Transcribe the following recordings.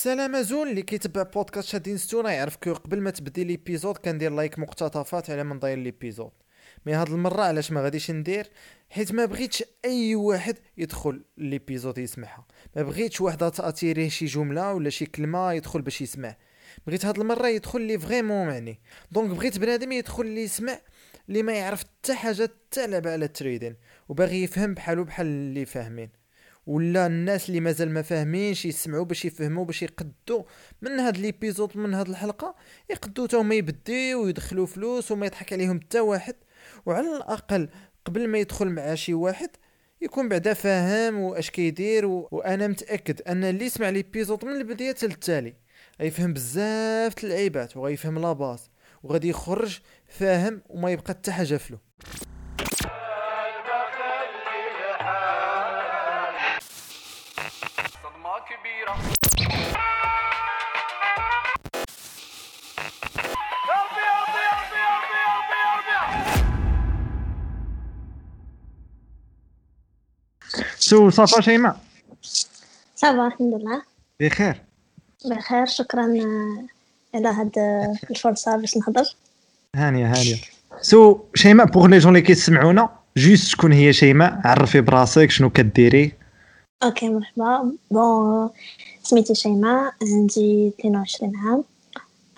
السلام زول اللي كيتبع بودكاست شادين ستونا يعرف كو قبل ما تبدي ليبيزود كندير لايك مقتطفات على من داير ليبيزود مي هاد المرة علاش ما غاديش ندير؟ حيت ما بغيتش أي واحد يدخل ليبيزود يسمعها. ما بغيتش واحد تأتيريه شي جملة ولا شي كلمة يدخل باش يسمع. بغيت هاد المرة يدخل لي فريمون معني. دونك بغيت بنادم يدخل لي يسمع اللي ما يعرف حتى حاجة حتى على التريدين وباغي يفهم بحالو بحال اللي فاهمين. ولا الناس اللي مازال ما فاهمينش يسمعوا باش يفهموا باش يقدوا من هاد ليبيزود من هاد الحلقة يقدوا تا هما يبديو ويدخلوا فلوس وما يضحك عليهم حتى واحد. وعلى الأقل قبل ما يدخل مع شي واحد يكون بعدا فاهم واش كيدير و... وأنا متأكد أن اللي يسمع ليبيزود من البداية للتالي غيفهم بزاف اللعيبات وغيفهم لاباس وغادي يخرج فاهم وما يبقى حتى حاجة فلو. كبيرة قلبي قلبي قلبي قلبي قلبي قلبي سو ça va شيماء. ça va الحمد لله. بخير. بخير شكرا على هاد الفرصة باش نهضر. هانية هانية. so شيماء pour les gens اللي كيسمعونا juste شكون هي شيماء عرفي براسك شنو كديري؟ okay مرحبا bon سميتي شيماء عندي 22 عام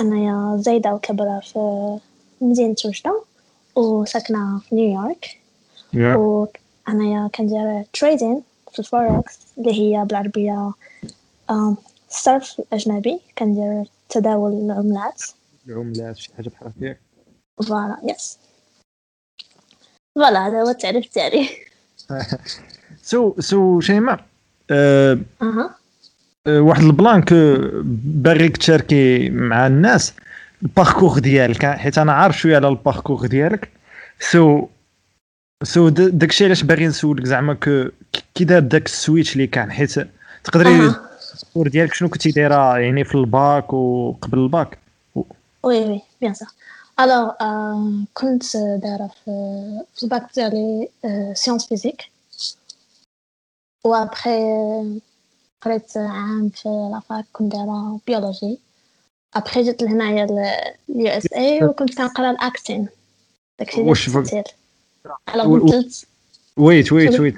انايا زايدة وكبرة في مدينة وجدة وساكنة في نيويورك وانايا كندير trading في الفوركس اللي هي بالعربية آم، الصرف الأجنبي كندير تداول العملات العملات شي حاجة بحال هكاك voilà yes voilà هذا هو التعريف تاعي so so شيماء أه أها. أه، واحد ال plan que باغيك تشاركي مع الناس ال parcours ديالك حيت أنا عارف شوية على ال parcours ديالك. so so داكشي علاش باغي نسولك زعما que كي دار داك ال switch اللي كان حيت تقدري أها. ال parcours ديالك شنو كنتي دايرة يعني في الباك وقبل ال bac؟ oui oui bien sûr. alors كنت دايرة في في الباك ديالي sciences physiques و après قريت عام في la fac كنت دايرة biologie après جيت لهنايا ال USA وكنت كنقرا ال acting داكشي واش alors و- بدلت wait wait. wait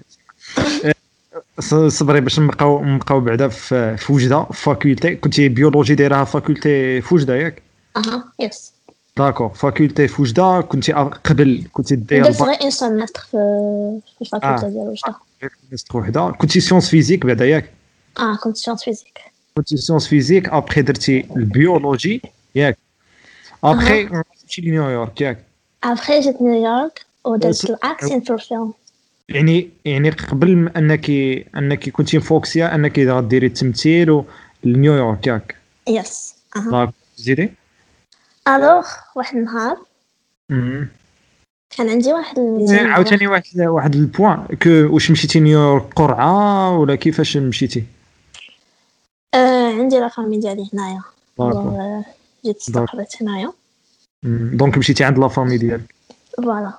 صبري باش نبقاو نبقاو بعدا في وجده faculté كنتي biologie دايرها faculté في وجده ياك أها yes d'accord faculté في وجده كنتي قبل كنتي داير درت الباك غير un semestre في ال faculté. ديال وجدة semestre وحده كنتي sciences physiques بعدا ياك آه كنت sciences physiques كنتي sciences physiques après درتي ال biologie ياك ابخي مشيتي لنيويورك ياك ابخي جيت نيويورك ودرت ال acting في الفيلم يعني يعني قبل انك أنك كنتي م focusée أنك غديري التمثيل لنيويورك ياك. yes أها داك زيدي؟ alors واحد النهار. كان عندي واحد مع عاوتاني واحد واحد ال point. que واش مشيتي نيويورك قرعة ولا كيفاش مشيتي؟ آه عندي la famille ديالي هنايا. جيت استقريت هنايا. donc مشيتي عند la famille ديالك. voilà.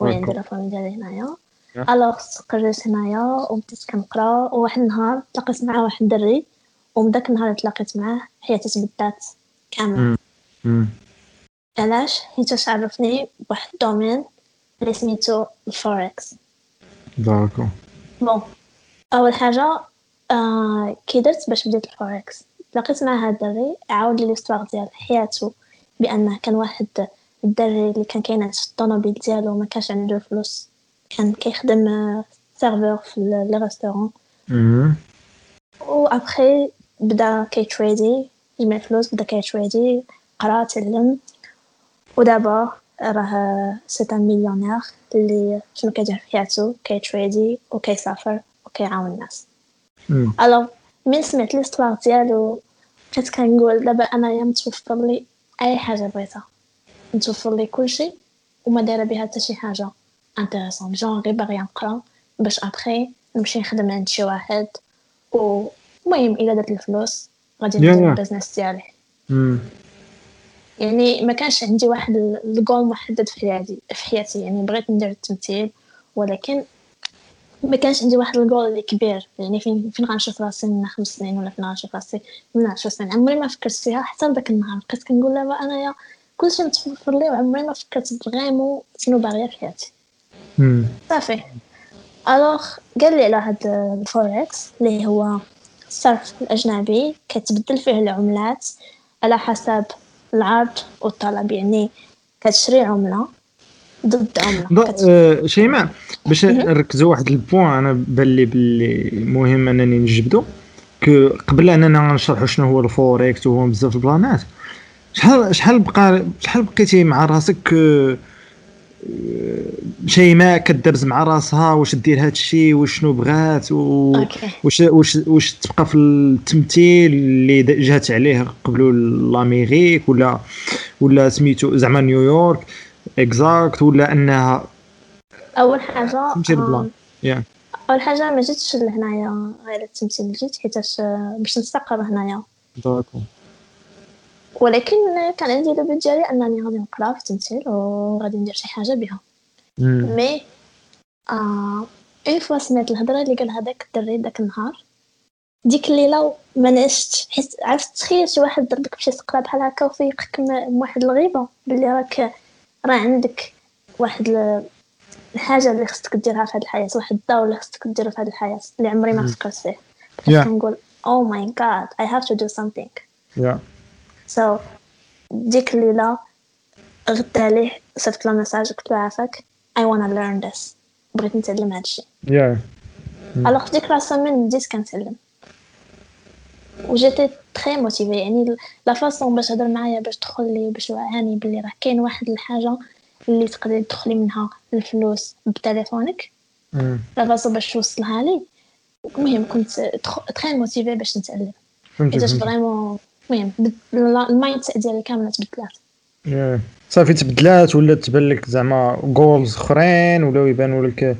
عندي. la famille ديالي هنايا. yeah. alors استقريت هنايا وبديت كنقرا. وواحد النهار تلاقيت مع واحد الدري. ومن داك النهار تلاقيت معاه حياتي تبدات كامل. علاش؟ حيت عرفني بواحد ال domaine. اللي سميتو ال forex d'accord bon أول حاجة آه كي درت باش بديت الفوركس تلاقيت مع هاد الدري عاود لي l'histoire ديال حياته بأنه كان واحد الدري اللي كان كينعس في الطوموبيل ديالو ما كانش عنده فلوس. كان كيخدم آه، serveur في ال- les restaurants مم. وابخي بدا كيتريدي يجمع فلوس بدا كيتريدي قرا تعلم. ودابا راه c'est un millionnaire اللي شنو كيدير في حياته كيتريدي وكيسافر وكيعاون الناس مم. alors من سمعت l'histoire ديالو بقيت كنقول دابا انايا متوفر لي أي حاجة بغيتها متوفر لي كلشي وما دايرة بها حتى شي حاجة intéressante genre غير باغي نقرا باش ابخي نمشي نخدم عند شي واحد ومهم إلا درت الفلوس غادي ندير. ال business ديالي. يعني ما كانش عندي واحد ال- الجول محدد في حياتي في حياتي. يعني بغيت ندير التمثيل ولكن ما كانش عندي واحد الجول اللي كبير. يعني فين فين غنشوف راسي من خمس سنين ولا فين غنشوف راسي من عشر سنين؟ عمري ما فكرت فيها. حتى لذاك النهار بقيت كنقول دابا أنايا كلشي متوفر لي وعمري ما فكرت vraiment شنو باغيه في حياتي. صافي. alors قال لي على هاد الفوركس اللي هو الصرف الأجنبي كتبدل فيه العملات على حسب العرض والطلب يعني كتشري عملة ضد عملة. آه، شيماء باش. نركزوا واحد ال point أنا بان لي باللي مهم أنني نجبدو قبل أننا نشرحوا شنو هو الفوركس وهو بزاف ال planات شحال شحال بقى شحال بقيتي مع راسك شيماء كدرز مع راسها واش دير هاد الشيء وشنو بغات واش واش واش تبقى في التمثيل اللي جات عليه قبلو l'Amérique ولا ولا سميتو زعما نيويورك exact ولا أنها أول حاجة ال plan آم، yeah أول حاجة ما جيتش لهنايا غير التمثيل جيت حيتاش آه، باش نستقر هنايا. d'accord ولكن كان عندي le ديالي انني غادي نقرا في التمثيل وغادي ندير شي حاجة بها. mais آه une fois سمعت الهضرة اللي قال هذاك الدري داك النهار ديك الليلة ما نعستش حيت عرفت تخيل شي واحد ضربك بشي سقره بحال هكا وفيقك من واحد الغيبة باللي راك راه عندك واحد ال- الحاجة اللي خصك ديرها في هذه الحياة واحد الدور اللي خصك ديرو في هذه الحياة اللي عمري ما. فكرت فيه. كنقول oh my god I have to do يا so so, ديك الليلة غدا ليه صيفط له message قلت له عافاك I wanna learn this. بغيت نتعلم هادشي يا مم. alors في ديك la semaine بديت كنتعلم وجيتي très motivée يعني la façon باش هضر معايا باش تدخل لي باش وعاني بلي راه كاين واحد الحاجة اللي تقدري تدخلي منها الفلوس بتليفونك. la façon باش توصلها لي. المهم كنت très motivée باش نتعلم. حيتاش. vraiment المهم ال mindset ديالي كاملة تبدلات. صافي تبدلات ولا تبان لك زعما goals أخرين ولاو يبانوا لك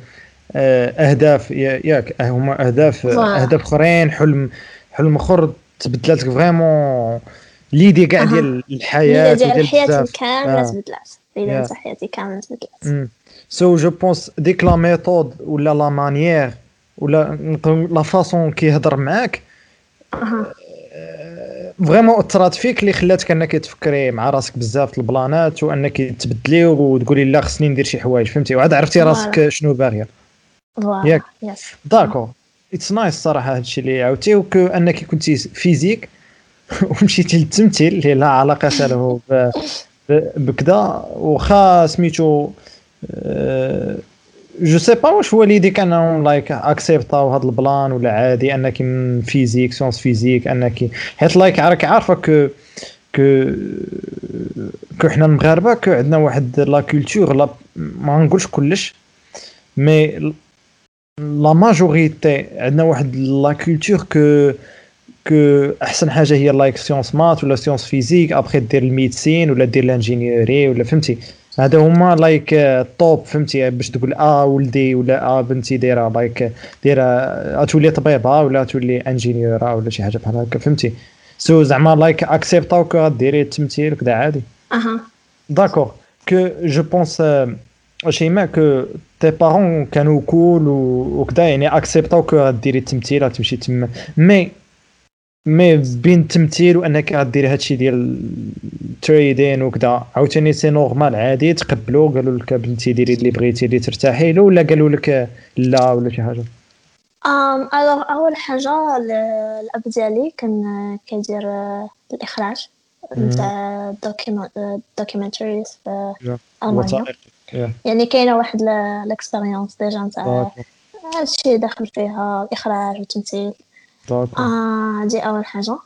آه، أهداف يا- ياك آه، هما أهداف. أهداف أخرين حلم حلم أخر تبدلات لك vraiment les idées كاع. ديال الحياة ديال حياتي بزاف كاملة آه. تبدلات Yeah. حياتي كاملة تبدلات so je pense ديك la méthode ولا la manière ولا la façon كيهضر معاك vraiment اثرات فيك اللي خلاتك أنك تفكري مع راسك بزاف ال plan ات وأنك تبدلي وتقولي لا خصني ندير شي حوايج فهمتي وعاد عرفتي راسك. شنو باغية ياك. yes d'accord it's nice صراحة هادشي اللي عاودتي و que أنك كنتي physique ومشيتي للتمثيل اللي لا علاقة له بكذا وخا سميتو je sais pas واش والديك انهم like accepta و هذا ال plan ولا عادي أنك من physique sciences physiques أنك حيت like راك عارفة que que que حنا المغاربه que عندنا واحد la culture la ما نقولش كلش mais la majorité عندنا واحد la culture que que أحسن حاجة هي like sciences maths ولا sciences physiques après دير ال médecine ولا دير ال ingénierie ولا فهمتي. هذا هما like top فهمتي؟ باش تقول آه ولدي ولا آه بنتي دايرة like دايرة آه، تولي طبيبة ولا تولي ingénieure ولا شي حاجة بحال هكا فهمتي؟ so زعما like accepta و que غديري التمثيل وكذا عادي. أها. Que je pense euh, شيماء que tes parents كانوا cool وكذا يعني accepta و que غديري التمثيل غتمشي تما مي مي بين التمثيل وأنك غديري هادشي ديال ال trading وكذا عاوتاني c'est normal عادي تقبلوا قالوا لك بنتي ديري اللي بغيتي اللي ترتاحي له ولا قالوا لك لا ولا شي حاجة؟ أم alors أول حاجة ال- الأب ديالي كان كيدير آه، الإخراج نتاع documentaries في ألمانيا. وثائقي يا. يعني كاينة واحد ال expérience déjà نتاع هادشي داخل فيها الاخراج والتمثيل آه دي أول حاجة.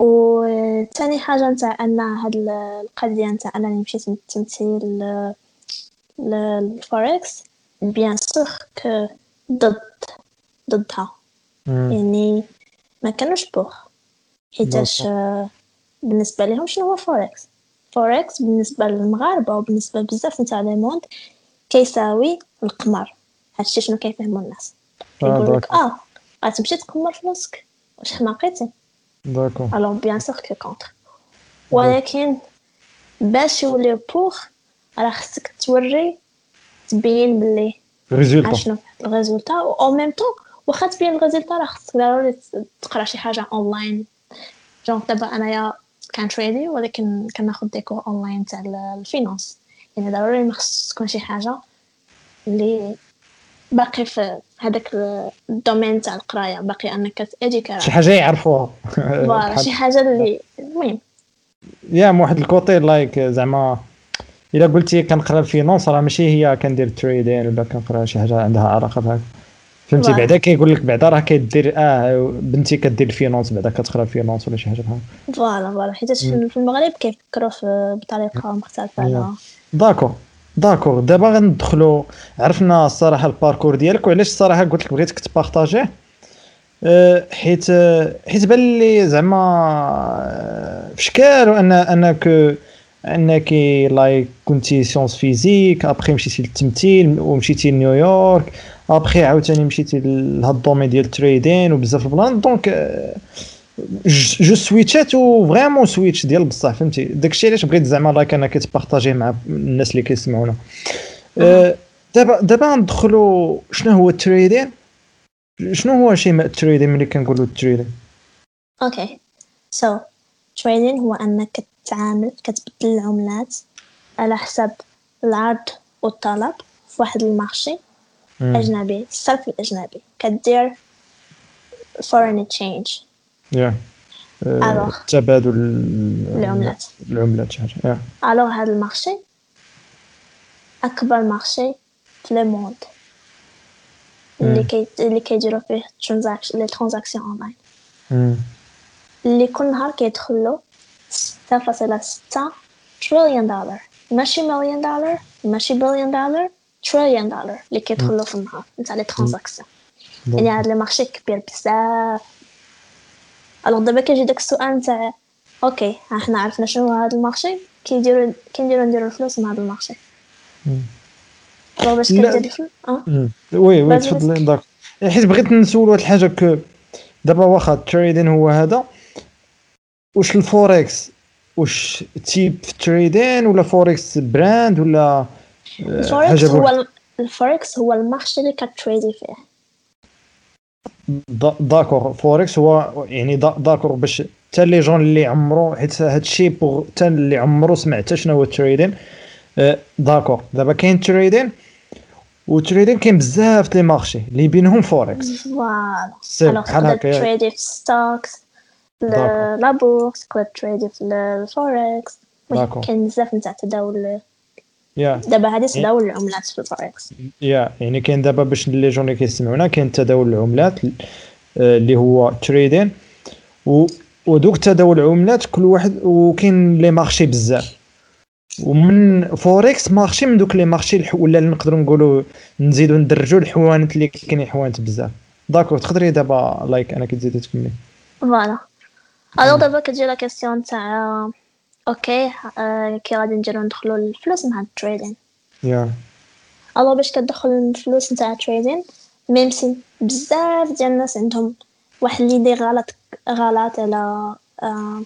وثاني حاجة نتاع أن هاد ال- القضية نتاع أنني مشيت من التمثيل ل- لل forex. bien sûr que ضد ضدها. مم. يعني ما كانوش pour. حيتاش آه، بالنسبة لهم شنو هو forex؟ forex بالنسبة للمغاربة وبالنسبة بزاف نتاع le monde كيساوي القمر. هادشي شنو كيفهموا الناس. يقول لك d'accord. آه غتمشي تقمر فلوسك واش حماقيتي d'accord alors bien sûr que contre ولكن باش يوليو pour راه خصك توري تبين بلي résultat شنو ال résultat en même temps واخا تبين ال résultat راه خصك ضروري تقرا شي حاجة online genre دابا انايا كان trad ي ولكن كناخد des cours online تاع ال finance يعني ضروري ما خص تكون شي حاجة اللي باقي في هذاك ال domaine تاع القراية باقي أنك تاديكا شي حاجة يعرفوها. voilà شي حاجة اللي المهم. يا من واحد ال côté like زعما إلا قلتي كنقرأ ال finance راه ماشي هي كندير trading ولا كنقرأ شي حاجة عندها علاقة بهذا فهمتي. بعدا كيقول لك بعدا راه كدير آه بنتي كدير ال finance بعدا كتقرأ ال finance ولا شي حاجة بحال voilà voilà. حيت في المغرب كيفكروا بطريقة مختلفة على d'accord d'accord دابا غندخلوا عرفنا الصراحه ال parcours ديالك وعلاش الصراحه قلت لك بغيتك ت partager ه أه، حيت أه، حيت بان لي زعما أه، في شكال ان انك انك like كنتي sciences physiques après مشيتي للتمثيل ومشيتي لنيويورك ابخي عاوتاني مشيتي لهاد ال domaine ديال ال trading وبزاف ال plan donc أه، je switch ات و vraiment switch ديال بصح فهمتي داكشي علاش بغيت زعما like أنا كت partager ه مع الناس اللي كيسمعونا دابا دابا ندخلوا شنو هو ال trading شنو هو شيماء ال trading ملي كنقولوا ال trading okay so trading هو انك تتعامل كتبدل العملات على حسب العرض والطلب في واحد ال marché اجنبي الصرف الاجنبي كدير foreign exchange. يا. alors. أه، تبادل ال- العملات. العملات شي حاجة يا. alors هذا ال marché أكبر marché في le monde اللي كي اللي كيديروا فيه les transactions online. اللي كل نهار كيدخلو 6.6 تريليون دولار ماشي مليون دولار ماشي بليون دولار تريليون دولار اللي كيدخلو في النهار نتاع les transactions يعني هاد ال marché كبير بزاف. alors دابا كيجي داك السؤال نتاع okay ها حنا عرفنا شنو هو هاد ال marché كيديروا كنديروا نديروا الفلوس من هاد ال marché باش لا. كدير الفلوس آه. oui oui تفضل داك حيت بغيت نسول واحد الحاجة que دابا واخا ال trading هو هذا. واش الفوركس واش type trading ولا Forex brand ولا آه، الفوركس هو الفوركس هو المارشي اللي كتريدي فيه. d'accord Forex هو يعني d'a- d'accord باش حتى les gens اللي عمرو حيت هاد الشيء pour حتى اللي عمرو سمع حتى شنو هو ال trading آه، d'accord دابا كاين trading و trading كاين بزاف les marchés اللي بينهم فوركس فوالا بحال هكا. تريدي في stocks. la bourse تقدر تريدي في الفوركس. كاين بزاف نتاع تداول yeah دابا هادي تداول العملات في الفوركس يا يعني كاين دابا باش les gens اللي كيسمعونا كاين تداول العملات آه، اللي هو trading و ودوك تداول العملات كل واحد وكاين les marchés بزاف. ومن Forex marché من دوك les marchés ولا اللي نقدروا نقولوا نزيدوا ندرجوا الحوانت اللي كاينين حوانت بزاف. d'accord تقدري دابا like أنا كتزيدي تكملي. voilà. alors دابا كتجي la question تاع okay آه، كي غادي نديرو ندخلو الفلوس مع ال trading yeah alors باش كتدخل الفلوس نتاع ال trading même si بزاف ديال الناس عندهم واحد l'idée غلط غلط على آه،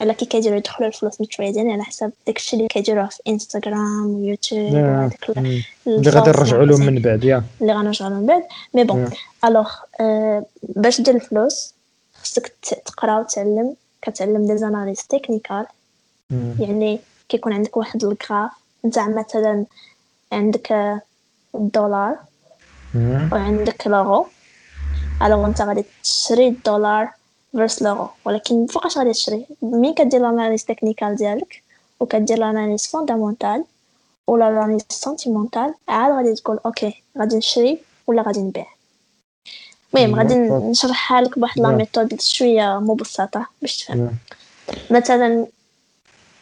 على كي كيديروا يدخلوا الفلوس من ال trading على حساب داكشي اللي كيديروه في انستغرام ويوتيوب مم. اللي غادي نرجعوا لهم. من بعد yeah اللي غنرجعوا من بعد mais bon Yeah. alors euh, باش دير الفلوس خصك تقرا وتعلم كتعلم des analyses techniques. يعني كيكون عندك واحد ال graphe نتاع مثلا عندك الدولار. وعندك l'euro alors انت غادي تشري الدولار vers l'euro ولكن فوقاش غادي تشري. مين كدير l'analyse technique ديالك؟ وكدير l'analyse fondamentale ولا l'analyse sentimentale عاد غادي تقول okay غادي نشري ولا غادي نبيع. المهم غادي. نشرحها لك بواحد la. méthode شوية مبسطة باش تفهم. مثلا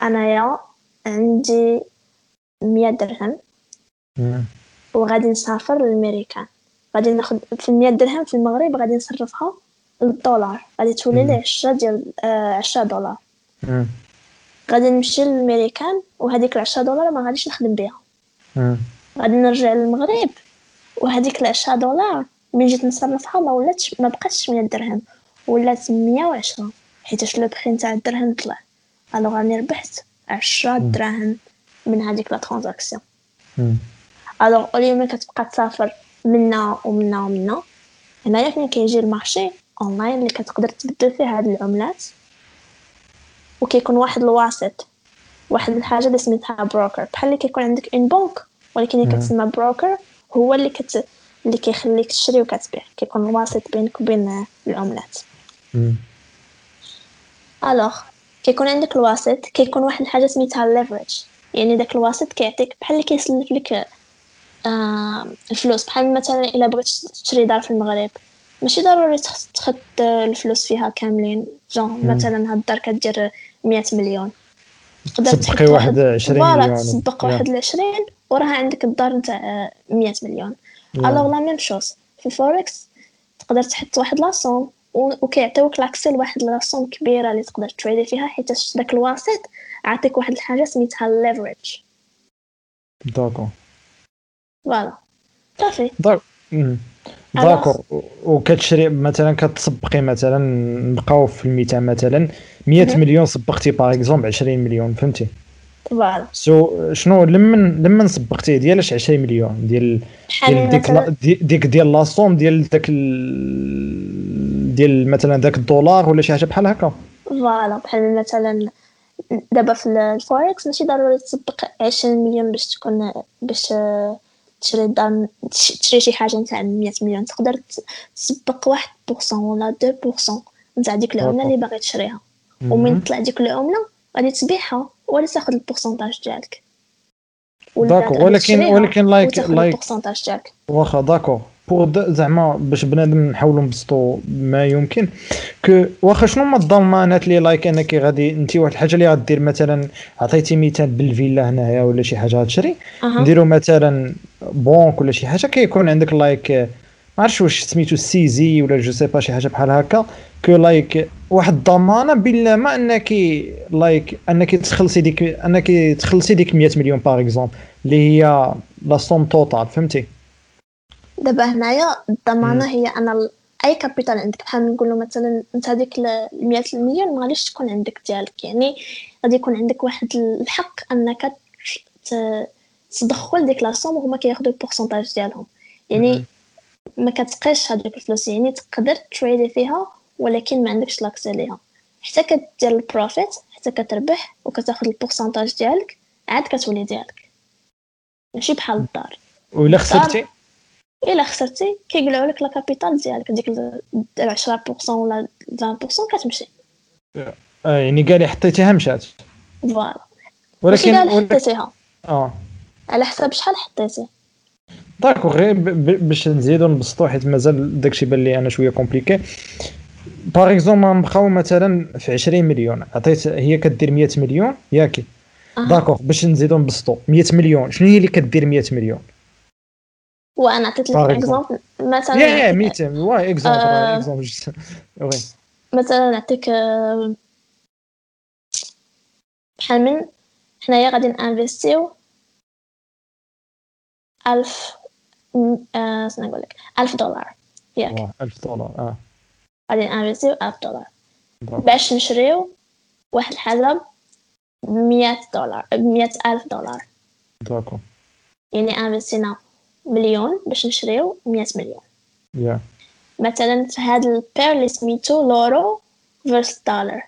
أنايا عندي مية درهم. وغادي نسافر للميريكان غادي ناخد في المية درهم في المغرب غادي نصرفها للدولار غادي تولي لي عشرة ديال آه عشرة دولار. غادي نمشي للميريكان وهذيك العشرة دولار ما غاديش نخدم بها. غادي نرجع للمغرب وهذيك العشرة دولار من جيت نصرفها ما ولاتش ما بقاتش مية درهم. ولات مية وعشرة حيتاش لو بخي نتاع الدرهم طلع. ألوغ راني ربحت عشرة دراهم من هذيك la transaction. alors اولي ما كتبقى تسافر منا ومنا ومنا هنايا فين كيجي ال marché؟ online اللي كتقدر تبدل فيه هاد العملات. وكيكون واحد الواسط واحد الحاجة اللي سميتها broker بحال اللي كيكون عندك une banque ولكن اللي كتسمى broker هو اللي كت اللي كيخليك تشري وكتبيع كيكون الواسط بينك وبين العملات. alors كيكون عندك الواسط كيكون واحد الحاجة سميتها leverage يعني داك الواسط كيعطيك بحال اللي كيسلف لك آه الفلوس بحال مثلا إلا بغيت تشري دار في المغرب ماشي ضروري تخ- تخط الفلوس فيها كاملين جون مثلا هاد الدار كدير 100 مليون تقدر تسبقي واحد 20 voilà مليون. تسبق. واحد ل 20 وراها عندك الدار نتاع 100 مليون. alors la même chose في الفوركس تقدر تحط واحد la somme و- وكيعطيوك l'accès لواحد la somme كبيرة اللي تقدر تريدي فيها حيت داك الواسط عطيك واحد الحاجة سميتها leverage d'accord voilà صافي داكور وكتشري مثلا كتسبقي مثلا نبقاو في المثال مثلا 100 مهم. مليون سبقتي par exemple 20 مليون فهمتي؟ voilà. so شنو لمن لمن سبقتي ديالاش 20 مليون؟ ديال ديال ديك la- ديك ديال la somme ديال داك ال... ديال مثلا داك الدولار ولا شي حاجة بحال هكا؟ voilà بحال مثلا دابا في الفوركس ماشي ضروري تسبق 20 مليون باش تكون باش تشري دار تش- تشري شي حاجة نتاع 100 مليون. تقدر ت- تسبق 1% ولا 2% نتاع ديك العملة اللي باغي تشريها. ومن تطلع ديك العملة غادي تبيعها. ولا تاخذ ال pourcentage ديالك. غادي ولكن ولكن like like ديالك. واخا d'accord pour زعما باش بنادم نحاولوا نبسطوا ما يمكن. que واخا شنو هما الضمانات اللي like أنك غادي انت واحد الحاجة اللي غدير؟ مثلا عطيتي مثال بالفيلا هنايا ولا شي حاجة غتشري. نديرو مثلا بونك ولا شي حاجة كيكون عندك like ما عرفتش واش سميتو saisie ولا je sais pas شي حاجة بحال هكا que like واحد الضمانة بلا ما أنك like أنك تخلصي ديك أنك تخلصي ديك 100 مليون par exemple اللي هي la somme totale فهمتي؟ دابا هنايا الضمانة هي ال- أي capital عندك بحال نقولوا مثلا أنت هذيك ال 100 مليون ما غاديش تكون عندك ديالك يعني غادي يكون عندك واحد الحق أنك تدخل ديك la somme وهما كياخذوا ال pourcentage ديالهم يعني ما كتقيش هذوك الفلوس يعني تقدر تريدي فيها ولكن ما عندكش l'accès ليها حتى كدير ال profit حتى كتربح وكتاخذ ال pourcentage ديالك عاد كتولي ديالك. ماشي بحال الدار. ولا خسرتي؟ إلا خسرتي كيقلعوا لك la capital ديالك. ديك ال 10% ولا 20% كتمشي. آه يعني قال لي حطيتيها مشات. voilà. كاع ولكن- حطيتيها. آه. على حساب شحال حطيتي d'accord غير باش نزيدو نبسطو حيت مازال داكشي بان لي أنا شوية compliqué. par exemple نبقاو مثلا في 20 مليون عطيت هي كدير 100 مليون ياك d'accord باش نزيدو نبسطو 100 مليون شنو هي اللي كدير 100 مليون؟ وأنا عطيت لك exemple مثلا يا يا 100 وا exemple exemple oui. مثلا نعطيك آه، بحال من حنايا غادي نانفيستيو 1000 آه، شنو أقول لك 1000 دولار. ياك. 1000 دولار آه. بعدين أنا ألف 1000 دولار باش نشريو واحد الحاجة ب 100 دولار ب ألف دولار. d'accord يعني انفيستينا مليون باش نشريو 100 مليون. يا. مثلا في هاد ال paire اللي سميتو l'euro versus دولار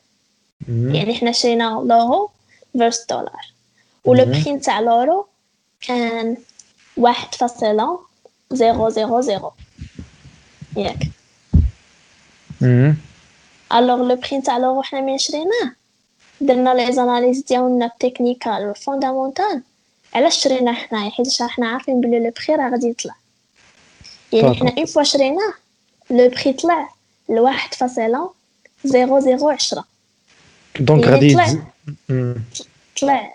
يعني حنا شرينا l'euro versus دولار و le prix نتاع l'euro كان واحد فاصلة zéro zéro zéro ياك مم. alors le prix نتاع l'euro حنا من شريناه درنا les analyses ديالنا technical و fondamental علاش شريناه حنايا حيت حنا عارفين بلي le prix راه غادي يطلع يعني d'accord. حنا une fois شريناه le prix طلع لواحد فاصلة zéro zéro عشرة donc يعني غادي طلع. يتز- مم. طلع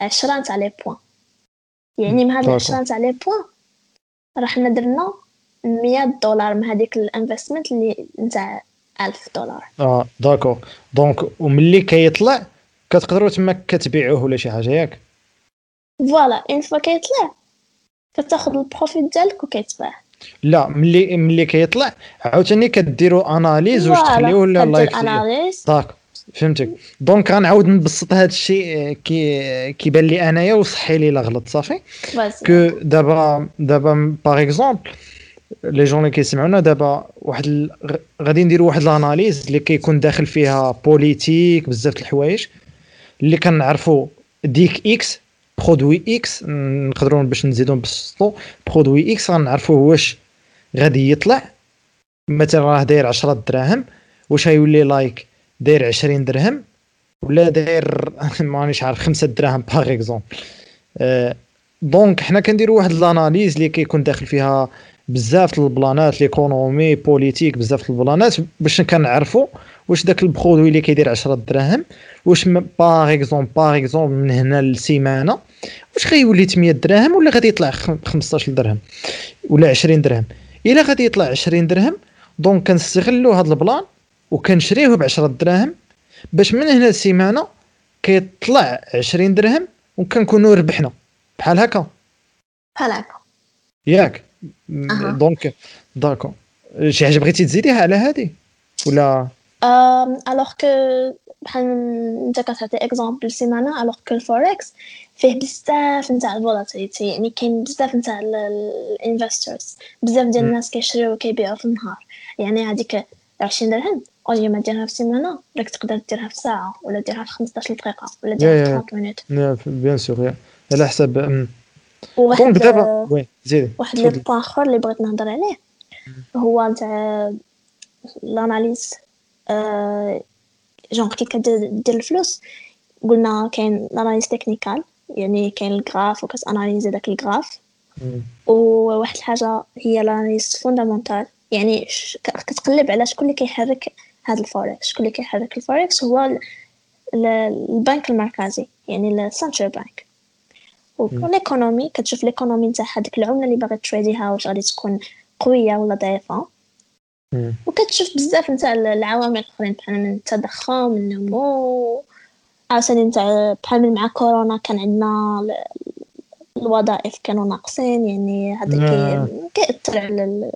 عشرة نتاع les points يعني مع هاد d'accord. العشرة نتاع les points راه حنا درنا مية دولار من هذيك ال investment اللي نتاع ألف دولار. آه d'accord donc وملي كيطلع كتقدروا تما كتبيعوه ولا شي حاجة ياك؟ voilà une fois كيطلع كتاخد ال profit ديالك وكيتباع. لا ملي ملي كيطلع عاوتاني كديروا analyse واش تخليوه ولا like داك فهمتك. donc غنعاود نبسط هذا الشيء كي كيبان لي انايا وصحي لي لا غلط صافي؟ que دابا دابا par exemple les gens اللي كيسمعونا دابا واحد غادي نديروا واحد ال analyse اللي كيكون داخل فيها politique بزاف د الحوايج اللي كنعرفوا ديك X produit X نقدروا باش نزيدو نبسطو produit X غنعرفوه واش غادي يطلع مثلا راه داير 10 دراهم واش غيولي like داير 20 درهم ولا داير مانيش عارف 5 دراهم par exemple donc حنا كنديروا واحد ال analyse اللي كيكون داخل فيها بزاف البلانات l'économie politique بزاف البلانات باش كنعرفوا واش داك ال produit اللي كيدير 10 دراهم واش par exemple par exemple من هنا لسيمانه واش غيولي 8 دراهم ولا غادي يطلع خم- 15 درهم ولا 20 درهم؟ إلا غادي يطلع 20 درهم donc كنستغلوا هذا البلان وكنشريوه ب 10 دراهم باش من هنا لسيمانه كيطلع 20 درهم وكنكونوا ربحنا. بحال هكا. بحال هكا. ياك. أها. donc d'accord. شي حاجة بغيتي تزيديها على هذه ولا؟ alors que بحال أنت كتعطي exemple سيمانه الوغ كو الفوركس فيه بزاف نتاع ال volatility يعني كاين بزاف نتاع ال investors بزاف ديال. الناس كيشريو وكيبيعوا في النهار. يعني هذيك 20 درهم. اولي ما ديرها في سيمانه راك تقدر ديرها في ساعة ولا ديرها في 15 دقيقة ولا ديرها. في 30 minutes bien sûr على حسب دابا oui زيدي. واحد. le point آخر اللي بغيت نهضر عليه. هو تاع l'analyse آه، جونغ كي كدير دير الفلوس. قلنا كاين l'analyse technical يعني كاين ال graphe وكتاناليزي داك ال graphe مم. وواحد الحاجة هي l'analyse fondamental يعني كتقلب على شكون اللي كيحرك هاد الفوركس. شكون اللي كيحرك الفوركس هو ال- ال- البنك المركزي يعني ال central bank و ال economy كتشوف ال economy نتاع هذيك العملة اللي باغي تريديها واش غادي تكون قوية ولا ضعيفة. وكتشوف بزاف نتاع العوامل الاخرين بحال من التضخم النمو. عاوتاني نتاع بحال من مع كورونا كان عندنا ال- الوظائف كانوا ناقصين يعني هذا. كي- كيأثر على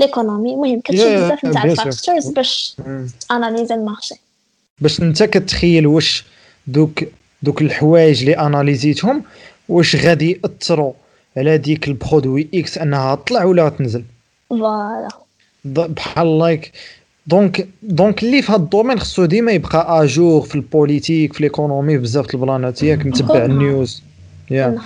ال economy المهم كتشوف بزاف نتاع. ال factors باش مم. اناليزي ال marché باش انت كتخيل واش دوك دوك الحوايج اللي اناليزيتهم واش غادي يأثروا على ديك ال produit X انها تطلع ولا تنزل. voilà بحال like donc donc اللي في هذا ال domaine خصو ديما يبقى à jour في ال politique في l'économie بزاف د البلانات ياك متبع ال news. يا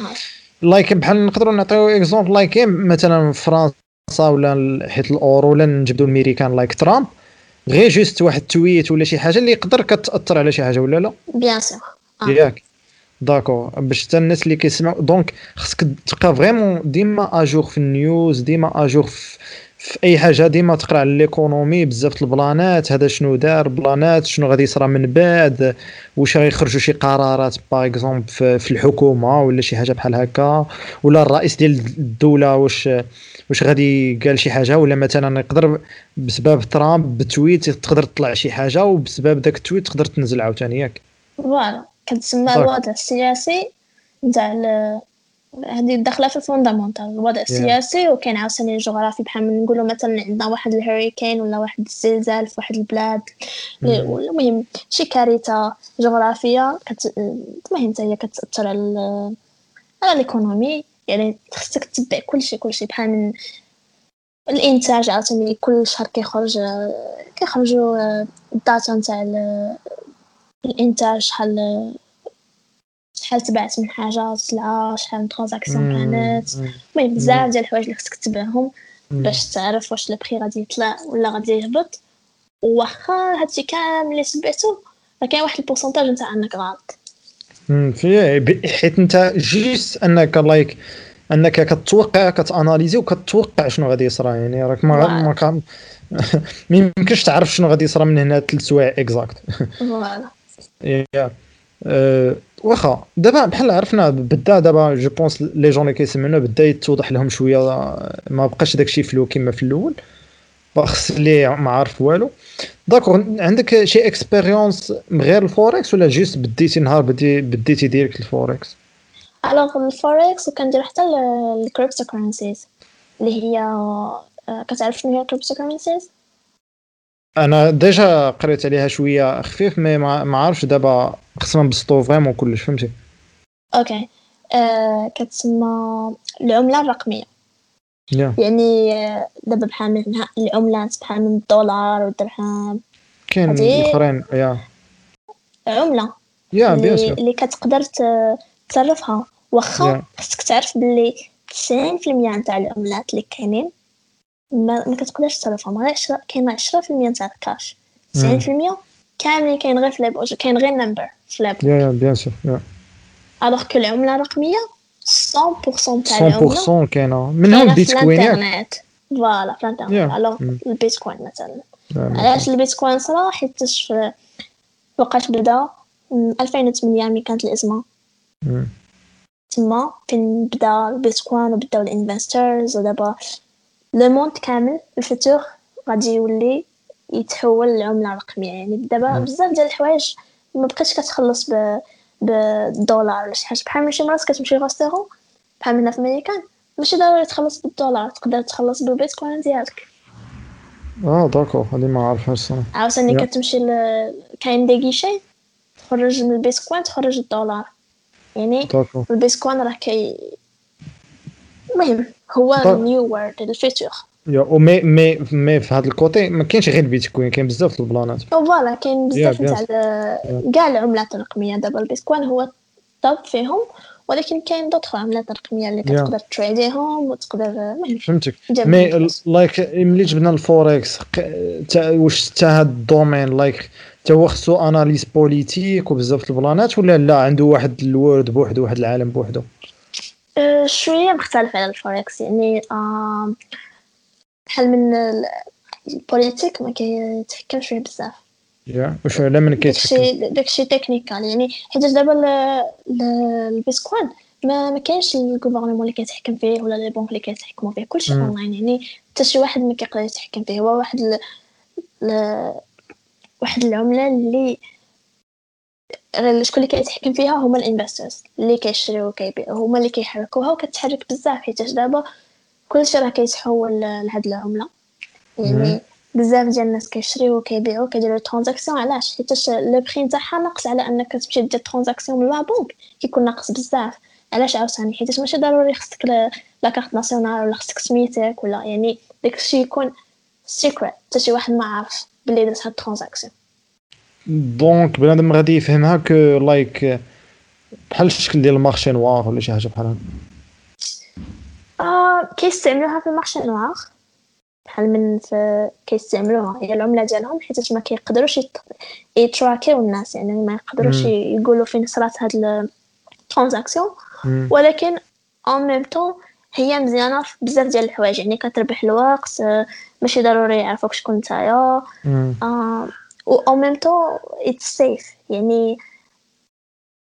like بحال نقدروا نعطيو exemple like مثلا في فرنسا. ولا ال- حيت الأورو ولا نجبدوا الميريكان like ترامب غير juste واحد tweet ولا شي حاجة اللي يقدر كتأثر على شي حاجة ولا لا؟ bien sûr. آه. ياك. d'accord باش حتى الناس اللي كيسمعوا donc خصك تبقى vraiment ديما à jour في ال news ديما à jour في, في أي حاجة ديما تقرأ على l'économie بزاف البلانات هذا شنو دار بلانات شنو غادي يصرى من بعد واش غيخرجوا شي قرارات par exemple في, في الحكومة ولا شي حاجة بحال هكا ولا الرئيس ديال الدولة واش واش غادي قال شي حاجة؟ ولا مثلا يقدر بسبب ترامب ب tweet تقدر تطلع شي حاجة وبسبب داك ال tweet تقدر تنزل عاوتاني ياك. voilà. كتسمى. الوضع السياسي نتاع هذه داخله في ال fondamental الوضع السياسي وكاين عاوتاني الجغرافي بحال نقولوا مثلا عندنا واحد ال hurricane ولا واحد الزلزال في واحد البلاد. مم. ولا المهم شي كارثة جغرافية كت... المهم حتى هي كتأثر على ال economy. يعني خصك تتبع كلشي كلشي بحال من الإنتاج عاوتاني كل شهر كيخرج كيخرجوا ال data نتاع ال- الإنتاج شحال شحال تبعت من حاجة سلعه شحال من transaction كانت. المهم بزاف ديال الحوايج اللي خصك تتبعهم باش تعرف واش البخي غادي يطلع ولا غادي يهبط. واخا هادشي كامل اللي تبعتو راه كاين واحد ال pourcentage نتاع انك غلط. حيت انت juste انك like انك كتوقع كتاناليزي وكتوقع شنو غادي يصرى يعني راك ما. ما يمكنش تعرف شنو غادي يصرى من هنا ثلاث سوايع exact أه، واخا دابا بحال عرفنا بدا دابا je pense les gens اللي كيسمعونا بدا يتوضح لهم شوية ما بقاش داكشي flou كما في الأول. خص اللي ما عارف والو. d'accord عندك شي expérience من غير الفوركس ولا juste بديتي نهار بدي بديتي direct ال forex alors ال forex وكندير حتى ال cryptocurrencies اللي هي آه، كتعرف شنو هي ال cryptocurrencies أنا déjà قريت عليها شوية خفيف mais ما عارفش دابا خصنا نبسطو vraiment كلش فهمتي؟ okay آه كتسمى العملة الرقمية. yeah يعني آه، دابا بحال من العملات بحال من الدولار والدرهم. كاين الاخرين يا عملة. يا اللي, اللي كتقدر تصرفها. واخا Yeah. خصك تعرف باللي 90% نتاع العملات اللي كاينين ما, ما كتقدرش تصرفهم غير 10 كاين 10% نتاع الكاش. 90% كاملين كاين غير في لابوج كاين غير نمبر في لابوج يا يا بيان سور يا ألوغ كو العملة الرقمية 100% تاع العملة 100% كاينة منهم كاينة في بيتكوين ياك الانترنت فوالا في الانترنت. الوغ. البيتكوين مثلا علاش البيتكوين صرا حيت وقت بدا م، 2008 ملي كانت الازمه. تما فين بدا البيتكوين وبداو ال investors ودابا le monde كامل ال futur غادي يولي يتحول للعمله الرقميه يعني دابا. بزاف ديال الحوايج ما بقيتش كتخلص ب بالدولار ولا شي حاجة. بحال من شي مرات كتمشي restau بحال هنا في ميريكان ماشي ضروري تخلص بالدولار تقدر تخلص بالبيتكوين ديالك. آه d'accord هادي ما عارفهاش صراحة عاوتاني. كتمشي ل... كاين des guichets تخرج من البيتكوين تخرج الدولار. يعني البيتكوين راه كي المهم هو top. new world ال future. ومي مي مي في هذا ال côté ما كاينش غير البيتكوين كاين بزاف البلانات voilà كاين بزاف نتاع كاع العملات الرقميه دابا البيتكوين هو ال top فيهم ولكن كاين دوطخ عملات رقميه اللي Yeah. كتقدر تريديهم وتقدر فهمتك mais. like ملي جبنا الفوركس واش تا هاد ال domaine like تا هو خصو analyse politique وبزاف د البلانات ولا لا عنده واحد ال world بوحدو واحد العالم بوحدو شوية مختلف على الفوركس يعني آم، بحال من ال- ال politique ما كيتحكمش فيه بزاف. yeah واش على من كيتحكم داكشي technical يعني حيت دابا ال- ال- البيتكوين ما ما كاينش ال gouvernement اللي كيتحكم فيه ولا les banques اللي كيتحكموا فيه. كلشي. اونلاين يعني حتى شي واحد ما كيقدر يتحكم فيه. هو واحد ال... ل... واحد العملة اللي غير شكون اللي كيتحكم فيها هما ال investors اللي كيشريو وكيبيعوا هما اللي كيحركوها وكتحرك بزاف. حيت دابا كلشي راه كيتحول لهاد العملة. يعني بزاف ديال الناس كيشريو وكيبيعوا كيديروا transaction علاش؟ حيت le prix نتاعها ناقص على أنك تمشي دير transaction من la banque كيكون ناقص بزاف. علاش عاوتاني؟ حيت ماشي ضروري خصك la carte nationale ولا خصك سميتك ولا يعني داكشي يكون secret حتى شي واحد ما عارف بلي درت هاد ال transaction donc بنادم غادي يفهمها que like بحال الشكل ديال ال marché noir ولا شي حاجة بحال هكا. آه كيستعملوها في ال marché noir بحال من في كيستعملوها هي العملة ديالهم حيت ما كيقدروش يت- يتراكيو الناس يعني ما يقدروش. يقولوا فين صرات هاد ال transaction. ولكن en même temps هي مزيانة في بزاف ديال الحوايج يعني كتربح الوقت آه، ماشي ضروري يعرفوك شكون نتايا مم. و en même temps it's safe يعني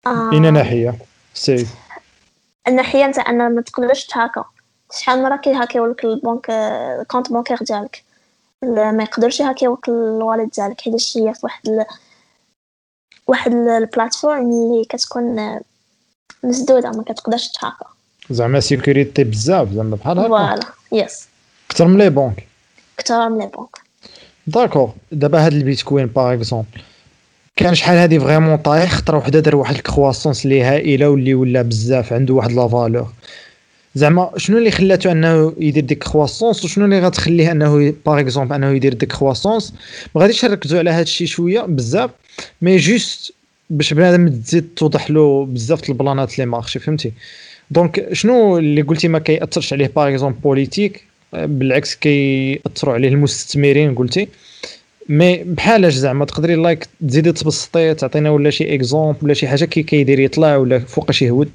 آه، اين ناحية safe الناحيه نتاع ان ما تقدرش تهاكا شحال من مره كيهاكيولك البنك ال compte bancaire ديالك. ما يقدرش يهاكيوك ال wallet ديالك. حيت هي في واحد ال... واحد ال- ال plateforme اللي كتكون آه، مسدودة ما كتقدرش تهاكا. زعما sécurité بزاف زعما بحال هكا. voilà. yes أكثر من les banques كثر من les banques. d'accord دابا هاد البيتكوين par exemple كان شحال هادي vraiment طايح؟ خطره وحده دار واحد ال croissance اللي هائلة واللي ولا بزاف عنده واحد la valeur زعما شنو اللي خلاته انه يدير ديك croissance وشنو اللي غتخليه انه par exemple انه يدير ديك croissance ما غاديش نركزوا على هاد الشيء شوية بزاف mais juste باش بنادم تزيد توضح له بزاف ال plan ات les marchés فهمتي؟ donc شنو اللي قلتي ما كيأثرش عليه par exemple politique بالعكس كيأثروا عليه المستثمرين قلتي. mais بحالاش زعما تقدري like تزيدي تبسطي تعطينا ولا شي exemple ولا شي حاجة كي كيدير يطلع ولا فوقاش يهود.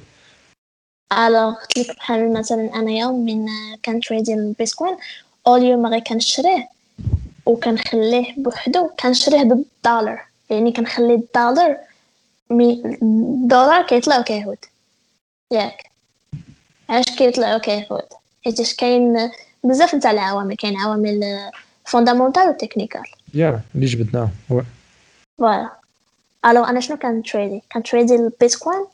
alors قلت لك بحال مثلا أنا يوم من كنتريدي البيتكوين au lieu ما غير كنشريه وكنخليه بوحدو كنشريه بالدولار. يعني كنخلي الدولار mais الدولار كيطلع وكيهود. ياك. علاش كيطلع وكيهود؟ حيتاش كاين بزاف نتاع العوامل. كاين عوامل fondamental و technical يا اللي جبدناه هو. voilà. alors أنا شنو كنتريدي كنتريدي البيتكوين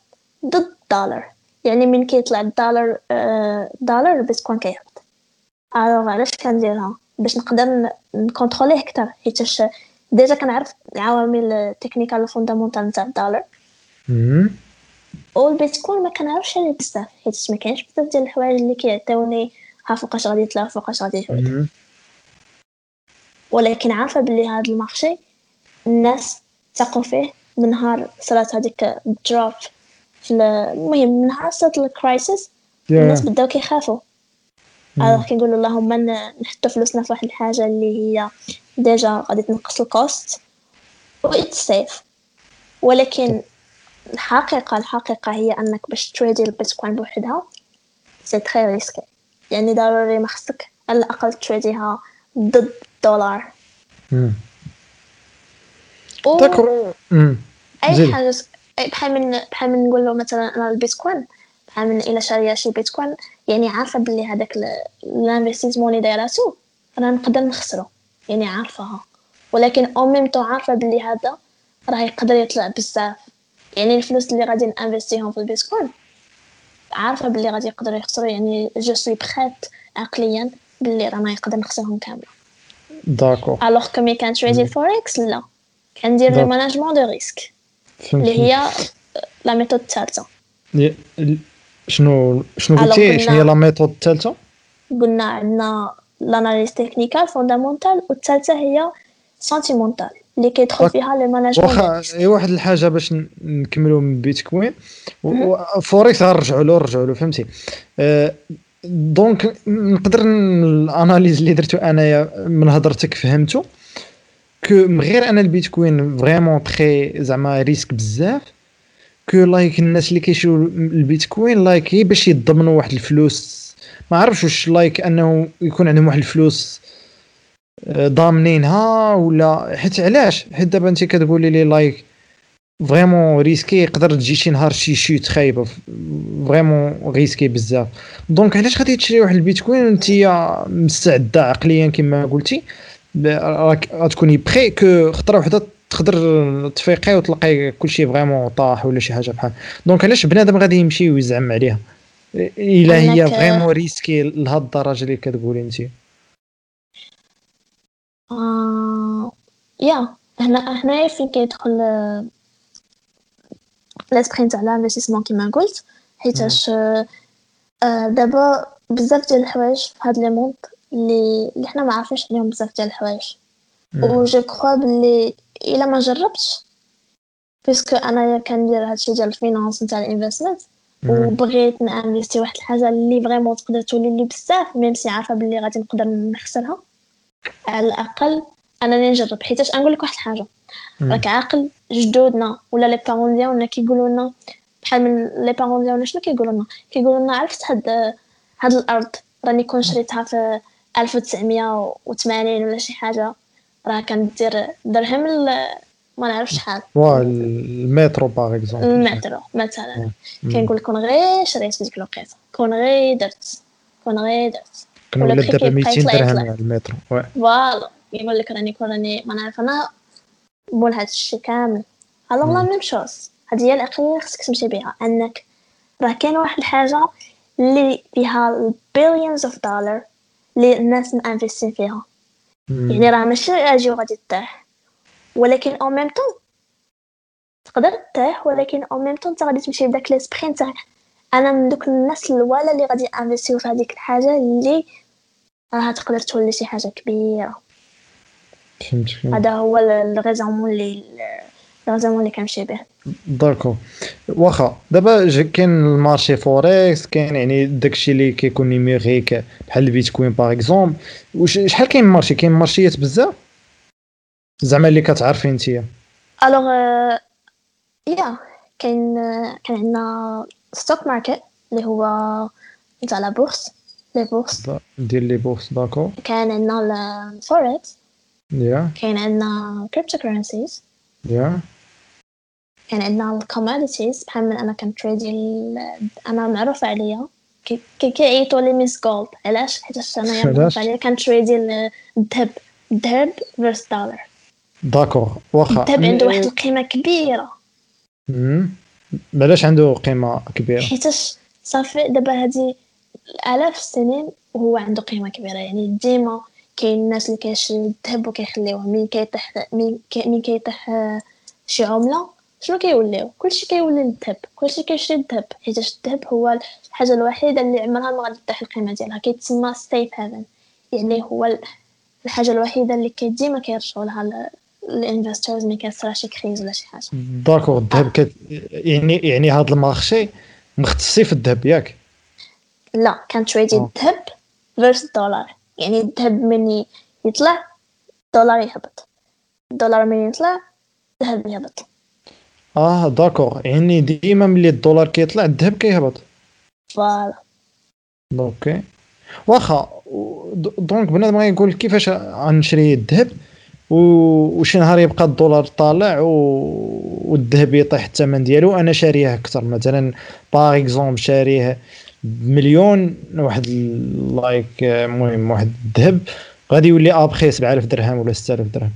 ضد الدولار. يعني من كيطلع الدولار آه، دولار البيتكوين كيهبط alors علاش كنديرها باش نقدر نكونتروليه أكثر حيتاش déjà كنعرف العوامل ال technical ال fondamental نتاع الدولار. والبيتكوين ما كنعرفش عليه بزاف حيت ما كاينش بزاف ديال الحوايج اللي كيعطيوني ها فوقاش غادي يطلع فوقاش غادي يهبط. ولكن عارفة بلي هذا ال marché الناس تقوا فيه من نهار صرات هذيك ال drop في ال- المهم من نهار صرات ال crisis يا الناس بداو كيخافوا. هذا كيقولوا اللهم ن- نحطوا فلوسنا في واحد الحاجة اللي هي déjà غادي تنقص ال cost و it's safe ولكن الحقيقة الحقيقة هي أنك باش تريدي البيتكوين بوحدها c'est très risqué يعني ضروري ما خصك على الأقل تريديها ضد الدولار مم. و d'accord مم. أي. حاجة بحال من بحال من نقولوا مثلا أنا البيتكوين بحال من الا شارية شي بيتكوين يعني عارفة بلي هذاك ال investissement اللي دايراتو أنا نقدر نخسرو يعني عارفاها ولكن أو ميم طون عارفة بلي هذا راه يقدر يطلع بزاف. يعني الفلوس اللي غادي نانفستيهم في البيتكوين عارفة بلي غادي يقدروا يخسروا يعني je suis prête عقليا بلي رانا يقدر نخسرهم كاملة. d'accord alors comme كان تريدي الفوركس لا. كندير le. management de risque اللي هي la méthode الثالثه شنو شنو قلتي؟ شنو هي la méthode الثالثه قلنا عندنا l'analyse technical fondamental والثالثه هي sentimentale اللي كيدخل فيها le management واخا هي واحد الحاجة باش نكملوا من بيتكوين. فوركس غنرجعوا له نرجعوا له فهمتي. آه، donc نقدر ال analyse اللي درتو انايا من هضرتك فهمتو. que من غير أنا البيتكوين vraiment très زعما risque بزاف que like الناس اللي كيشريو البيتكوين like هي باش يضمنوا واحد الفلوس ما عرفتش واش like انه يكون عندهم واحد الفلوس ضامنينها ولا حيت علاش حيت دابا انت كتقولي لي like vraiment risqué يقدر تجي شي نهار شي شيت خايبه vraiment risqué بزاف donc علاش غادي تشري واحد البيتكوين وانت مستعده عقليا كما قلتي راك غتكوني prêt que خطرة وحدة تقدر تفيقي وتلقاي كلشي vraiment طاح ولا شي حاجة بحال. donc علاش بنادم غادي يمشي ويزعم عليها؟ إلا هي vraiment risqué لهاد الدرجة اللي كتقولي أنت. آه... يا هنا هنايا فين كيدخل آه، l'esprit نتاع ال investissement كيما قلت حيتاش آه، آه، دابا بزاف ديال الحوايج في هاد le monde اللي اللي حنا ما عارفينش عليهم بزاف ديال الحوايج. و je crois بلي إلا ما جربتش parce que أنايا كندير هادشي ديال ال finance نتاع ال investment وبغيت نانفيستي واحد الحاجة اللي vraiment تقدر تولي لي بزاف même si عارفة بلي غادي نقدر نخسرها. على الأقل أنني نجرب حيتاش نقول لك واحد الحاجة. راك عاقل جدودنا ولا les parents ديالنا كيقولوا لنا بحال من les parents ديالنا شنو كيقولوا لنا؟ كيقولوا لنا عرفت هاد هاد الأرض راني كون شريتها في 1980 ولا شي حاجة. راه كندير درهم ل- ما نعرفش شحال. وا المترو par exemple. المترو مثلا. كنقول كون غير شريت في ديك الوقيتة. كون غير درت. كون غير درت. كان ولا دابا كيبقى 200 يطلع درهم. على المترو. voilà. يقول لك راني كون راني ما نعرف أنا مول هاد الشي كامل. alors la même chose. هادي هي العقلية اللي خصك تمشي بها. أنك راه كاين واحد الحاجة اللي فيها billions of dollars اللي الناس مانفستين فيها. يعني راه ماشي أجي وغادي تطيح ولكن أو ميم طون تقدر تطيح ولكن أو ميم طون انت غادي تمشي بداك l'esprit نتاع أنا من دوك الناس الوالا اللي غادي investiw في هذيك الحاجة اللي راها تقدر تولي شي حاجة كبيرة. هذا هو ال raisonnement اللي ال raisonnement اللي كنمشي به d'accord. واخا دابا كاين ال marché forex كاين يعني داكشي اللي كيكون numérique بحال البيتكوين par exemple شحال كاين marché؟ كاين marché ات بزاف؟ زعما اللي كتعرفي انتيا. Alors yeah كاين كان عندنا stock market اللي هو نتاع la bourse les bourses. ديال les bourses d'accord. كان عندنا ال forex yeah كاين عندنا crypto currencies yeah كان عندنا ال commodities بحال من أنا كن tradi أنا معروفة عليا. كي كي- كيعيطوا لي Miss Gold علاش؟ حيت انايا علاش؟ معروفة عليا كن tradi ال- الذهب الذهب versus دولار d'accord. واخا الذهب عنده واحد القيمة كبيرة. مم. علاش عنده قيمة كبيرة. حيتاش صافي دابا هادي آلاف السنين وهو عنده قيمة كبيرة. يعني ديما كاين الناس اللي كيشريو الذهب وكيخليوه. مين كيطيح مين كي مين كيطيح شي عملة شنو كيوليو؟ كلشي كيولي للذهب كلشي كيشري الذهب حيتاش الذهب هو الحاجة الوحيدة اللي عمرها ما غادي تطيح القيمة ديالها كيتسمى safe haven يعني هو ال- الحاجة الوحيدة اللي كي ديما كيرجعوا لها ال investors ملي كيصرا شي crise ولا شي حاجة. D'accord الذهب كت... يعني يعني هذا ال marché مختصي في الذهب ياك؟ لا كان tradi آه. الذهب versus الدولار يعني الذهب من يطلع الدولار يهبط. الدولار من يطلع الذهب يهبط. آه d'accord يعني ديما ملي الدولار كيطلع الذهب كيهبط Voilà okay واخا donc بنادم غيقول كيفاش غنشري الذهب وشي نهار يبقى الدولار طالع و... والذهب يطيح الثمن ديالو أنا شاريه أكثر مثلا par exemple شاريه بمليون واحد like المهم واحد الذهب غادي يولي ابخي 7000 درهم ولا 6000 درهم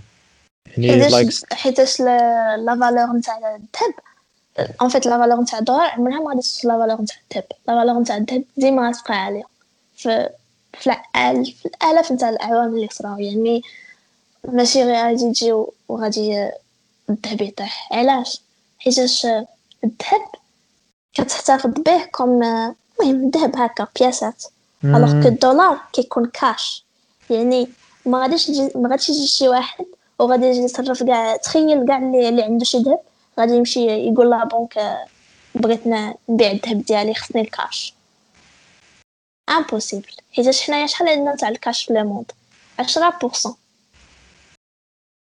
حيتاش حيتاش la valeur نتاع الذهب. En fait la valeur نتاع الدولار عمرها ما غادي توصل la valeur نتاع الذهب. la valeur نتاع الذهب ديما غتبقى عالية. في في الآلاف نتاع الأعوام اللي صراو يعني ماشي غير غادي تجي وغادي الذهب يطيح. علاش؟ حيتاش الذهب كتحتفظ به comme المهم الذهب هكا pièce ات. Alors que الدولار كيكون كاش يعني ما غاديش ما غاديش يجي شي واحد وغادي يجي يصرف كاع تخيل كاع اللي, اللي عنده شي ذهب غادي يمشي يقول la banque آه، بغيت نبيع الذهب ديالي خصني ال cash. Impossible حيت حنايا شحال عندنا تاع الكاش في le monde؟ 10%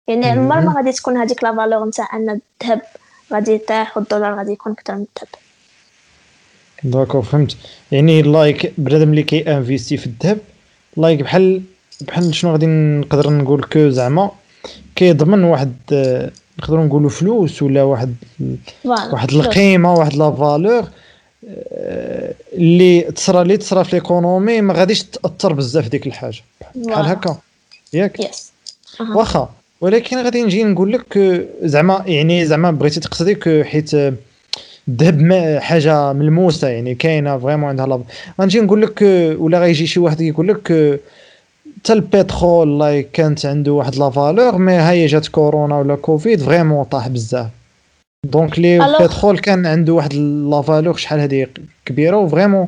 يعني عمر ما. غادي تكون هذيك la valeur نتاع أن الذهب غادي يطيح والدولار غادي يكون أكثر من الذهب. D'accord فهمت. يعني like بنادم اللي كي investi في الذهب Like بحال بحال شنو غادي نقدر نقول que زعما كيضمن واحد آه، نقدروا نقولوا فلوس ولا واحد واحد. القيمة واحد La valeur آه، اللي تصرا اللي تصرا في l'économie ما غاديش تأثر بزاف ديك الحاجة بحال. هكا ياك Yes. واخا ولكن غادي نجي نقول لك زعما يعني زعما بغيتي تقصدي حيت آه، الذهب حاجة ملموسة يعني كاينة vraiment عندها la غنجي نقول لك ولا غيجي شي واحد يقول لك حتى البترول like كانت عنده واحد la valeur mais هاي جات كورونا ولا كوفيد vraiment طاح بزاف. donc le البترول كان عنده واحد la valeur شحال هذه كبيرة و vraiment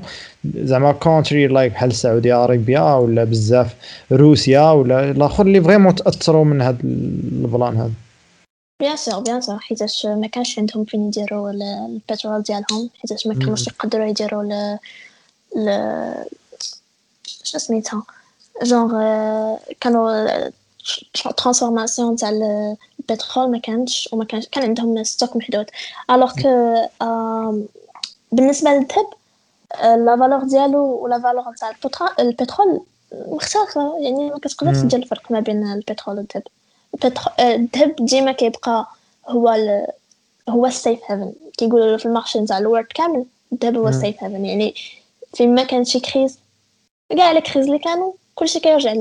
زعما country like بحال السعوديه عربيه ولا بزاف روسيا ولا الآخر اللي vraiment تأثروا من هذا ال plan هذا. bien sûr bien sûr حيتاش ما كانش عندهم فين يديروا ال- البترول ديالهم حيتاش ما كانوش يقدروا يديروا ل ل شنو سميتها جونغ كانوا transformation تاع ال- البترول ما كانش وما كانش كان عندهم stock محدود alors que بالنسبة للذهب la valeur ديالو و la valeur تاع البترول مختلفه يعني ما كتقدرش مم. تدير الفرق ما بين البترول والذهب الذهب ديما كيبقى هو ال... هو ال safe haven كيقولوا في ال marché نتاع ال world كامل الذهب هو. ال safe haven يعني فين ما كان شي crise كاع les crises اللي كانوا كلشي كيرجع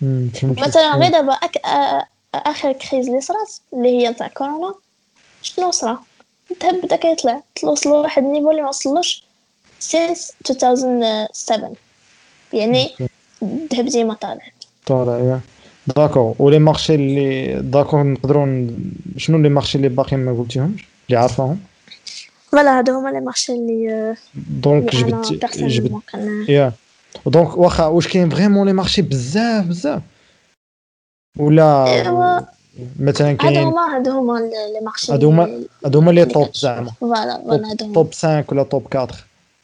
فهمت مثلا غير دابا أك... آ- آخر crise اللي صرات اللي هي نتاع كورونا شنو صرا؟ الذهب بدا كيطلع. وصل لواحد ال niveau اللي ما وصلوش since 2007 يعني الذهب ديما طالع. طالع yeah. d'accord. و les marchés اللي d'accord نقدروا شنو les marchés اللي باقيين ما قلتيهمش؟ اللي عارفاهم؟ Voilà هادو هما les marchés اللي آه، donc جبت جبت yeah. donc واخا واش كاين vraiment les marchés بزاف بزاف ولا. مثلا هادو كاين هما هادو هما les marchés هادو هما هادو هما les top. زعما voilà voilà هادو top 5 ولا top 4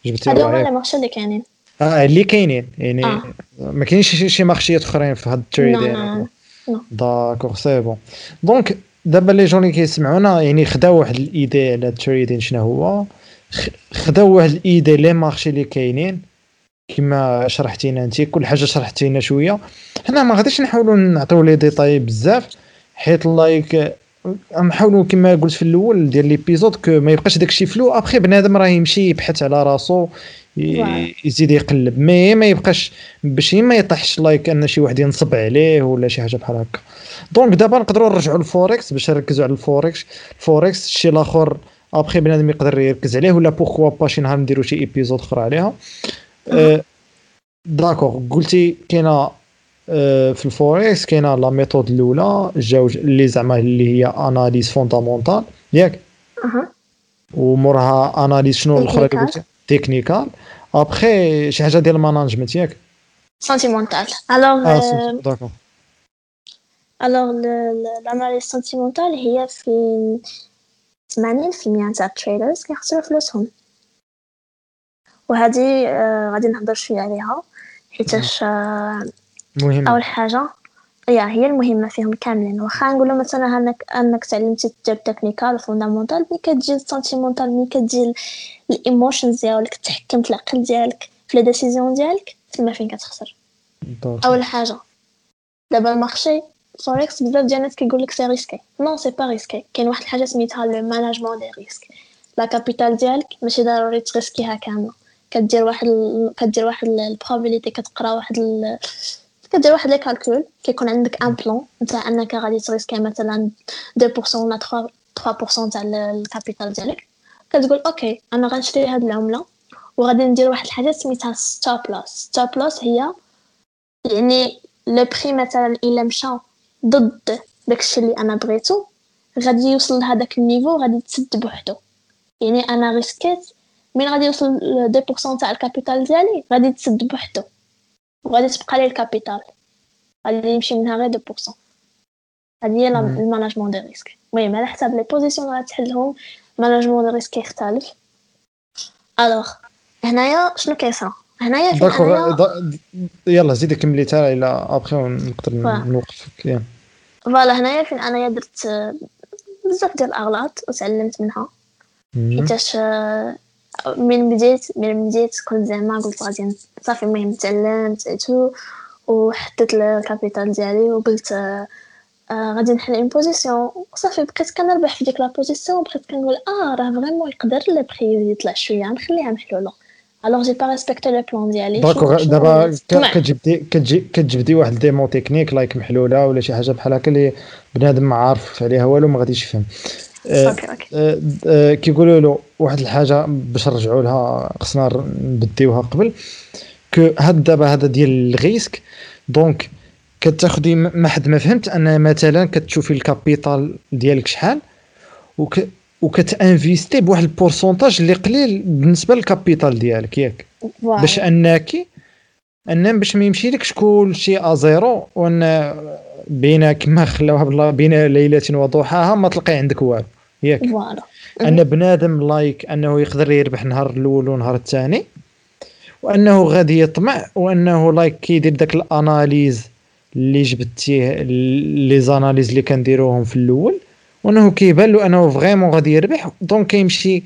جبتي هادو هما les marchés اللي كاينين آه اللي كاينين يعني آه. ما كاينش شي- شي مارشيات اخرين في هاد ال trading d'accord c'est bon donc دابا les gens اللي كيسمعونا يعني خداو واحد ال idée على ال trading شنو هو خداو واحد ال idée les marchés اللي كاينين كما شرحتي لنا انت كل حاجة شرحتي لنا شوية. حنا ما غاديش نحاولوا نعطيو les détails بزاف حيت like نحاولوا كما قلت في الأول ديال l'épisode que ما يبقاش داكشي flou. ابخي بنادم راه يمشي يبحث على راسو. يزيد يقلب. mais ما يبقاش باش ما يطيحش like أن شي واحد ينصب عليه ولا شي حاجة بحال هكا. donc دابا نقدروا نرجعوا للفوركس باش نركزوا على الفوركس. الفوركس الشيء الآخر ابخي بنادم يقدر يركز عليه ولا pourquoi pas شي نهار نديروا شي épisode أخرى عليها. d'accord قلتي كاينة آه، في الفوركس كاينة la méthode الأولى جاوج اللي زعما اللي هي analyse fondamentale ياك؟ أها. ومورها analyse شنو الأخرى اللي. قلتي؟ technical après شي حاجة ديال ال management ياك؟ sentimentale alors d'accord alors ال analyse sentimentale هي في 80% تاع ال traders كيخسروا فلوسهم وهذه آه، غادي نهضر شوية عليها حيتاش آه، مهم. أول حاجة هي هي المهمة فيهم كاملين. واخا نقولوا مثلا أنك أنك تعلمتي دير technical fondamentale ملي كتجي ال sentimentale ملي كتجي ال emotions ديالك تحكم في العقل ديالك في les décisions ديالك تما فين كتخسر. أول حاجة. دابا ال marché forex بزاف ديال الناس كيقول لك c'est risqué non c'est pas risqué كاين واحد الحاجة سميتها le management des risques la capital ديالك ماشي ضروري تريسكيها كاملة. كدير واحد. كدير واحد ال probabilité كتقرا واحد. كدير واحد les calculs كيكون عندك un plan نتاع أنك غادي تريسكي مثلا 2% ولا 3% تاع ال- ال capital ديالك كتقول okay أنا غنشري هاد العملة وغادي ندير واحد الحاجة سميتها stop loss stop loss هي يعني le prix مثلا إلا مشى ضد داكشي اللي أنا بغيتو غادي يوصل لهداك ال niveau غادي تسد بوحدو يعني أنا ريسكيت من غادي يوصل ل 2% تاع ال capital ديالي غادي تسد بوحدو. وغادي تبقى لي ال capital. غادي يمشي منها غير 2% هذه هي لا- مم. ال management des risques المهم على حساب les positions اللي غتحلهم management des risques يختلف. alors هنايا شنو كيصرا؟ هنايا انايا دا- يلا زيدي كملي تا إلى ابخي ونقدر voilà. نوقفك. voilà هنايا فين؟ أنايا درت بزاف ديال الأغلاط وتعلمت منها. حيتاش آه، من بديت من بديت كنت زعما قلت غادي صافي المهم تعلمت et tout وحطيت ال capital ديالي وقلت آه، غادي نحل une position صافي بقيت كنربح في ديك la position وبقيت كنقول آه راه vraiment يقدر le prix يطلع شوية نخليها محلولة. alors j'ai pas respecté le plan ديالي شنو دابا. كتجبدي كتجي كتجبدي واحد des mots techniques like محلولة ولا شي حاجة بحال هكا اللي بنادم ما عارف عليها والو ما غاديش يفهم. okay okay. آه، آه، كيقولوا له واحد الحاجة باش نرجعوا لها خصنا نبديوها قبل. que هاد دابا هذا ديال ال risque donc كتاخدي ما حد ما فهمت أن مثلا كتشوفي ال capital ديالك شحال وك وكتانفيستي بواحد ال pourcentage اللي قليل بالنسبة لل capital ديالك ياك. باش انك أن باش ما يمشي لكش كل شيء à zéro وأن بين كما خلاوها بالله بين ليلة وضحاها ما تلقي عندك والو. ياك. voilà. أن بنادم like أنه يقدر يربح نهار الأول ونهار الثاني وأنه غادي يطمع وأنه like كيدير داك ال analyse اللي جبتيه les analyses اللي كنديروهم في الأول وأنه كيبان له أنه vraiment غادي يربح donc كيمشي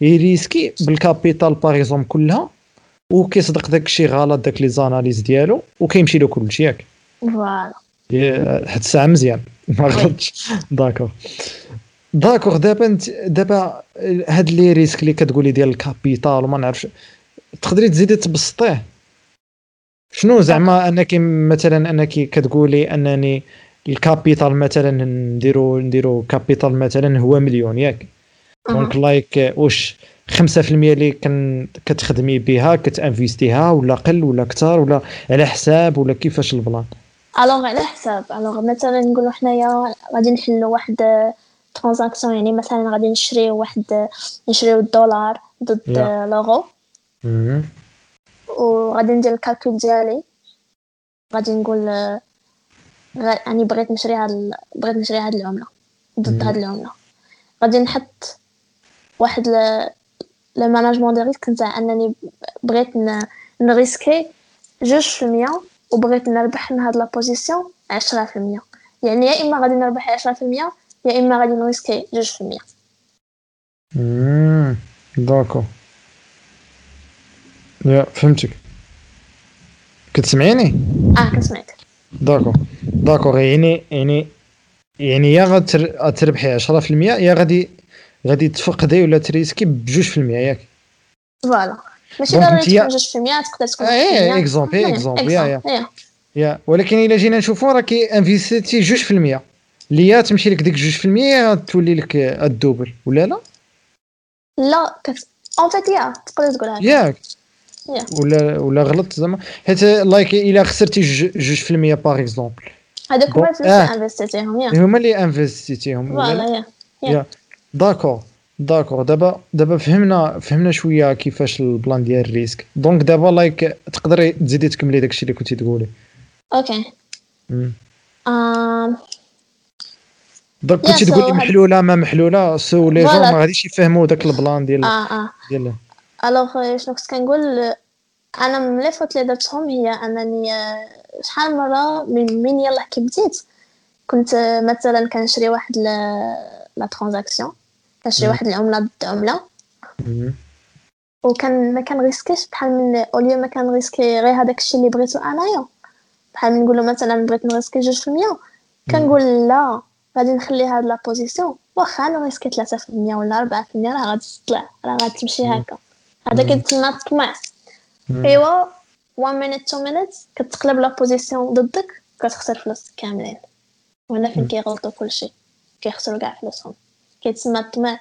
يريسكي بال capital par exemple كلها وكيصدق داك الشيء غلط داك les analyses ديالو وكيمشي له كلشي ياك. voilà. حد الساعة مزيان. ما غلطش d'accord. d'accord دابا انت دابا هاد les risques اللي كتقولي ديال ال capital وما نعرفش تقدري تزيدي تبسطيه؟ شنو زعما انك مثلا انك كتقولي انني ال capital مثلا نديرو نديرو capital مثلا هو مليون ياك. donc like واش 5% اللي كن كتخدمي بها كتأنفيستيها ولا قل ولا كثر ولا على حساب ولا كيفاش ال plan؟ alors على حساب alors مثلا نقولوا حنايا غادي نحلوا واحد transaction يعني مثلا غادي نشريو واحد نشريو الدولار ضد Yeah. l'euro مم. وغادي ندير ال calcul ديالي غادي نقول يعني بغيت نشري هاد بغيت نشري هاد العمله ضد. هاد العمله غادي نحط واحد le management des risques نتاع انني بغيت ن- نريسكي جوج في المية وبغيت نربح من هاد la position عشرة في المية. يعني يا إما غادي نربح عشرة في المية يا إما غادي نريسكي جوج في المية. مم. d'accord يا فهمتك. كتسمعيني؟ آه كنسمعك. d'accord d'accord يعني يعني يعني يا غتر- غتربحي 10% يا غادي غادي تفقدي ولا تريسكي في المية ياك. voilà. ماشي ضروري تكون جوج في تقدر تكون إيه، إيه، exemple، يا- يا. يا ولكن الا جينا نشوفوا راكي انفيستيتي جوج في المية اللي يا تمشي لك ديك جوج في المية تولي لك ال double ولا لا لا كت... en fait يا تقدر تقول هكا ياك. ولا ولا غلط زعما حيت like الا خسرتي جوج في المية par exemple هذوك هما الفلوس. اللي investيتيهم يا هما اللي انفستيتيهم ولا لا؟ يا d'accord داكور دابا دابا فهمنا فهمنا شوية كيفاش ال plan ديال ال risque. donc دابا like تقدري تزيدي تكملي داكشي اللي كنتي تقولي. okay donc كنتي تقولي محلولة ما محلولة so les gens. ما غاديش يفهموا داك ال plan ديال آه آه. ديال alors شنو كنت كنقول أنا من les fautes اللي درتهم هي أنني آه، شحال مرة من من يلاه كي بديت كنت آه، مثلا كنشري واحد la transaction. كنشري. واحد العملة ضد عملة. وكان ما كن risquيش بحال من au lieu ما كن risquي غير هذاك الشيء اللي بغيتو أنايا. بحال من نقول له مثلا بغيت ن risquي جوج في المية كنقول لا غادي نخلي هاد la position واخا ن risquي 3% ولا 4% راه غادي تطلع راه غادي تمشي هكا. هذا كيتسمى الطمع. أيوا 1 minute 2 minutes كتقلب la position ضدك كتخسر فلوسك كاملين. وهنا فين كيغلطوا كلشي كيخسروا كاع فلوسهم. كيتسمى الطمع.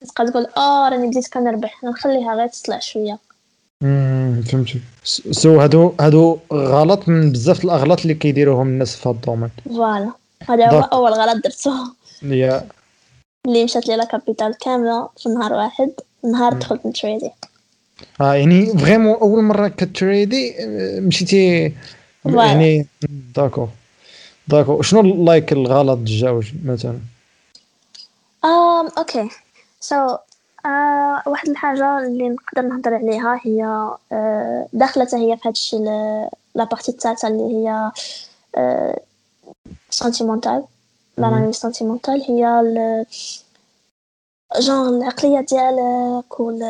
تبقى تقول آه راني بديت كنربح. نخليها غير تطلع شوية. فهمتي so هادو هادو غلط من بزاف الأغلاط اللي كيديروهم الناس في هاد ال domaine. voilà. هذا هو. أول غلط درته. yeah. اللي مشات لي la capital كاملة في نهار واحد. نهار دخلت ن tradي آه يعني vraiment أول مرة كت tradي آه، مشيتي. يعني d'accord d'accord شنو like الغلط الجوج مثلا؟ آم okay. so آه واحد الحاجة اللي نقدر نهضر عليها هي آه داخلة هي في هادشي la partie الثالثة اللي هي آه sentimentale l'analyse sentimentale هي ال- جونغ العقلية ديالك وال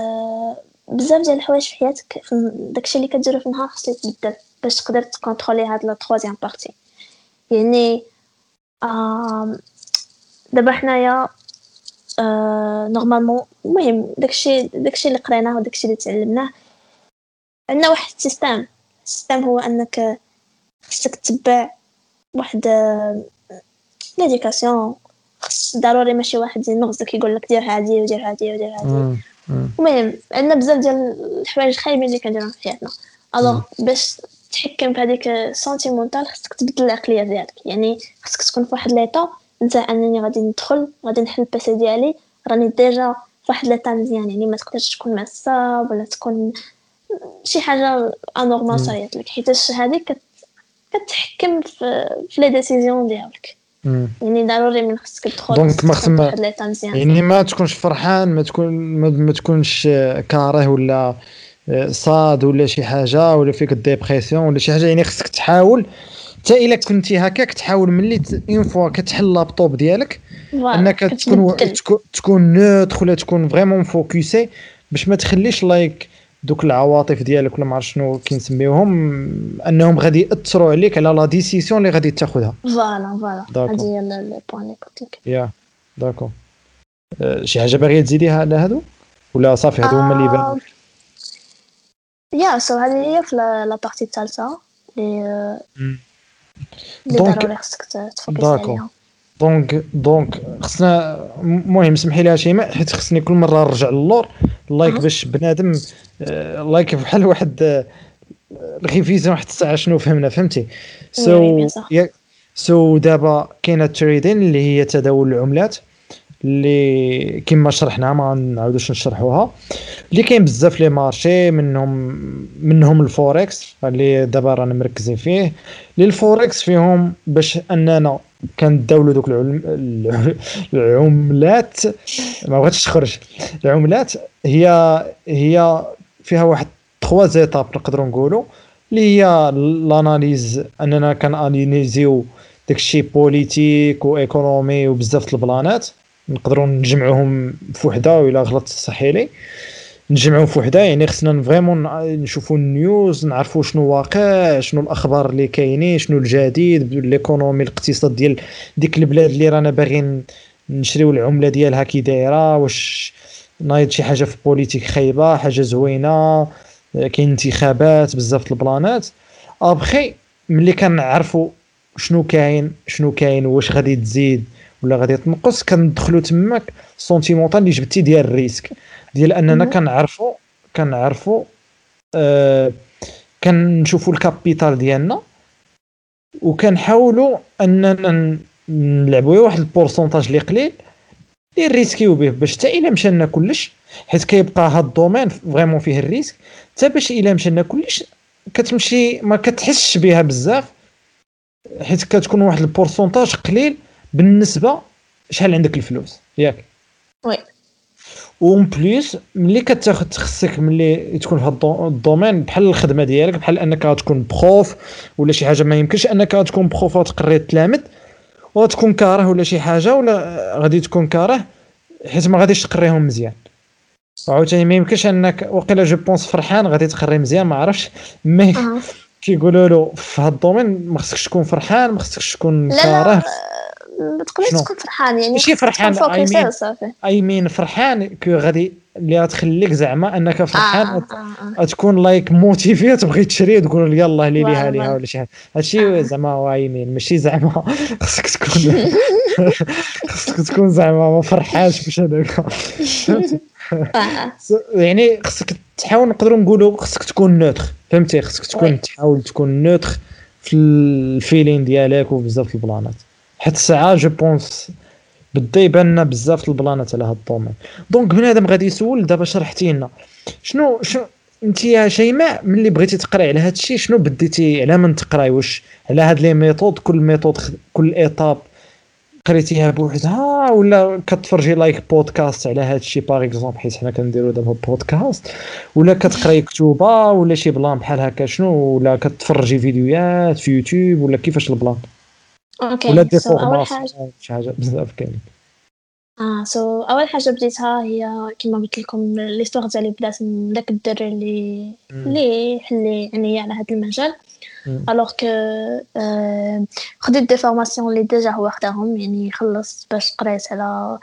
بزاف ديال الحوايج في حياتك داكشي اللي كديرو في النهار خصو يتبدل باش تقدر ت contrôlي هاد la partie يعني آم، دابا حنايا آه normalement المهم داكشي داكشي اللي قريناه وداكشي اللي تعلمناه عندنا واحد ال system. ال system هو أنك خصك تتبع واحد ليديكاسيون خص ضروري ماشي واحد ينغزك يقول لك دير هادي ودير هادي ودير هادي. المهم عندنا بزاف ديال الحوايج خايبين اللي كنديروهم في حياتنا. alors باش تحكم في هذيك sentimentale خصك تبدل العقلية ديالك يعني خصك تكون في واحد l'état نتا انني غادي ندخل غادي نحل ال PC ديالي. راني déjà في واحد l'état مزيان يعني ما تقدرش تكون معصب ولا تكون شي حاجة anormale صرات لك. حيتاش هذيك كت... كتحكم في في les décisions ديالك. يعني ضروري من خصك تدخل donc ما مزيان. يعني ما تكونش فرحان ما تكون ما, ما تكونش كاره ولا sad ولا شي حاجة ولا فيك dépression ولا شي حاجة. يعني خصك تحاول حتى إلا كنتي هكاك تحاول ملي une fois كتحل اللابتوب ديالك أنك تكون. تكون neutre ولا تكون vraiment focusée باش ما تخليش like دوك العواطف ديالك ولا ما عرفت شنو كنسميوهم أنهم غادي يأثروا عليك على la décision اللي غادي تاخذها. voilà voilà. هادي هي ال- ال point اللي قلت لك yeah d'accord آه، شي حاجة باغية تزيديها على هادو؟ ولا صافي هادو هما اللي بانوا yeah so هذه هي في la partie مم. اللي donc- d'accord. donc donc خصنا المهم سمحي لي شيماء حيت خصني كل مرة نرجع للور like. باش بنادم آه، like بحال واحد آه، ال révision واحد الساعة شنو فهمنا فهمتي؟ so so دابا كاينة ال trading اللي هي تداول العملات. اللي كما شرحنا ما نعاودوش نشرحوها. اللي كاين بزاف les marchés منهم منهم الفوركس اللي دابا رانا مركزين فيه. اللي الفوركس فيهم باش أننا كنداولوا دوك العلم الع- العملات. ما بغيتش تخرج. العملات هي هي فيها واحد trois étapes نقدروا نقولوا اللي هي ال analyse أننا كن analysيو داكشي politique و économie وبزاف د ال planات. نقدروا نجمعوهم في وحده ولا غلط صححي لي نجمعهم في وحده يعني خصنا vraiment نشوفوا ال news نعرفوا شنو واقع شنو الأخبار اللي كاينين شنو الجديد l'économie الاقتصاد ديال ديك البلاد اللي رانا باغيين نشريو العملة ديالها كي دايرة واش نايض شي حاجة في politique خايبة حاجة زوينة كاين انتخابات بزاف ال planات. ابخي ملي كنعرفوا شنو كاين شنو كاين واش غادي تزيد ولا غادي تنقص كندخلوا تماك sentimentale اللي جبتي ديال ال risque ديال أننا. كنعرفوا كنعرفوا آه كنشوفوا ال capital ديالنا وكنحاولوا أننا نلعبوا واحد ال pourcentage اللي قليل اللي ريسكيو به باش حتى إلا مشى كلش حيت كيبقى هاد ال domaine vraiment فيه ال risque حتى باش إلا مشى كلش كتمشي ما كتحسش بها بزاف حيت كتكون واحد ال pourcentage قليل بالنسبة شحال عندك الفلوس؟ ياك. oui. en plus ملي كتاخد خصك ملي تكون في ال do- ال domaine بحال الخدمة ديالك بحال أنك غتكون prof ولا شي حاجة ما يمكنش أنك غتكون prof وتقري تلامذ وتكون كاره ولا شي حاجة ولا غادي تكون كاره حيت ما غاديش تقريهم مزيان. وعاوتاني ما يمكنش أنك وقيلا je pense فرحان غادي تقري مزيان ما عرفتش. mais. كيقولوا له في هاد ال domaine ما خصكش تكون فرحان ما خصكش تكون كاره. ما تقدرش شنو؟ تكون فرحان يعني ماشي فرحان، mean- صافي I mean فرحان كو غادي اللي غتخليك زعما أنك فرحان آه، وت- آه، آه. تكون like motivé تبغي تشري وتقول يلا لي ليها ليها. ولا شي حاجة هادشي آه. زعما هو I mean ماشي زعما خصك تكون خصك تكون زعما ما فرحانش باش هذاك آه. يعني خصك تحاول نقدروا نقولوا خصك تكون neutre فهمتي خصك تكون. تحاول تكون neutre في ال feeling ديالك وبزاف البلانات حيت الساعة je pense بدا يبان لنا بزاف البلانات على هاد ال domaine. donc بنادم غادي يسول دابا شرحتي لنا. شنو شنو أنت يا شيماء ملي بغيتي تقرأي على هاد الشيء شنو بديتي على من تقرأي؟ واش على هاد les méthodes؟ كل méthode كل étape قريتيها بوحدها؟ ولا كتفرجي like بودكاست على هاد الشيء par exemple حيت حنا كنديروا دابا بودكاست ولا كتقرأي كتوبة؟ ولا شي plan بحال هكا شنو؟ ولا كتفرجي فيديوهات في يوتيوب؟ ولا كيفاش ال plan؟ okay ولا دي so أول حاجة شي حاجة بزاف كاين آه so أول حاجة بديتها هي كما قلت لكم l'histoire ديالي بدات من داك الدري اللي اللي حلي عينيا على هذا المجال. alors que آه، خديت des formations اللي déjà هو خداهم يعني خلصت باش قريت على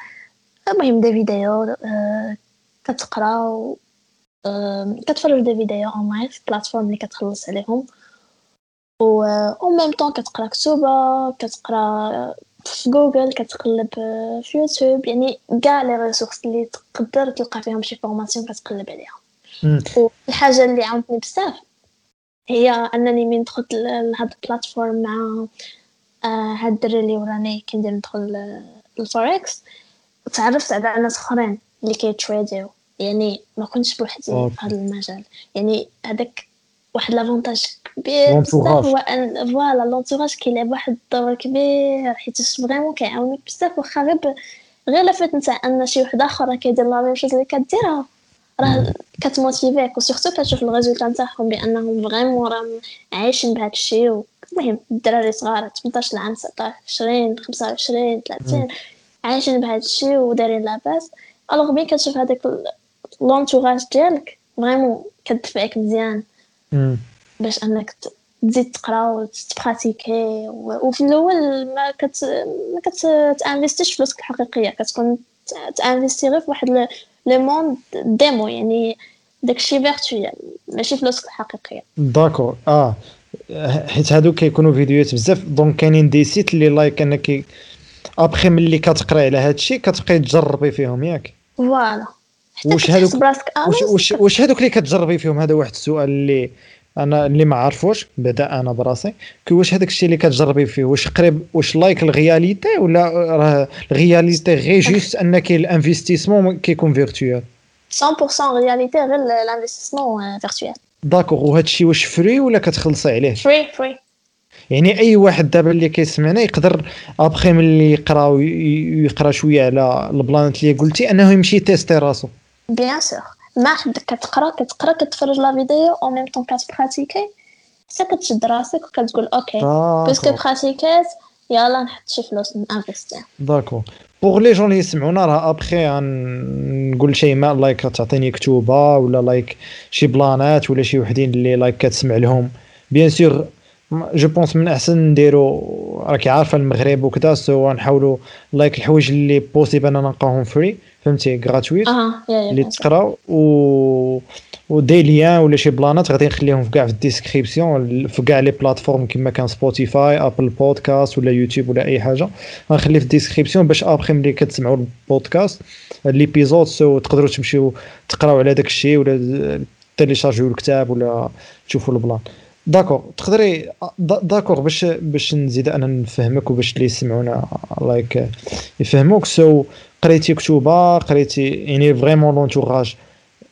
المهم des vidéos آه، كتقرا و آه، كتفرج des vidéos online في plateformes اللي كتخلص عليهم. و au même temps كتقرأ كتوبة كتقرأ في جوجل كتقلب في يوتيوب يعني كاع les ressources اللي تقدر تلقى فيهم شي formation كتقلب عليها. والحاجة اللي عاونتني بزاف هي أنني من دخلت لهاد ال plateforme مع آه، هاد الدري اللي وراني كندير ندخل للفوركس تعرفت على ناس أخرين اللي كيتريديو يعني ما كنتش بوحدي. في هذا المجال يعني هذاك واحد l'avantage كبير بزاف. هو ان voilà l'entourage كيلعب واحد الدور كبير حيت vraiment كيعاونك بزاف واخا غير غير le fait نتاع أن شي واحد آخر راه كيدير la même chose اللي كديرها. راه كتموتيفيك و surtout كتشوف ال résultat نتاعهم بأنهم vraiment راهم عايشين بهذا الشيء المهم الدراري صغار 18 عام 19 20 25 30 عايشين بهذا الشيء ودايرين لاباس alors ملي كتشوف هذاك l'entourage ديالك vraiment كتدفعك مزيان. باش انك تزيد تقرا وتبراتيكي وفي الأول ما كت ما كتانفيستيش فلوسك الحقيقية كتكون تانفيستي غير في واحد le- le monde démo يعني داكشي virtuel ماشي فلوسك الحقيقية. d'accord آه حيت هادو كيكونوا فيديوهات بزاف donc كاينين des sites اللي like أنك ابخي ملي كتقراي على هاد الشيء كتبقاي تجربي فيهم ياك. voilà واش هادوك- آه، واش واش واش هادوك اللي كتجربي فيهم؟ هذا واحد السؤال اللي أنا اللي ما عارفوش بعدا أنا براسي. كي واش هذاك الشيء اللي كتجربي فيه؟ واش قريب واش like ال réalité ولا راه ال réalité غير juste ان كاين ال investissement كيكون virtuel 100% réalité غير ال investissement virtuel. d'accord وهذا الشيء واش free ولا كتخلصي عليه؟ free free. يعني أي واحد دابا اللي كيسمعنا يقدر أبخي ملي يقرأ وي- يقرأ شوية على البلانات اللي قلتي أنه يمشي تيستي راسو. bien sûr ما حد كتقرا كتقرا كتفرج la vidéo au même temps كتبراتيكي حتى كتشد راسك وكتقول okay parce que d'accord براتيكيت يلا نحط شي فلوس نانفيستي d'accord pour les gens اللي يسمعونا راه ابخي غنقول شي ما like تعطيني كتوبه ولا like شي بلانات ولا شي وحدين اللي like كتسمع لهم bien sûr je pense من احسن نديرو راكي عارفه المغرب وكذا so نحاولوا like الحوايج اللي possible اننا نلقاهم free فهمتي gratuit اللي. تقراو و و des liens ولا شي بلانات غادي نخليهم في كاع في ال description في كاع les plateformes كما كان Spotify Apple Podcast ولا يوتيوب ولا أي حاجة. غنخليه في ال description باش ابخي ملي كتسمعوا البودكاست l'épisode so تقدروا تمشيو تقراو على داك الشيء ولا تيليشارجيو الكتاب ولا تشوفوا ال plan. d'accord تقدري دا- d'accord باش باش نزيد أنا نفهمك وباش اللي يسمعونا like يفهموك. so قريتي كتوبة قريتي يعني vraiment l'entourage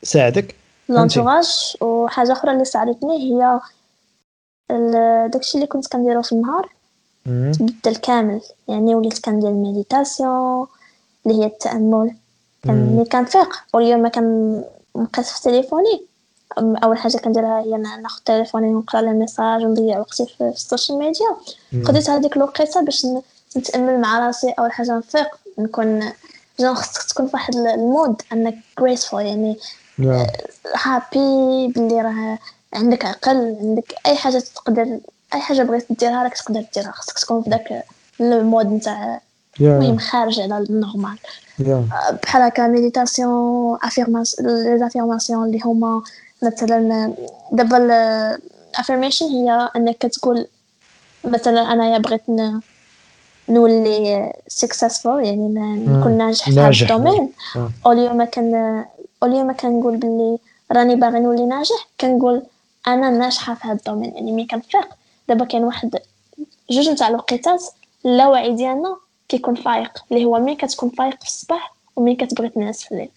ساعدك؟ l'entourage وحاجة أخرى اللي ساعدتني هي داكشي اللي كنت كنديرو في النهار. تبدل كامل. يعني وليت كندير méditation اللي هي التأمل. ملي كنفيق واليوم ما كنبقاش في تليفوني. أول حاجة كنديرها هي نا- ناخذ تليفوني ونقرأ les messages ونضيع وقتي في, السوشيال ميديا. قضيت هذيك الوقيتة باش نتأمل مع راسي. أول حاجة نفيق نكون جون خصك تكون في واحد ال mood أنك grateful يعني. هابي باللي راه عندك عقل عندك أي حاجة تقدر أي حاجة بغيت ديرها راك تقدر ديرها. خصك تكون في داك ال mode نتاع المهم خارج على ال normal. بحال هكا méditation affirmation les affirmations اللي هما مثلا دابا ال affirmation هي أنك كتقول مثلا أنايا بغيت نولي successful يعني نكون ناجح في هذا. ال domaine. آه. اليوم كان اليوم كنقول باللي راني باغي نولي ناجح كنقول أنا ناجحة في هذا ال domaine يعني ملي كنفيق. دابا كاين واحد جوج نتاع الوقيتات اللاوعي ديالنا كيكون فايق اللي هو ملي كتكون فايق في الصباح وملي كتبغي تنعس في الليل.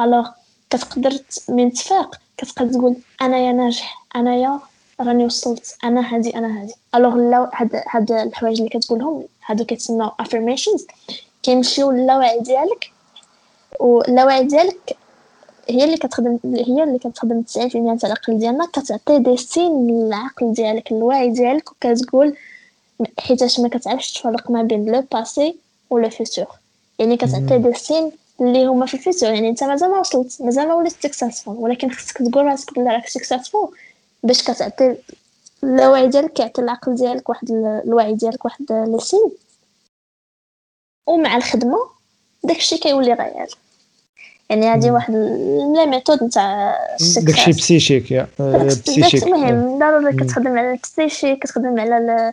Alors كتقدر من تفيق كتقدر تقول أنايا ناجح أنايا راني وصلت أنا هادي أنا هادي. Alors لو هاد هاد الحوايج اللي كتقولهم هادو كيتسموا affirmations. كيمشيو للاوعي ديالك واللاوعي ديالك هي اللي كتخدم هي اللي كتخدم 90% تاع العقل ديالنا كتعطي des signes للعقل ديالك الوعي ديالك وكتقول حيتاش ما كتعرفش تفرق ما بين le passé و le futur. يعني كتعطي des signes اللي هما في ال futur. يعني انت مازال ما وصلت مازال ما وليت successful ولكن خصك تقول راسك بلي راك successful باش كتعطي الوعي ديالك كيعطي العقل ديالك واحد ال- الوعي ديالك واحد les signes ومع الخدمة داكشي كيولي réel يعني هذه واحد la méthode نتاع داكشي psychique yeah آه، psychique المهم ضروري كتخدم على ال psyché كتخدم على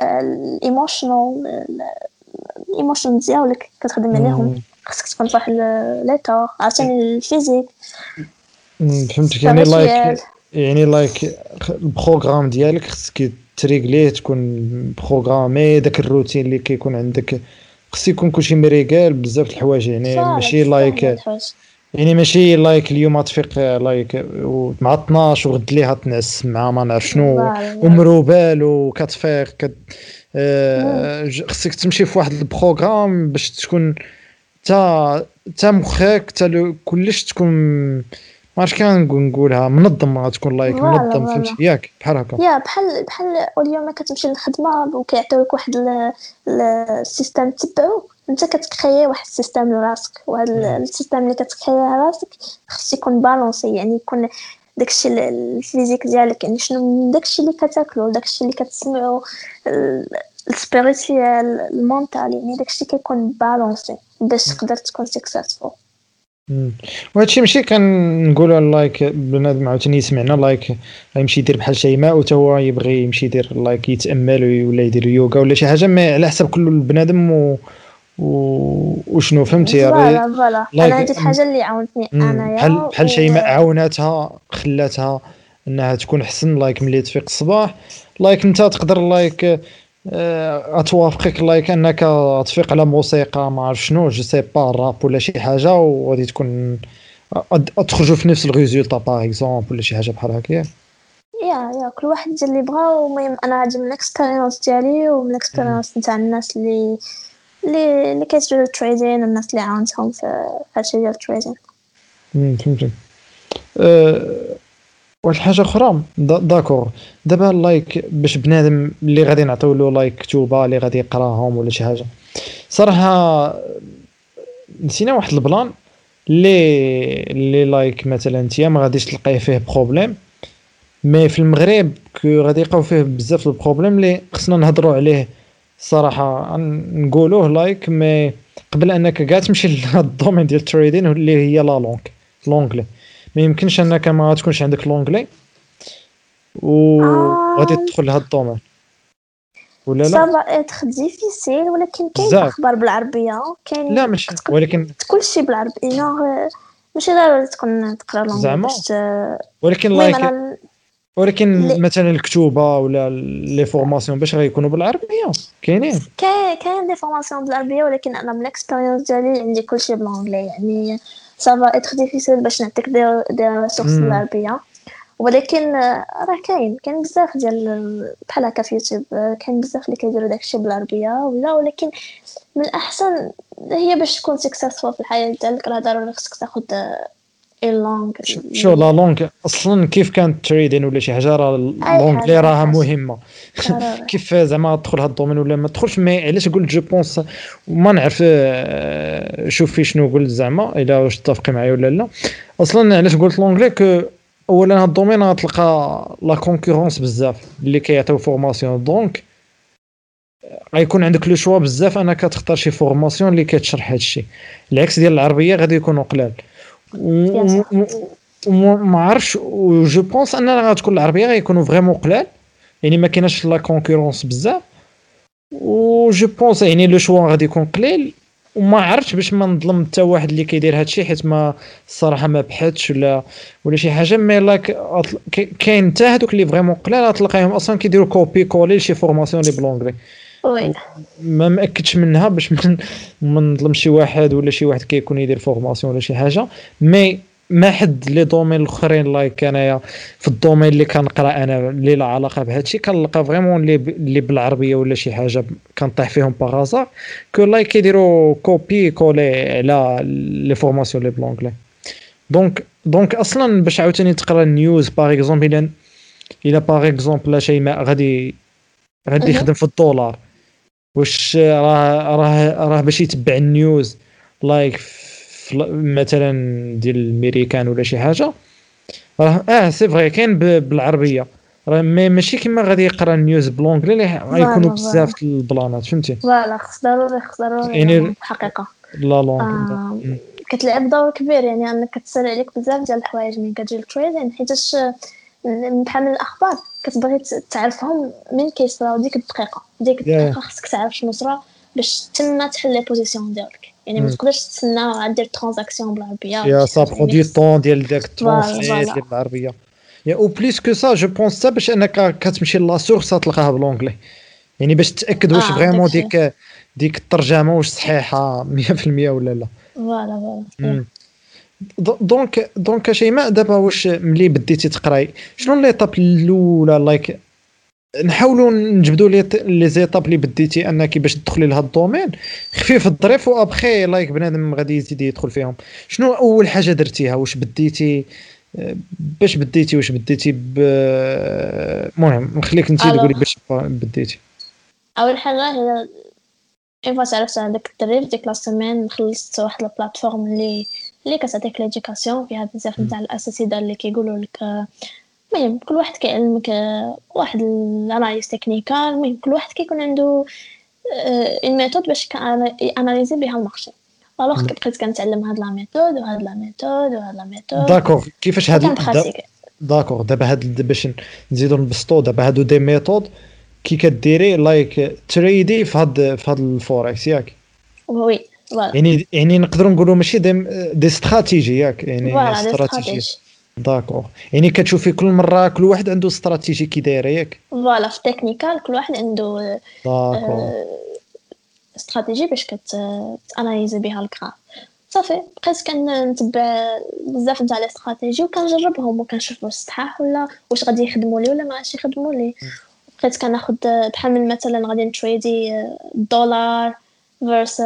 ال emotional ال emotion ديالك كتخدم عليهم. خصك تكون في واحد l'état عاوتاني ال physique فهمتك. يعني like. يعني like ال programme ديالك خصك تريغليه تكون programmé داك الروتين اللي كيكون عندك خص يكون كلشي مريقال بزاف د الحوايج يعني ماشي like. يعني ماشي like اليوم تفيق like مع 12 وغد ليها تنعس مع ما نعرف شنو. ومروبال وكتفيق كت آه، خصك تمشي في واحد ال programme باش تكون تا تا مخك تا كلش تكون ما عرفتش كنقول نقولها. منظم تكون like منظم. فهمتي؟ ياك بحال هكا. yeah بحال بحال اليوم كتمشي للخدمة وكيعطيوك واحد ال- ال- système تبعو. انت كتكريي واحد système لراسك. وهذا ال- السيستم اللي كتكريي لراسك خص يكون balancé يعني يكون داكشي ال- ال physique ديالك. يعني شنو من داكشي اللي كتاكلو داكشي اللي كتسمعو ال- ال spirituel ال mental يعني داكشي كيكون balancé باش تقدر تكون successful. وهادشي ماشي كنقولوا like بنادم عاوتاني يسمعنا like يمشي يدير بحال شيماء وتا هو يبغي يمشي يدير like يتأمل ولا يدير يوغا ولا شي حاجة ما على حسب كل بنادم و... و... وشنو فهمتي؟ Voilà Voilà. like- أنا هذه الحاجة اللي عاونتني. أنايا بحال بحال و- شيماء عاوناتها خلاتها إنها تكون أحسن like ملي تفيق الصباح. like أنت تقدر like أتوافقك like أنك تفيق على موسيقى ما عرف شنو je sais pas rap ولا شي حاجة وغادي تكون تخرجوا في نفس ال résultat par exemple ولا شي حاجة بحال هكا. يا يا كل واحد دير اللي بغا ومهم أنا هادي من ال expérience ديالي ومن ال expérience نتاع الناس اللي اللي اللي كيديروا ال trading والناس اللي عاونتهم في هادشي ديال ال trading فهمتك. أه واحد الحاجة أخرى دا- d'accord. دابا like باش بنادم اللي غادي نعطيو له like كتوبه اللي غادي يقراهم ولا شي حاجة. صراحة نسينا واحد ال plan اللي اللي like مثلا أنت ما غاديش تلقاي فيه problème mais في المغرب غادي يلقاو فيه بزاف ال problème اللي خصنا نهضروا عليه. صراحة نقولوه like mais قبل أنك كاع تمشي لهاد ال domaine ديال ال trading اللي هي la langue l'anglais ما يمكنش أنك ما تكونش عندك l'anglais وغادي آه. تدخل لهاد ال domaine ولا لا être difficile ولكن كاين. أخبار بالعربية كاين لا ماشي ولكن كلشي بالعربي جونغ ماشي ضروري تكون تقرا l'anglais زعما؟ ولكن like ولكن les- مثلا الكتوبة ولا les formations باش غيكونوا بالعربية كاينين كاين des formations بالعربية ولكن أنا من ال expérience ديالي عندي كلشي ب l'anglais يعني ça va être difficile باش نعطيك des ressources مم. بالعربيه ولكن آه، راه كاين كاين بزاف ديال ال- بحال هكا في يوتيوب آه، كاين بزاف اللي كيديروا داكشي بالعربية ولا ولكن من الاحسن هي باش تكون successful في الحياة ديالك راه ضروري خصك تاخذ اي langue شو لا langue أصلا كيف كانت trading ولا شي حاجة راه l'anglais حاجة، راها. مهمة. كيف زعما تدخل هاد ال domaine ولا ما تدخلش؟ mais علاش قلت je pense وما نعرف آه، شوفي شنو قلت زعما إلا واش تتفقي معايا ولا لا. أصلا علاش قلت l'anglais que اولا هاد ال domaine غتلقى la concurrence بزاف اللي كيعطيو formations donc غيكون عندك le choix بزاف انك تختار شي formation اللي كتشرح هادشي العكس ديال العربية غادي يكونوا قلال. وما عرفتش je pense ان غتكون العربية غيكونوا vraiment قلال. يعني ما كايناش la concurrence بزاف. و je pense يعني le choix غادي يكون قليل. وما عرفتش باش ما نظلم حتى واحد اللي كيدير هادشي حيت ما الصراحه ما بحثش ولا ولا شي حاجة. mais like كاين- حتى هادوك اللي vraiment قلال غتلقاهم أصلا كيديروا copier coller لشي formation اللي ب l'anglais oui ما مأكدش منها باش من ما نظلمش شي واحد ولا شي واحد كيكون يدير formation ولا شي حاجة. mais ما حد les domaines الاخرين like انايا في ال domaine اللي كنقرا أنا اللي لا علاقة بهادشي كنلقى vraiment اللي اللي بالعربية ولا شي حاجة كنطيح فيهم par hasard que like كيديروا copier coller على les formations اللي ب l'anglais donc donc أصلا باش عاوتاني تقرا ال news par exemple إلا إلا par exemple شيماء غادي غادي. يخدم في الدولار واش راه راه راه باش يتبع ال news like في- مثلا ديال الميريكان ولا شي حاجة. راه آه c'est vrai كاين بالعربية. راه ماشي كيما غادي يقرأ ال news ب l'anglais اللي غيكونوا بزاف البلانات فهمتي؟ voilà خص ضروري خص ضروري يعني يعني الحقيقة. la langue آه، كتلعب دور كبير يعني أنك كتسال عليك بزاف ديال الحوايج ملي كتجي ال trading حيتاش آه، بحال من الأخبار كتبغي تعرفهم من كيصراو ديك الدقيقة. ديك. الدقيقة خصك تعرف شنو صرا باش تما تحل les positions ديالك. يعني ما. تقدرش عاد دير transaction بالعربية يا ça du طون ديال داك ال translate. ديال العربية. yeah en plus que ça je pense حتى باش أنك كتمشي la source تلقاها ب l'anglais يعني باش تأكد واش آه، vraiment. ديك ديك الترجمة واش صحيحة 100% ولا لا. voilà voilà. donc donc شيماء دابا واش ملي بديتي تقراي؟ شنو l'étape الأولى؟ like نحاولوا نجبدوا les les étapes اللي بديتي انك باش تدخلي لهاد ال domaine. خفيف الظريف و après like بنادم غادي يزيد يدخل فيهم. شنو اول حاجة درتيها؟ واش بديتي؟ آه، باش بديتي؟ واش بديتي ب المهم نخليك انت. تقولي باش بديتي. أول حاجة هي une fois تعرفت على داك الدري ديك la semaine خلصت واحد ال plateforme اللي اللي كتعطيك l'éducation فيها بزاف نتاع الأساتذة اللي كيقولوا لك آه، المهم كل واحد كيعلمك آه، واحد ال analyse technical المهم كل واحد كيكون عنده une méthode باش analyser بها ال marché alors. بقيت كنتعلم هاد la méthode وهاد la méthode وهاد la méthode. d'accord كيفاش هاد d'accord دابا هاد باش نزيدو نبسطو دابا هادو des méthodes كي كديري like تريدي في هاد في هاد الفوركس ياك. oui يعني يعني نقدروا نقولوا ماشي des des stratégies ياك يعني stratégie. d'accord. يعني كتشوفي كل مرة كل واحد عنده استراتيجي كي دايره ياك؟ voilà في technical كل واحد عنده d'accord. stratégie باش كت analyser بها ال graphe صافي بقيت كنتبع بزاف نتاع les stratégies وكنجربهم وكنشوف واش صحاح ولا واش غادي يخدموا لي ولا ما غاديش يخدموا لي. بقيت كناخد بحال من مثلا غادي نتريدي دولار versus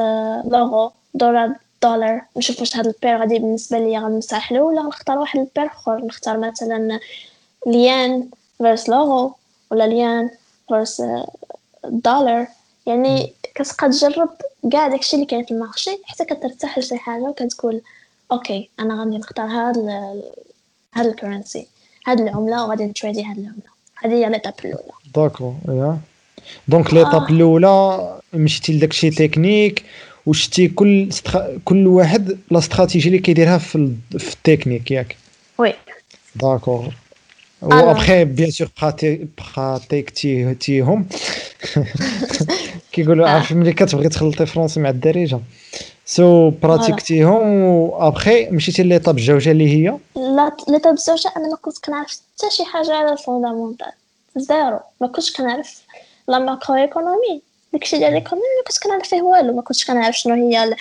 l'euro دولار دولار. نشوف واش هاد ال paire غادي بالنسبة ليا غنمسح له ولا غنختار واحد ال paire آخر. نختار مثلا le yen versus l'euro ولا le yen versus دولار يعني كتبقى تجرب كاع داكشي اللي كاين في ال marché حتى كترتاح لشي حاجة وكتقول okay أنا غادي نختار هاد ال- هاد ال currency هاد العملة وغادي نتريدي هاد العملة. هذه هي l'étape الأولى. d'accord yeah donc l'étape. الأولى مشيتي لداك الشيء تكنيك وشتي كل استخ... كل واحد la stratégie اللي كيديرها في ال... في التكنيك ياك. oui. d'accord. أنا- و après bien sûr pratiqu تيهم كيقولوا آه. عارف ملي كتبغي تخلطي français مع الدارجة. so pratiqu تيهم و après مشيتي l'étape الجوجة اللي هي؟ لا l'étape زوجة أنا ما كنت كنعرف حتى شي حاجة على ال fondamental zéro. ما كنتش كنعرف لا macro économie داكشي ديال ال économie ما كنتش كنعرف فيه والو ما كنتش كنعرف شنو هي ال-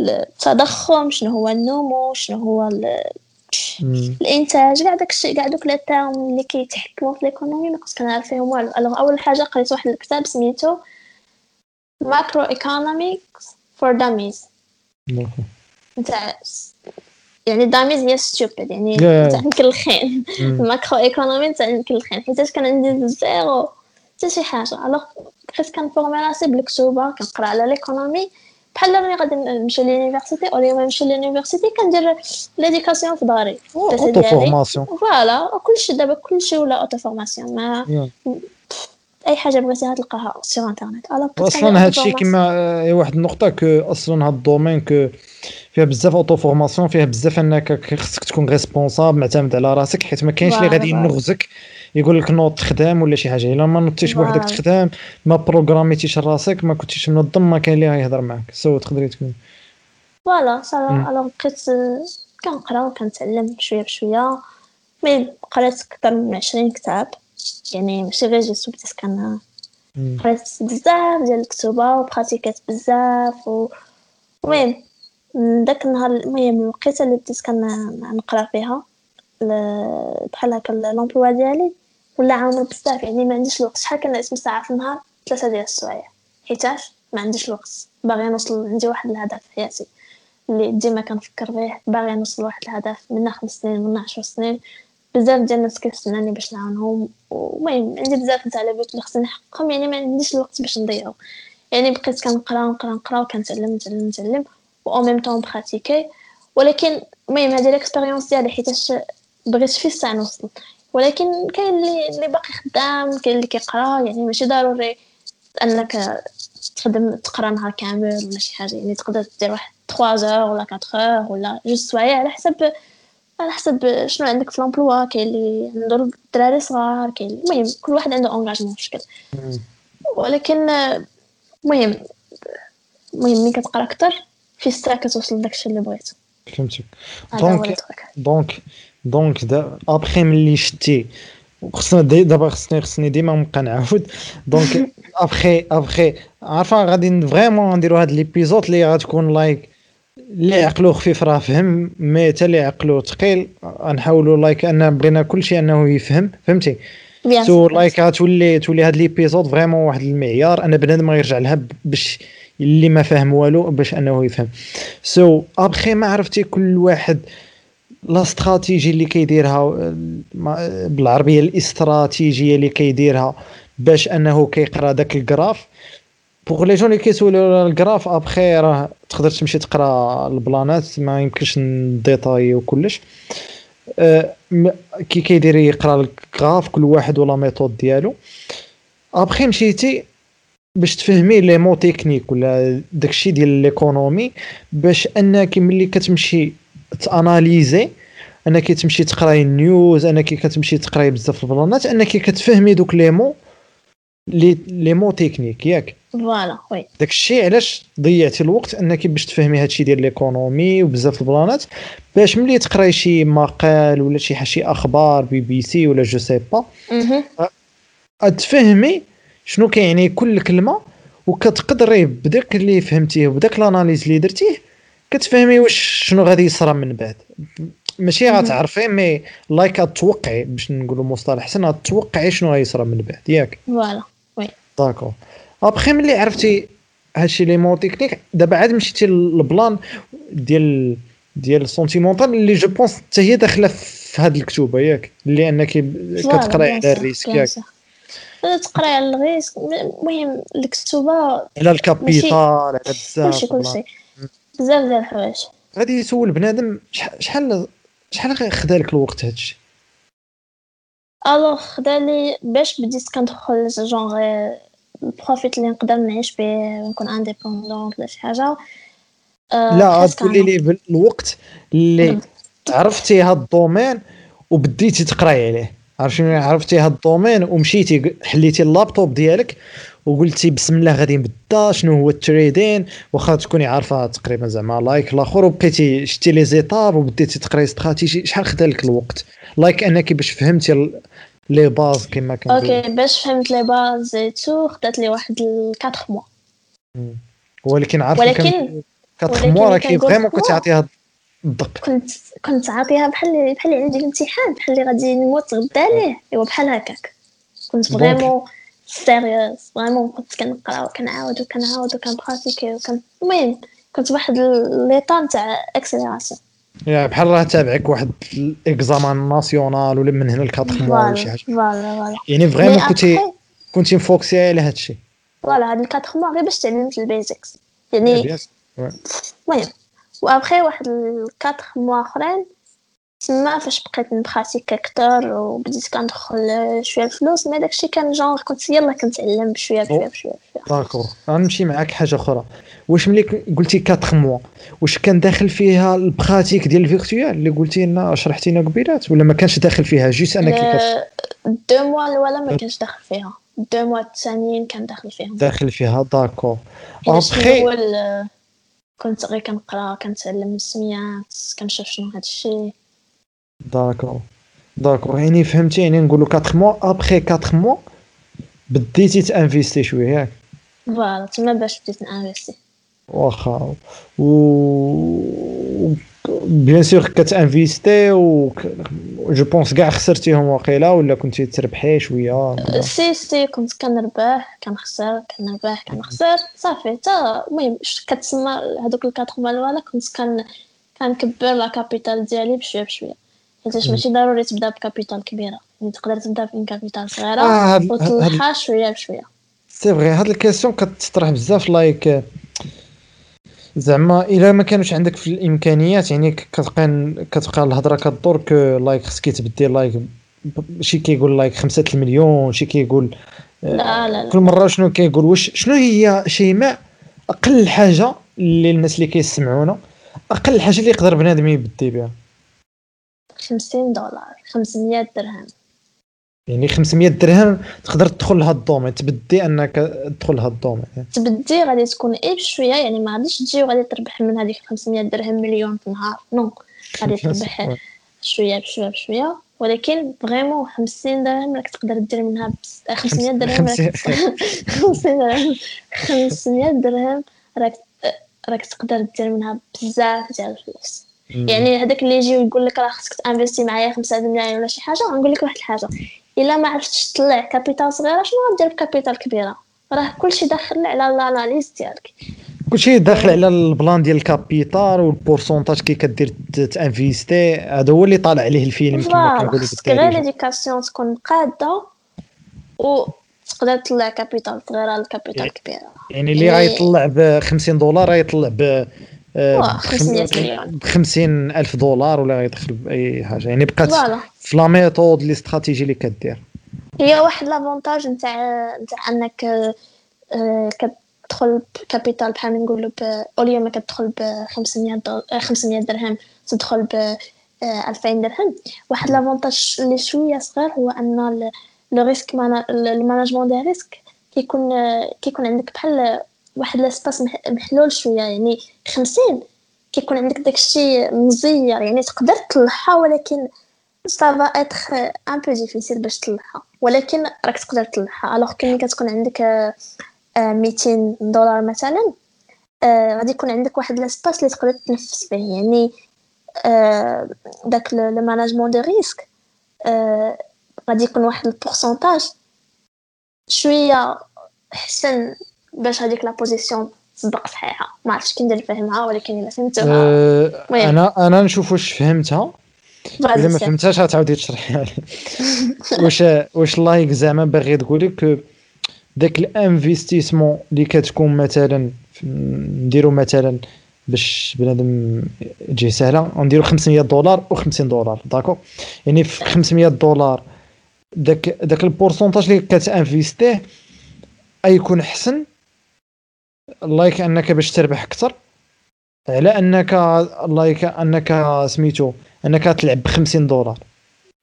التضخم شنو هو النمو شنو هو. الإنتاج كاع داكشي كاع دوك les termes اللي كيتحكموا في l'économie ما كنت كنعرف فيهم والو. alors أول حاجة قريت واحد الكتاب سميتو macro economics for dummies نتاع يعني dummies هي stupid يعني yeah. نتاع مكلخين مم. ال macro économie نتاع مكلخين حيتاش كان عندي zéro. حتى شي حاجة alors بقيت كن former راسي بالكتوبه كنقرا على l'économie بحال ملي غادي نمشي l'université أو ما نمشي l'université كندير l'éducation في داري auto formation voilà كلشي دابا كلشي ولا auto formation ما أي حاجة بغيتيها تلقاها بقيت كندير أصلا هادشي. كما آه، واحد النقطة que أصلا هاد ال domaine que فيها بزاف auto formation فيها بزاف أنك خصك تكون responsable معتمد على راسك حيت ما كاينش اللي غادي. ينغزك. يقول لك نوض تخدم ولا شي حاجة إلا ما نوضتيش بوحدك. تخدم ما programm يتيش راسك ما كنتيش منظم ما كاين اللي غيهضر معاك so تقدري تكون voilà مم. alors بقيت كنقرأ وكنتعلم شوية بشوية mais قريت أكثر من عشرين كتاب يعني ماشي غير جيت بديت كان مم. قريت بزاف ديال الكتوبه وبراتيكات بزاف و المهم من داك النهار المهم الوقيتة اللي بديت كنقرا فيها بحال هكا لومبلوا ديالي ولا عامر بزاف يعني ما عنديش الوقت. شحال كنقسم ساعة في النهار؟ ثلاثة ديال السوايع حيتاش؟ ما عنديش الوقت. باغي نوصل عندي واحد الهدف في حياتي اللي ديما كنفكر فيه. باغي نوصل لواحد الهدف منا خمس سنين منا عشر سنين. بزاف ديال الناس كيستناني باش نعاونهم. ومهم عندي بزاف البيوت اللي خصني نحققهم. يعني ما عنديش الوقت باش نضيعو. يعني بقيت كنقرا نقرا نقرا وكنتعلم نتعلم نتعلم. و ميم طون براتيكي ولكن المهم هذه ال expérience ديالي حيتاش بغيت في الساعة نوصل. ولكن كاين اللي اللي باقي خدام كاين اللي كيقرا يعني ماشي ضروري أنك تخدم تقرا نهار كامل ولا شي حاجة. يعني تقدر دير واحد 3 heures ولا 4 heures ولا جوج سوايع على حسب على حسب شنو عندك في l'emploi كاين اللي عنده دراري صغار كاين المهم كل واحد عنده engagement في شكل. ولكن المهم المهم ملي كتقرا أكثر في الساعة كتوصل لداكشي اللي بغيت فهمتك. دونك دونك دونك ابخي ملي شتي خصنا دابا خصني خصني ديما نبقى نعاود donc après après عارفه غادي vraiment نديرو هاد l'épisode اللي غتكون like اللي عقلو خفيف راه فهم mais حتى اللي عقلو ثقيل غنحاولوا like ان بغينا كلشي انه يفهم فهمتي so like غتولي تولي هاد l'épisode vraiment واحد المعيار ان بنادم غيرجع لها باش اللي ما فاهم والو باش انه يفهم so après ما عرفتي كل واحد la stratégie اللي كيديرها بالعربية الاستراتيجية اللي كيديرها باش أنه كيقرأ داك ال graphe. pour les gens اللي كيسولوا على ال graphe après راه تقدر تمشي تقرأ ال plan ات ما يمكنش ن détaille وكلش. أه، كي كيدير يقرأ ال graphe كل واحد و la méthode ديالو. ابخي مشيتي باش تفهمي les mots techniques ولا داكشي ديال l'économie باش أنك ملي كتمشي ت analyser أنك تمشي تقراي ال news أنك كتمشي تقراي بزاف ال plan ات أنك كتفهمي دوك les mots les les mots techniques ياك. voilà oui. داك الشيء علاش ضيعتي الوقت أنك باش تفهمي هادشي ديال l'économie وبزاف ال plan ات باش ملي تقراي شي مقال ولا شي شي أخبار بي بي سي ولا je sais pas. تفهمي شنو كيعني كل كلمة وكتقدري بداك اللي فهمتيه وبداك ال analyse اللي درتيه كتفهمي واش شنو غادي يصرى من بعد. ماشي. غتعرفي mais like غتوقعي باش نقولوا مصطلح حسن غتوقعي شنو غيصرى من بعد ياك. voilà d'accord après ملي عرفتي هادشي les mots techniques دابا عاد مشيتي لل plan ديال ديال sentimental اللي je pense حتى هي داخلة في هاد الكتوبة ياك. اللي أنك كتقرأي على الريسك ياك. تقراي على الريسك المهم الكتوبة على ال capital على بزاف كلشي. كلشي. بزاف ديال الحوايج. غادي يسول بنادم شح- شحال شحال خدا لك الوقت هادشي؟ alors خدالي باش بديت كندخل genre ال profit اللي نقدر نعيش به ونكون indépendant ولا شي حاجة. آه، لا كان- لي الوقت اللي عرفتي هاد ال domaine وبديتي تقراي عليه. عرفتي عرفتي هاد ال domaine ومشيتي حليتي اللابتوب ديالك وقلتي بسم الله غادي نبدا شنو هو ال trading؟ واخا تكوني عارفة تقريبا زعما like الآخر وبقيتي شتي les étapes وبديتي تقراي استراتيجي شحال خدا لك الوقت؟ like أنك باش فهمتي les bases كما كنقولوا. okay باش فهمت les bases تو خدات لي واحد 4 mois ولكن عارف ولكن- 4 ولكن mois راكي vraiment كنت moi. عطيها الدق كنت كنت عاطيها بحال بحال عندي الامتحان بحال اللي غادي نموت غدا عليه. أيوا بحال هكاك. كنت vraiment sérieuse vraiment كنت كنقرأ وكنعاود وكنعاود وكن pratiquer وكن المهم كنت واحد l'état نتاع accélération يا بحال راه تابعك واحد ال examen national ولا من هنا ل 4 mois ولا شي حاجة. voilà voilà يعني vraiment كنتي كنتي م focusée على هذا الشيء. voilà هاد ال quatre mois غير باش تعلمت ال basics يعني المهم وابخي واحد ال quatre mois أخرين تما فاش بقيت ن pratique أكتر وبديت كندخل شوية الفلوس mais داكشي كان جونغ كنت يلا كنتعلم بشوية بشوية بشوية d'accord غنمشي معاك حاجة أخرى. واش ملي قلتي 4 mois واش كان داخل فيها ال pratique ديال ال virtuel اللي قلتي لنا شرحتي لنا قبيلات؟ ولا ما كانش داخل فيها؟ انك كت- ل- deux mois الاولى ما كانش داخل فيها. deux mois الثانيين كان داخل فيهم. داخل فيها داكور ابخي آه، كنت غير كنقرا كنتعلم السميات كنشوف شنو هادشي. d'accord d'accord يعني فهمتي يعني نقولوا 4 mois après 4 mois بديتي ت investir شوية ياك voilà تما باش بديت ن investir واخا و bien sûr كت investir و je pense كاع خسرتيهم واقيلا ولا كنتي تربحي شوية سي سي كنت كنربح كنخسر كنربح كنخسر صافي تا المهم كتسمى هذوك ال quatre الاولى كنت كان كنكبر la capital ديالي بشويه بشويه حيتاش ماشي ضروري تبدا ب capital كبيرة. يعني تقدر تبدا ب un capital صغيرة آه، هاد- شوية بشويه c'est vrai هاد ال question كتطرح بزاف like زعما إلا ما كانوش عندك في الإمكانيات يعني كتبقى كتبقى الهضرة كدور que like خصك تبدي like شي كيقول like خمسة المليون شي كيقول لا لا لا. كل مرة شنو كيقول؟ واش شنو هي شيماء أقل حاجة اللي الناس اللي كيسمعونا أقل حاجة اللي يقدر بنادم يبدي بها؟ 50 دولار 500 درهم. يعني 500 درهم تقدر تدخل لهاد ال domaine تبدي أنك تدخل لهاد ال domaine. تبدي غادي تكون إيه بشويه يعني ما غاديش تجي وغادي تربح من هذيك 500 درهم مليون في النهار. non غادي تربح شوية بشوية بشوية ولكن vraiment 50 درهم راك تقدر دير منها بس... آه، 500 درهم راك 50 درهم. 500 درهم راك راك تقدر دير منها بزاف ديال الفلوس. يعني هذاك اللي يجي ويقول لك راه خصك t'investi معايا 5 ملايين ولا شي حاجة غنقول لك واحد الحاجة. إلا ما عرفتش تطلع capital صغيرة شنو غدير ب capital كبيرة؟ راه كلشي داخل على les analyses ديالك. كلشي داخل على ال plan ديال ال capital وال pourcentage كي كدير ت investi هذا هو اللي طالع عليه الفيلم كما كنقولوا خصك غير l'éducation تكون قادة وتقدر تطلع capital صغيرة ل capital كبيرة. يعني اللي يعني- غيطلع ب 50 دولار غيطلع ب 500 مليون. ب 50 ألف دولار ولا غيدخل بأي حاجة. يعني بقات في la méthode les stratégies اللي كدير. هي واحد l'avantage نتاع نتاع أنك آه، كتدخل ب capital بحال نقولوا au lieu ما كتدخل ب 500 دول... آه، 500 درهم. تدخل ب آه، 2000 درهم. واحد l'avantage اللي شوية صغير هو أن le risque ال management des risques كيكون آه، كيكون عندك بحال واحد l'espace مح- محلول شوية يعني 50 كيكون عندك داكشي مزير يعني تقدر تلحى ولكن ça va être un peu difficile باش تلحى ولكن راك تقدر تلحى alors كي كتكون عندك آه، آه، 200 دولار مثلا آه، غادي يكون عندك واحد l'espace اللي تقدر تنفس فيه يعني آه، داك le management de risque غادي يكون واحد ال pourcentage شوية أحسن باش هذيك la position تصدق صحيحه ما عرفتش كي ندير نفهمها ولكن إلا فهمتوها أه. أنا أنا نشوف واش فهمتها. إلا ما. فهمتهاش غتعاودي تشرحيها لي واش واش like زعما باغي تقولي que داك ال investissement اللي كتكون مثلا نديرو مثلا باش بنادم تجي سهلة. نديرو 500 دولار و50 دولار d'accord؟ يعني في 500 دولار داك داك ال pourcentage اللي كت investi ه يكون احسن like أنك باش تربح أكثر على أنك like أنك سميتو أنك تلعب ب 50 دولار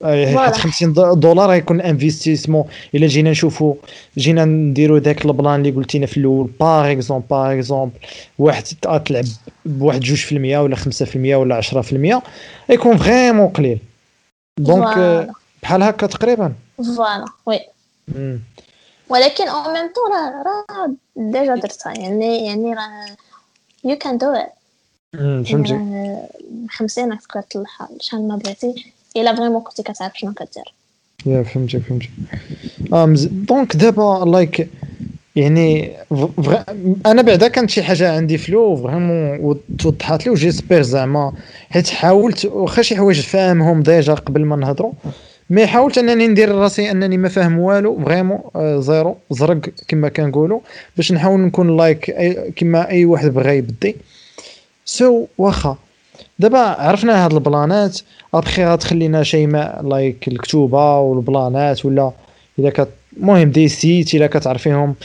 voilà. حيت 50 دو- دولار غيكون انفستيسمون. إلا جينا نشوفوا جينا نديروا داك ال plan اللي قلتينا في الأول par exemple par exemple واحد تلعب بواحد جوج في المية ولا خمسة في المية ولا عشرة في المية يكون vraiment قليل. donc آه، بحال هكا تقريبا. voilà oui. ولكن أو ميم طون راه déjà درتها يعني يعني راه you can do it فهمتي. خمسين راك تقدر تطلعها شحال ما بغيتي إلا vraiment كنتي كتعرف شنو كدير. yeah فهمتي فهمتي. donc دابا like يعني فغ... أنا بعدا كانت شي حاجة عندي floue vraiment توضحات لي و j'espère زعما حيت حاولت واخا شي حوايج فاهمهم déjà قبل ما نهضروا mais حاولت أنني ندير راسي أنني ما فاهم والو vraiment آه zéro زرق كما كنقولوا باش نحاول نكون like. كما أي واحد بغى يبدي. so واخا. دابا عرفنا هاد ال plan ات. أبخي غتخلينا شيماء like الكتوبة وال plan ات ولا إلا كت المهم des sites إلا كتعرفيهم.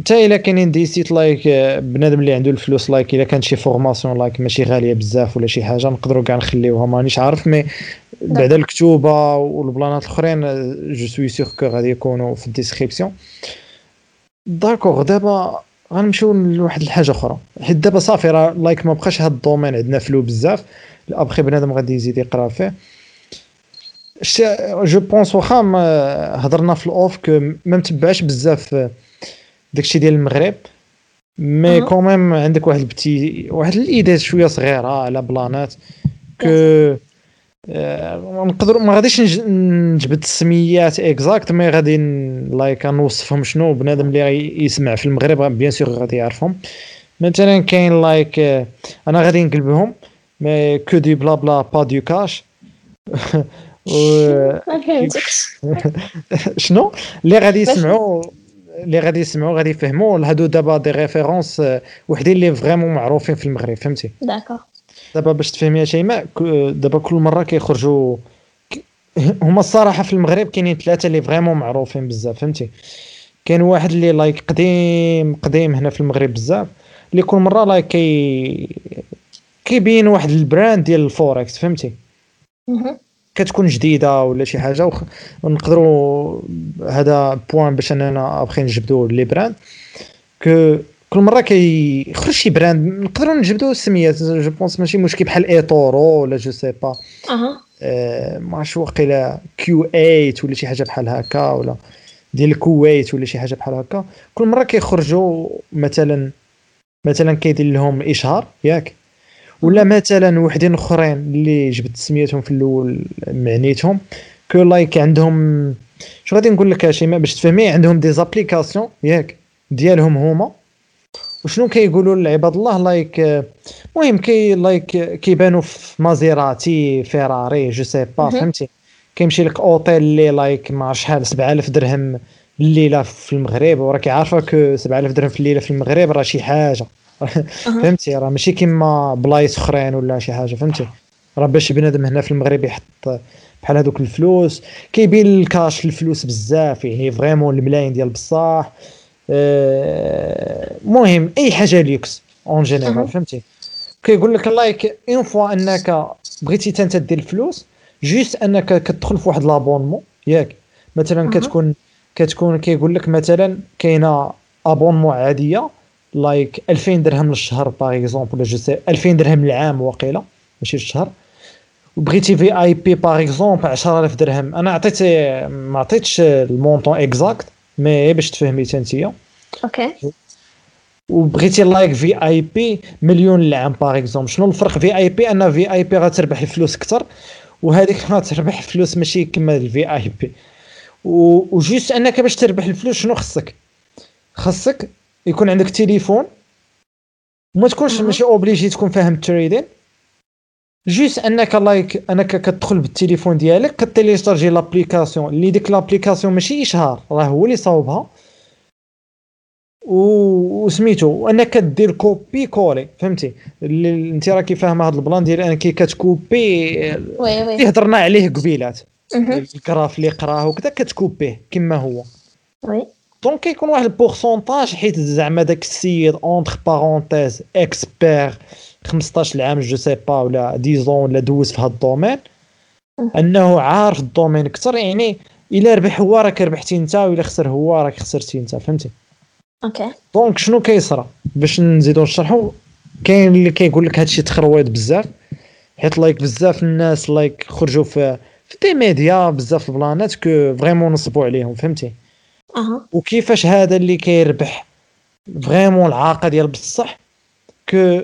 حتى إلا كاينين des sites like آه، بنادم اللي عنده الفلوس like إلا كانت شي formation like ماشي غالية بزاف ولا شي حاجة نقدروا كاع نخليوها مانيش عارف mais بعدا الكتوبة وال plan ات الأخرين je suis sûr que غادي يكونوا في ال description. d'accord دابا غنمشيو لواحد الحاجة أخرى. حيت دابا صافي راه like ما بقاش هاد ال domaine عندنا flou بزاف. ابخي بنادم غادي يزيد يقرأ فيه. je pense واخا هضرنا في ال off que ما متبعش بزاف آه، داكشي ديال المغرب mais. quand même عندك واحد ال petit واحد ال idée ات شوية صغيرة على plan ات que آه، نقدر ما غاديش نج- نجبد السميات exactes mais غادي like نوصفهم شنو بنادم اللي يسمع في المغرب bien sûr غادي يعرفهم. مثلا كاين like آه، أنا غادي نقلبهم mais que des بلا بلا pas de cache شنو؟ اللي غادي يسمعوا اللي غادي يسمعوا غادي يفهموا. هادو دابا des références آه، وحدين اللي vraiment معروفين في المغرب فهمتي؟ d'accord دابا باش تفهمي شيماء ك- دابا كل مرة كيخرجوا هما الصراحة في المغرب كاينين ثلاثة اللي vraiment معروفين بزاف فهمتي؟ كاين واحد اللي like قديم قديم هنا في المغرب بزاف اللي كل مرة like كي كيبين واحد ال brand ديال الفوركس فهمتي. كتكون جديدة ولا شي حاجة وخ- ونقدروا هذا point باش أننا ابخي نجبدوا les brands كو كل مرة كيخرج شي براند نقدروا نجبدوا السميات جو بونس ماشي مشكل بحال ايتورو ولا جو سي با أها. آه ما عرفتش واقيلا كيو 8 ولا شي حاجة بحال هكا ولا ديال الكويت ولا شي حاجة بحال هكا. كل مرة كيخرجوا مثلا مثلا كيدير لهم إشهار ياك. ولا مثلا وحدين أخرين اللي جبت سميتهم في الأول معنيتهم. كو لايك عندهم شو غادي نقول لك شيماء باش تفهمي؟ عندهم des applications ياك ديالهم هما. وشنو كيقولوا لعباد الله like المهم كي like كيبانوا في Maserati Ferrari je sais pas. فهمتي؟ كيمشي لك أوتيل اللي like ما شحال؟ 7000 درهم الليلة في المغرب. وراكي عارفه que 7000 درهم في الليلة في المغرب راه شي حاجة. فهمتي؟ راه ماشي كيما بلايص أخرين ولا شي حاجة فهمتي؟ راه باش بنادم هنا في المغرب يحط بحال هذوك الفلوس كيبين الكاش الفلوس بزاف يعني vraiment الملايين ديال بصح. آه، المهم أي حاجة like en général فهمتي؟ كيقول لك like en fait أنك بغيتي أنت دير الفلوس juste أنك كتدخل في واحد l'abonnement ياك. مثلا. كتكون كتكون كيقول لك مثلا كاينة abonnement عادية like 2000 درهم للشهر par exemple ولا je sais 2000 درهم للعام واقيلا ماشي للشهر. وبغيتي VIP par exemple 10000 درهم. أنا عطيت ما عطيتش ال montant exact mais باش تفهمي حتى انتيا okay وبغيتي like VIP مليون للعام par exemple شنو الفرق؟ في اي بي أن في اي بي غتربح الفلوس أكثر وهذيك غتربح الفلوس ماشي كما ال VIP و juste أنك باش تربح الفلوس شنو خصك؟ خصك يكون عندك تليفون. وما تكونش. ماشي obligé تكون فاهم ال trading juste أنك like أنك كتدخل بالتليفون ديالك ك télécharger l'application اللي ديك l'application ماشي إشهار راه هو اللي صاوبها. و- وسميتو وانك كدير copier coller فهمتي؟ اللي أنت راكي فاهمه هذا ال plan ديال أنك ك تcopier اللي هضرنا عليه قبيلات. ال graphe اللي قراه وكذا ك تcopier ه كما هو. oui. donc كيكون واحد ال pourcentage حيت زعما داك السيد entre parenthèses expert 15 عام je sais pas ولا 10 ولا douze في هذا ال domaine انه عارف ال domaine أكثر يعني الا ربح هو راك ربحتي انت والا خسر هو راك خسرتي انت فهمتي okay donc شنو كيصرى باش نزيدو نشرحو كاين اللي كيقول لك هادشي تخرويض بزاف حيت like بزاف الناس like خرجوا في في des médias بزاف ال plan ات que vraiment نصبوا عليهم فهمتي وكيفاش هذا اللي كيربح؟ vraiment العاقة ديال بصح que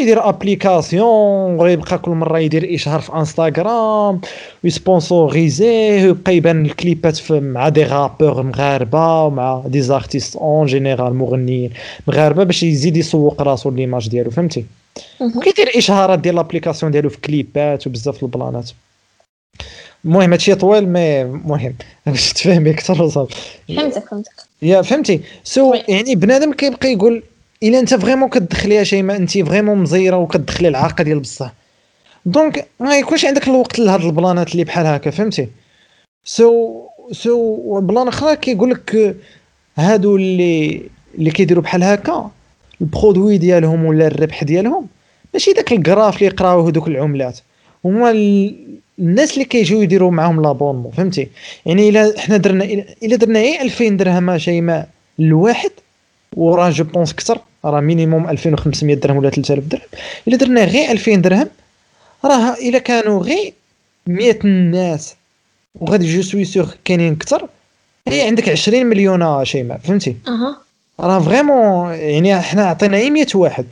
يدير application ويبقى كل مرة يدير إشهار في انستغرام و يsponsoriser ه ويبقى يبان الكليبات مع des rappeurs مغاربة ومع des artistes en général مغنيين مغاربة باش يزيد يسوق راسو l'image ديالو فهمتي. وكيدير إشهارات ديال l'application ديالو في كليبات وبزاف ال plan ات. المهم هادشي طويل mais المهم باش تفهمي أكثر وصافي فهمتك فهمتك. يا فهمتي. so oui. يعني بنادم كيبقى يقول إلا أنت vraiment كتدخليها شيماء أنت vraiment مزيرة وكتدخلي العاقه ديال بصح. donc ما يكونش عندك الوقت لهاد ال plan ات اللي بحال هكا فهمتي. so so plan أخرى كيقول لك هادو اللي اللي كيديروا بحال هكا ال produit ديالهم ولا الربح ديالهم ماشي داك ال graphe اللي يقراوه دوك العملات. هما الناس اللي كيجيو يديروا معاهم l'abonnement فهمتي؟ يعني إلا حنا درنا إلا درنا غير 2000 درهم شيماء الواحد وراه je pense كثر راه minimum 2500 درهم ولا 3000 درهم. إلا درنا غير 2000 درهم راه إلا كانوا غير 100 الناس وغادي je suis sûr كاينين كثر هي عندك 20 مليون شيماء فهمتي؟ أها. راه vraiment يعني حنا عطينا غير 100 واحد.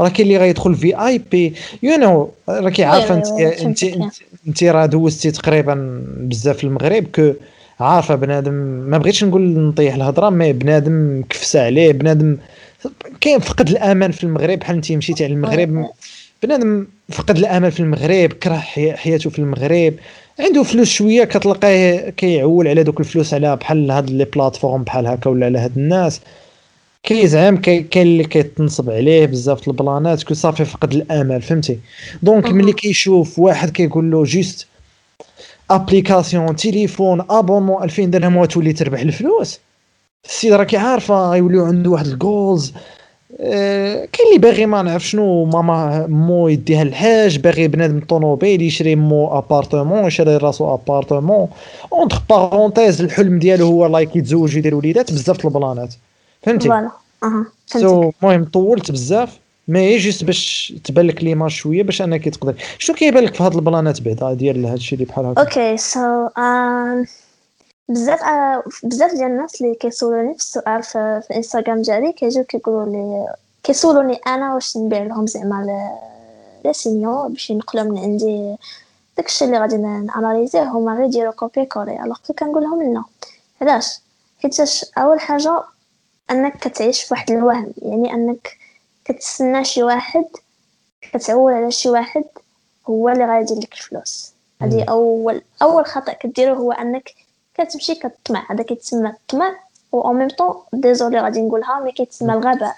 راه كاين اللي غيدخل VIP you know راكي عارفة oui انت انت انت, راه دوزتي تقريبا بزاف المغرب que عارفة بنادم ما بغيتش نقول نطيح الهضرة mais بنادم كفسة عليه بنادم كاين فقد الأمان في المغرب بحال انت مشيتي على المغرب بنادم فقد الامل في المغرب كره حي- حياته في المغرب عنده فلوس شوية كتلقاه كيعول على دوك الفلوس على بحال هاد لي بلاتفورم بحال هكا ولا على هاد الناس. كيزعم كي- كاين اللي كيتنصب عليه بزاف البلانات كو صافي فقد الأمل فهمتي؟ دونك. ملي كيشوف واحد كيقول له جوست أبليكاسيون تليفون أبونمون 2000 درهم وتولي تربح الفلوس. السيد راكي عارفه غيوليو عنده واحد الجولز آه، كاين اللي باغي ما نعرف شنو ماما مو يديها الحاج باغي بنادم طوموبيل يشري مو ابارتمون يشري راسو ابارتمون entre parenthèses الحلم ديالو هو like يتزوج ويدير وليدات بزاف ال plan ات. فهمتي؟ voilà. أها so المهم طولت بزاف mais juste باش تبان لك l'image شوية باش أنك تقدر. شنو كيبان لك في هاد ال plan ات بعدا ديال هادشي اللي بحال هكا؟ okay so بزاف آه، بزاف ديال الناس اللي كيسولوني في السؤال في, في الانستغرام ديالي كيجيو كيقولوا لي كيسولوني أنا واش نبيع لهم زعما l- les signaux باش ينقلوا من عندي داكشي اللي غادي ن analyser ه هما غير يديروا copier coller alors كنقول لهم لا. علاش؟ حيتاش أول حاجة أنك كتعيش في واحد الوهم يعني أنك كتسنى شي واحد كتعول على شي واحد هو اللي غايدير لك الفلوس. هذه اول أول خطأ كديرو هو أنك كتمشي كتطمع. هذا كيتسمى الطمع و en même temps désolé غادي نقولها mais كيتسمى الغباء.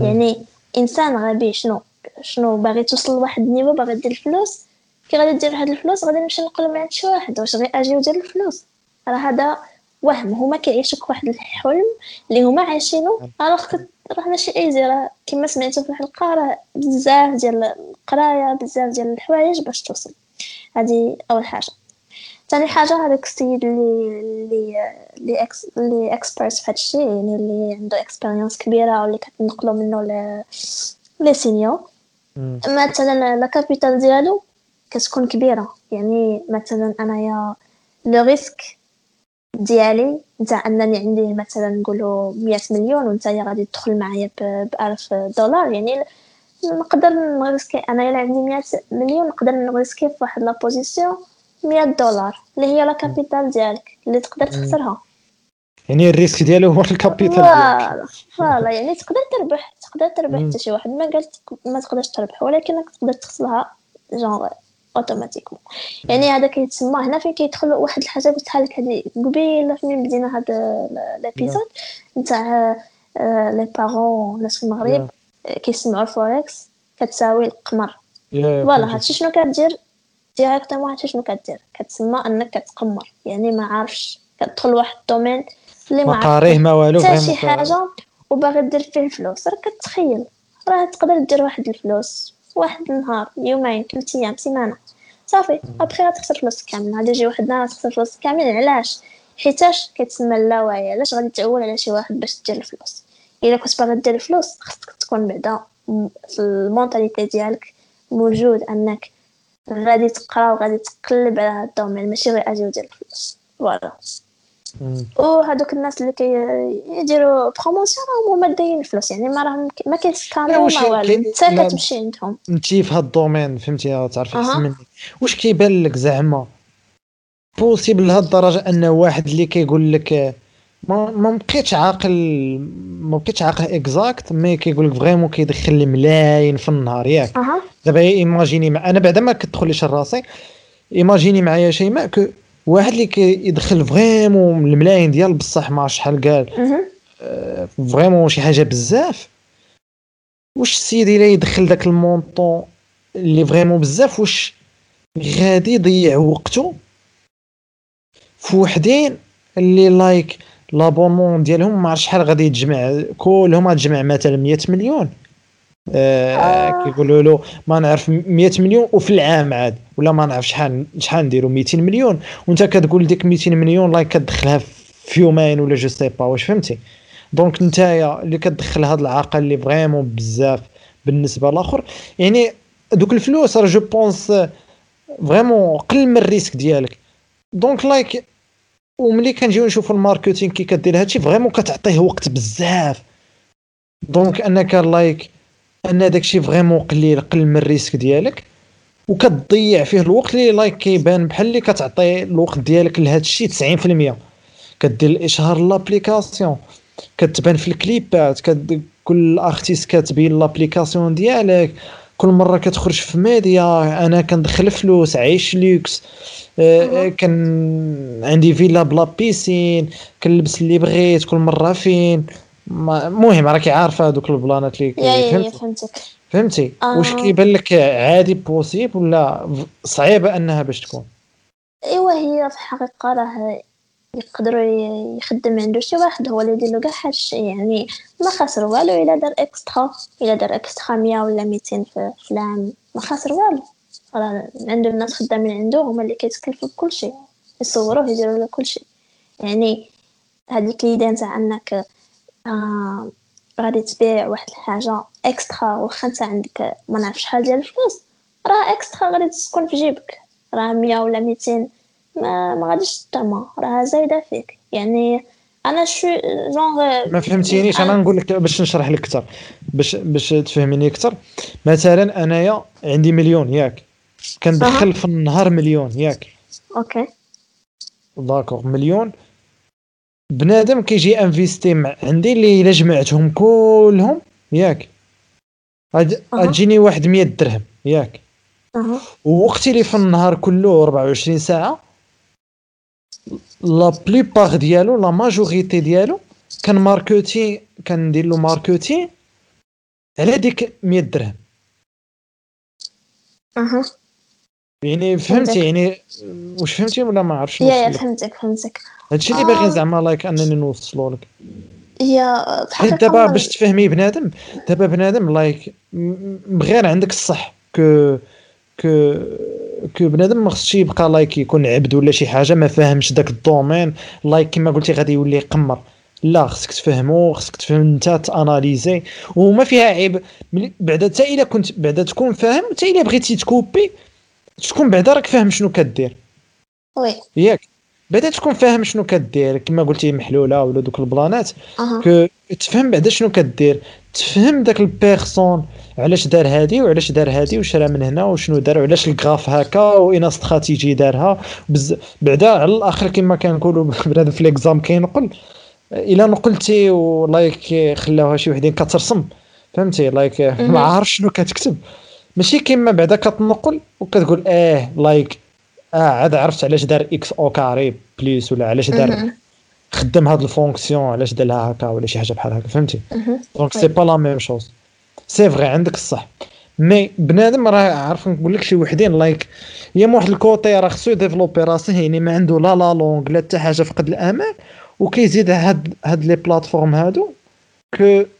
يعني إنسان غبي شنو؟ شنو؟ باغي توصل لواحد niveau باغي دير الفلوس كي غادي دير واحد الفلوس غادي نمشي نقول عند شي واحد واش غير أجي ودير الفلوس؟ راه هذا وهم هما كيعيشوك واحد الحلم اللي هما عايشينو. alors راه ماشي easy راه كما سمعتو في الحلقة راه بزاف ديال القراية بزاف ديال الحوايج باش توصل. هذه أول حاجة. ثاني حاجة هذاك السيد اللي اللي اللي ex اللي expert في هادشي يعني اللي عنده expérience كبيرة واللي كتنقلو منه ل les signaux. مثلا la capitale ديالو كتكون كبيرة. يعني مثلا أنايا le risque ديالي نتاع أنني عندي مثلا نقولوا 100 مليون وانت غادي تدخل معايا ب 1000 دولار. يعني نقدر نريسكي أنا إلا عندي 100 مليون نقدر نريسكي في واحد la position 100 دولار اللي هي la capitale ديالك اللي تقدر تخسرها. يعني ال risque ديالو هو ال capital ديالك. voilà يعني تقدر تربح تقدر تربح. حتى شي واحد ما قالت ما تقدرش تربح ولكنك تقدر تخسرها genre automatiquement. يعني هذا كيتسمى هنا فين كيدخل واحد الحاجة قلتها لك هذه قبيلة فين بدينا هذا l'épisode نتاع آه، les parents الناس في المغرب آه، كيسمعوا الفوركس. كتساوي القمر. voilà. هادشي شنو كدير؟ directement هادشي شنو كدير؟ كتسمى أنك كتقمر. يعني ما عارفش. كتدخل واحد ال domaine اللي ما قاريه ما والو حتى شي حاجة وباغي دير فيه الفلوس راك كتخيل. راه تقدر دير واحد الفلوس واحد النهار يومين ثلاث أيام سيمانة. صافي. ابخي غتخسر فلوس كامل. غادي يجي واحد النهار تخسر فلوس كامل. علاش؟ حيتاش كيتسمى اللاوعي علاش غادي تعول على شي واحد باش دير الفلوس؟ إلا كنت باغي دير الفلوس خصك تكون بعدا في ال mentalité ديالك موجود أنك غادي تقرا وغادي تقلب على هاد ال domaine. ماشي غير أجي ودير الفلوس. voilà مم. وهادوك الناس اللي كيديروا promotion راهم هما دايرين الفلوس يعني ما راهم ما كيسكانوا واش ما والو. لا. كتمشي عندهم. انت في هاد ال domaine فهمتي تعرف أها. احسن مني واش كيبان لك زعما؟ possible لهاد الدرجة أن واحد اللي كيقول لك ما ما بقيتش عاقل ما بقيتش عاقل exact mais كيقول لك vraiment كيدخل الملايين في النهار ياك. دابا imaginez مع... أنا بعدا ما كتدخليش لراسي. imaginez معايا شيماء que واحد اللي كيدخل vraiment الملايين ديال بصح ما شحال قال. مهم. vraiment شي حاجة بزاف. واش السيد إلا يدخل داك ال montant اللي vraiment بزاف واش غادي يضيع وقته في وحدين اللي like l'abonnement ديالهم ما شحال غادي يتجمع؟ كلهم غتجمع مثلا 100 مليون. آه آه. كيقولوا له ما نعرف 100 مليون وفي العام عاد ولا ما نعرف شحال شحال نديروا 200 مليون. وانت كتقول ديك 200 مليون like كتدخلها في يومين ولا je sais pas واش فهمتي؟ donc نتايا اللي كتدخل هاد العقل اللي vraiment بزاف بالنسبة للاخر يعني دوك الفلوس راه je pense vraiment قل من ال risque ديالك. donc like وملي كنجيو نشوفو ال marketing كي كدير هادشي vraiment كتعطيه وقت بزاف. donc أنك like أن داكشي vraiment قليل قل من ال risque ديالك وكتضيع فيه الوقت اللي like كيبان بحال اللي كتعطي الوقت ديالك لهذا الشيء 90% كدير الاشهار l'application كتبان في ال clipات كد... كل artiste كتبين l'application ديالك كل مرة كتخرج في ميديا أنا كندخل فلوس عايش لوكس آه، كان عندي villa بلا piscine كنلبس اللي بغيت كل مرة فين. المهم راكي عارفة هذوك ال planات اللي يا فهمتي فهمتك. فهمتي؟ آه. واش كيبان لك عادي possible ولا صعيبة أنها باش تكون؟ إيوا هي في الحقيقة راه يقدروا يخدم عنده شي واحد هو اللي يدير له كاع هاد الشيء يعني ما خسر والو إلا دار extra إلا دار extra 100 ولا 200 في, العام ما خسر والو. راه عنده الناس خدامين عنده هما اللي كيتكلفوا بكل شيء يصوروه يديروا له كل شيء يعني هذيك اليدين تاع أنك آه غادي تبيع واحد الحاجة إكسترا واخا أنت عندك ما نعرف شحال ديال الفلوس راه إكسترا غادي تكون في جيبك. راه 100 ولا 200 ما ما غاديش تطمع راه زايدة فيك. يعني أنا شو جونغ ما فهمتينيش أنا نقول لك باش نشرح لك أكثر باش باش تفهميني أكثر. مثلا أنايا عندي مليون ياك. كندخل في النهار مليون ياك. okay. d'accord مليون. بنادم كيجي investi مع عندي اللي إلا جمعتهم كلهم ياك. غتجيني واحد 100 درهم ياك. أها. ووقتي اللي في النهار كله 24 ساعة la plupart ديالو la majorité ديالو كان marketing كندير له marketing على ديك 100 درهم. أها. يعني فهمتي. يعني واش فهمتي ولا ما عرفتش يا يا؟ فهمتك فهمتك. هادشي اللي باغي آه. زعما لايك أنني نوصلو لك. هي حيت بحال دابا باش تفهمي بنادم دابا بنادم لايك بغير عندك الصح. كو كو كو بنادم ما خصش يبقى لايك يكون عبد ولا شي حاجة ما فاهمش داك الدومين. لايك كما قلتي غادي يولي يقمر. لا خصك تفهمو خصك تفهم انت t'analyser. وما فيها عيب. بعدا حتى إلا كنت بعدا تكون فاهم حتى إلا بغيتي تcopier تكون بعدا راك فاهم شنو كدير. oui. ياك. بعدا تكون فاهم شنو كدير كما قلتي محلولة ولا دوك ال planات. que تفهم بعدا شنو كدير. تفهم داك ال personne علاش دار هادي وعلاش دار هادي وشرا من هنا وشنو دار وعلاش ال graphe هكا واين استراتيجي دارها. بز... بعدا على الآخر كما كنقولوا بنادم في les examens كينقل إلا نقلتي و like خلاوها شي وحدين كترسم. فهمتي؟ like ما عارف شنو كتكتب. ماشي كيما بعدا كتنقل وكتقول آه like آه عاد عرفت علاش دار x au carré plus ولا علاش دار. خدم هاد ال fonction علاش دارها هكا ولا شي حاجة بحال هكا فهمتي. donc c'est pas la même chose c'est vrai عندك الصح مي بنادم راه عارف نقول لك شي وحدين لايك يا من واحد الكوتي راه خصو يديفلوبي راسه يعني ما عنده لا لا لونغ لا حتى حاجة فقد الأمان وكيزيد هاد هاد لي بلاتفورم هادو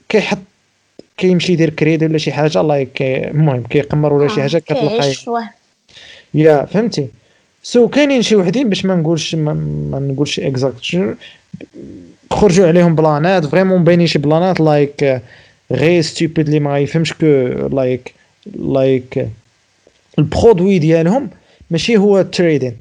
كيحط كيمشي يدير كريدي ولا شي حاجة لايك المهم كيقمر ولا شي آه، حاجة كتلقى يا. فهمتي. سو كاينين شي وحدين باش ما نقولش ما, ما نقولش اكزاكت خرجوا عليهم بلانات فريمون باينين شي بلانات لايك غير ستوبيد اللي ما يفهمش كو لايك لايك البرودوي ديالهم ماشي هو التريدين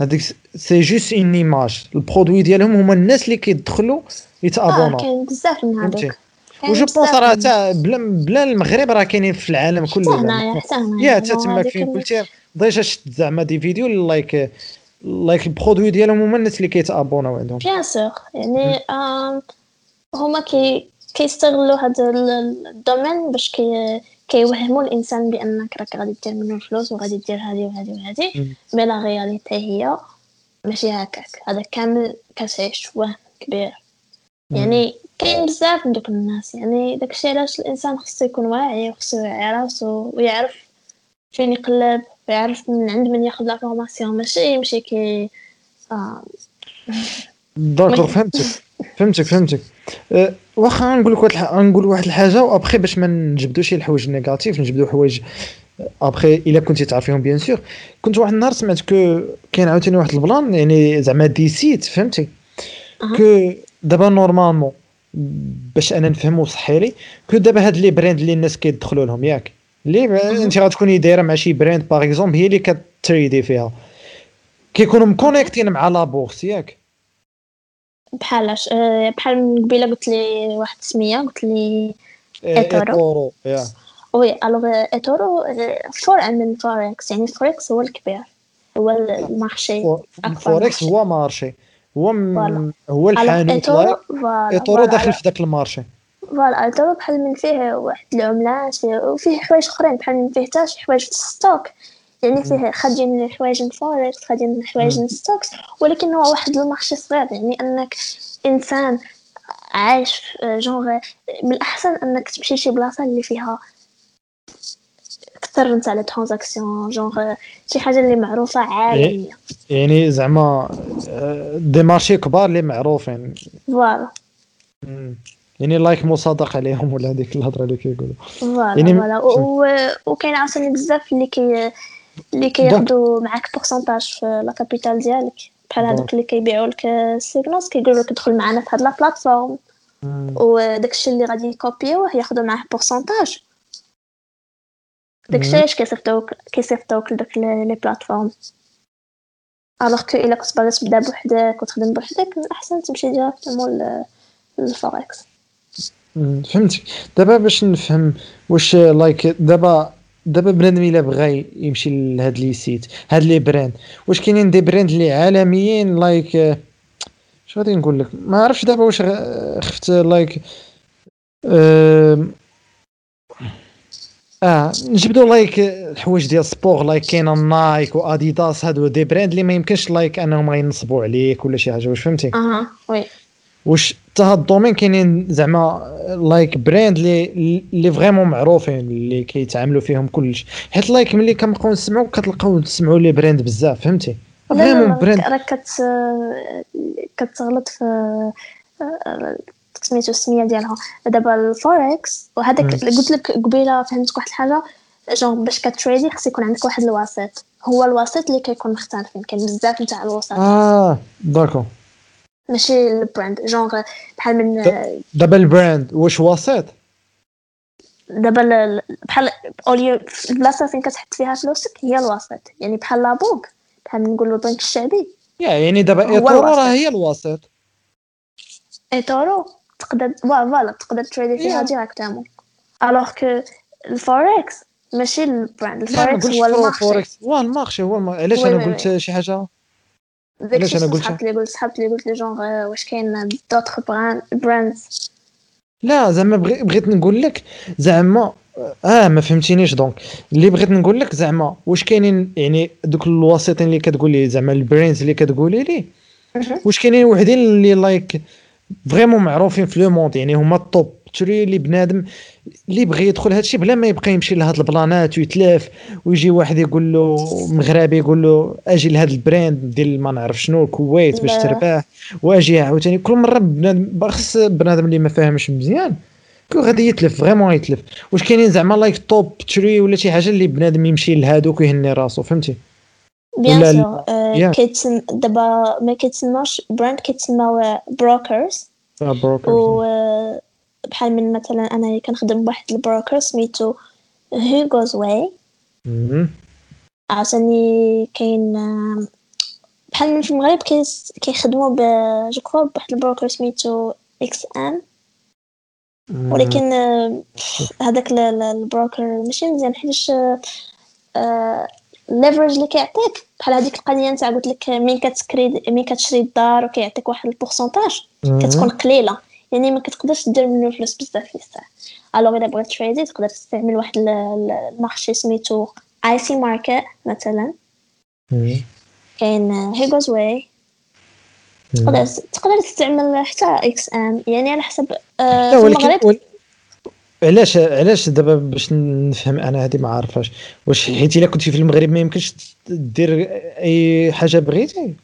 هذيك سي جوست اون ايماج البرودوي ديالهم هما الناس اللي كيدخلوا آه يتابوناو كاين بزاف من هذوك. وجو بونس راه تا بلا بلا المغرب راه كاينين في العالم حتى كله هنايا حتى هنايا يا هو تماك فين قلتي ديجا شفت زعما دي فيديو لايك لايك البرودوي ديالهم هما الناس اللي كيتابوناو عندهم bien sûr يعني هما كي كيستغلوا هذا ال- ال domaine باش كي كيوهموا الانسان بانك راك غادي دير منه الفلوس وغادي دير هذه وهذه وهذه. mais la réalité هي ماشي هكاك هذا كامل كتعيش وهم كبير يعني كاين بزاف من دوك الناس يعني داكشي علاش الإنسان خصو يكون واعي وخصو يوعي راسو ويعرف فين يقلب ويعرف من عند من ياخذ la formation ماشي يمشي كي آه. d'accord فهمتك. فهمتك فهمتك. أه، واخا نقول لك واحد نقول واحد الحاجة وأبخي باش ما نجبدوا شي الحوايج négatif نجبدوا حوايج أبخي إلا كنتي تعرفيهم bien sûr كنت واحد النهار سمعت que كاين عاوتاني واحد ال plan يعني زعما des sites فهمتي. que دابا normalement باش أنا نفهمو صحي لي que دابا هاد les brands اللي الناس كيدخلوا لهم ياك. اللي ب- أنت غتكوني دايرة مع شي brand par exemple هي اللي كتريدي فيها. كيكونوا مكونيكتين مع la bourse ياك. بحالاش آه، بحال من قبيلة قلت لي واحد السميه قلت لي. eToro، يا oui alors eToro آه، فرع من فوركس يعني فوركس هو الكبير هو ال marché فو- أكبر فوركس. هو marché. هو م... هو الحانوت voilà eToro. داخل في ذاك ال marché. voilà eToro بحال من فيه واحد العملات فيه وفيه حوايج أخرين بحال من فيه حتى شي حوايج في ال stock. يعني فيه خارجين حوايج من فوركس خارجين حوايج من stocks ولكن هو واحد المارشي صغير. يعني أنك إنسان عايش في جونغ من الأحسن أنك تمشي لشي بلاصة اللي فيها كثر نتاع les transactions genre شي حاجة اللي معروفة عالمية. يعني زعما آه، دي marché كبار اللي معروفين. voilà. يعني like مصادق عليهم ولا هذيك الهضرة اللي كيقولوا. voilà يعني- voilà. وكاين عاوتاني بزاف اللي كي اللي كياخدو معاك pourcentage في la capital ديالك. بحال. هذوك اللي كيبيعوا لك signaux كيقولوا لك دخل معنا في هاد la plateforme. وداكشي اللي غادي يكوبيوه ياخدو معاه pourcentage داكشي. علاش كيصيفطوك كيصيفطوك لدوك les plateformes alors que الا كنت باغي تبدا بوحدك وتخدم بوحدك من الاحسن تمشي directement للفوركس. فهمتك دابا باش نفهم واش like دابا دابا بنادم إلا بغى يمشي لهاد les sites هاد les brands واش كاينين des brands اللي عالميين like آه، اش غادي نقول لك؟ ما عرفتش دابا واش خفت like آم، آه نجبدو لايك الحوايج ديال ال sport like كاين Nike و Adidas هادو des brands اللي ما يمكنش like أنهم غينصبوا عليك ولا شي حاجة واش فهمتي؟ أها oui. واش حتى هاد ال domaine كاينين زعما like brands اللي اللي vraiment معروفين اللي كيتعاملوا فيهم كلش. حيت like ملي كنبقاو نسمعوا كتلقاو تسمعوا les brands بزاف فهمتي؟ vraiment brands. راك كت كتغلط في سميتو السميه ديالها. دابا الفوركس وهذاك قلت لك قبيلة فهمتك واحد الحاجة؟ جون باش كتريدي خص يكون عندك واحد الوسيط. هو الوسيط اللي كيكون مختلفين كاين بزاف نتاع الوسط آه d'accord. ماشي ال brand. جونغ بحال من دابا ال brand واش وسيط؟ دابا ال- ال- بحال au lieu البلاصة فين كتحط فيها فلوسك هي الوسط يعني بحال la banque بحال نقولوا البنك الشعبي. يا يعني دابا eToro. راه هي الوسيط. eToro تقدر وا- voilà تقدر تريدي فيها. directement. الوغ كو الفوركس ماشي ال brand ال Forex هو ال marché. Forex. هو ال marché هو. علاش أنا قلت شي حاجة؟ علاش أنا قلت صحابت لي قلت صحابت لي قلت لي جونغ آه، واش كاين d'autres brands لا زعما بغي- بغيت نقول لك زعما آه ما فهمتينيش donc. اللي بغيت نقول لك زعما واش كاينين يعني دوك الوسيطين اللي كتقولي زعما ال brands اللي كتقولي لي واش كاينين وحدين اللي like vraiment معروفين في le monde يعني هما ال top three اللي بنادم اللي بغى يدخل هادشي بلا ما يبقى يمشي لهاد ال plan ات ويتلاف ويجي واحد يقول له مغربي يقول له أجي لهاد ال brand ديال ما نعرف شنو الكويت باش. تربح وأجي عاوتاني. كل مرة بنادم خص بنادم اللي ما فاهمش مزيان quoi غادي يتلف vraiment يتلف. واش كاينين زعما like top three ولا شي حاجة اللي بنادم يمشي لهادوك ويهني راسو فهمتي؟ bien sûr. كيتسم دابا ما كيتسماش brand كيتسماو brokers broker و بحال من مثلا أنا كنخدم بواحد ال broker سميتو Hugosway عاوتاني كاين بحال من في المغرب كيخدموا ب je crois بواحد ال broker سميتو XM ولكن هذاك ال- ال- ال broker ماشي مزيان حيتاش ال leverage اللي كيعطيك. بحال هذيك القضية نتاع قلت لك مين كتكري مين كتشري الدار وكيعطيك واحد ال pourcentage كتكون قليلة. يعني ما كتقدرش دير منه فلوس بزاف في الساعة. alors الا بغيت trade ي تقدر تستعمل واحد ال- ال- ال marché سميتو IC Markets مثلا. كاين Hugosway تقدر تقدر تستعمل حتى XM يعني على حسب ولكن المغرب. علاش علاش دابا باش نفهم أنا هذه ما عارفاش واش حيت إلا كنتي في المغرب ما يمكنش دير أي حاجة بغيتي؟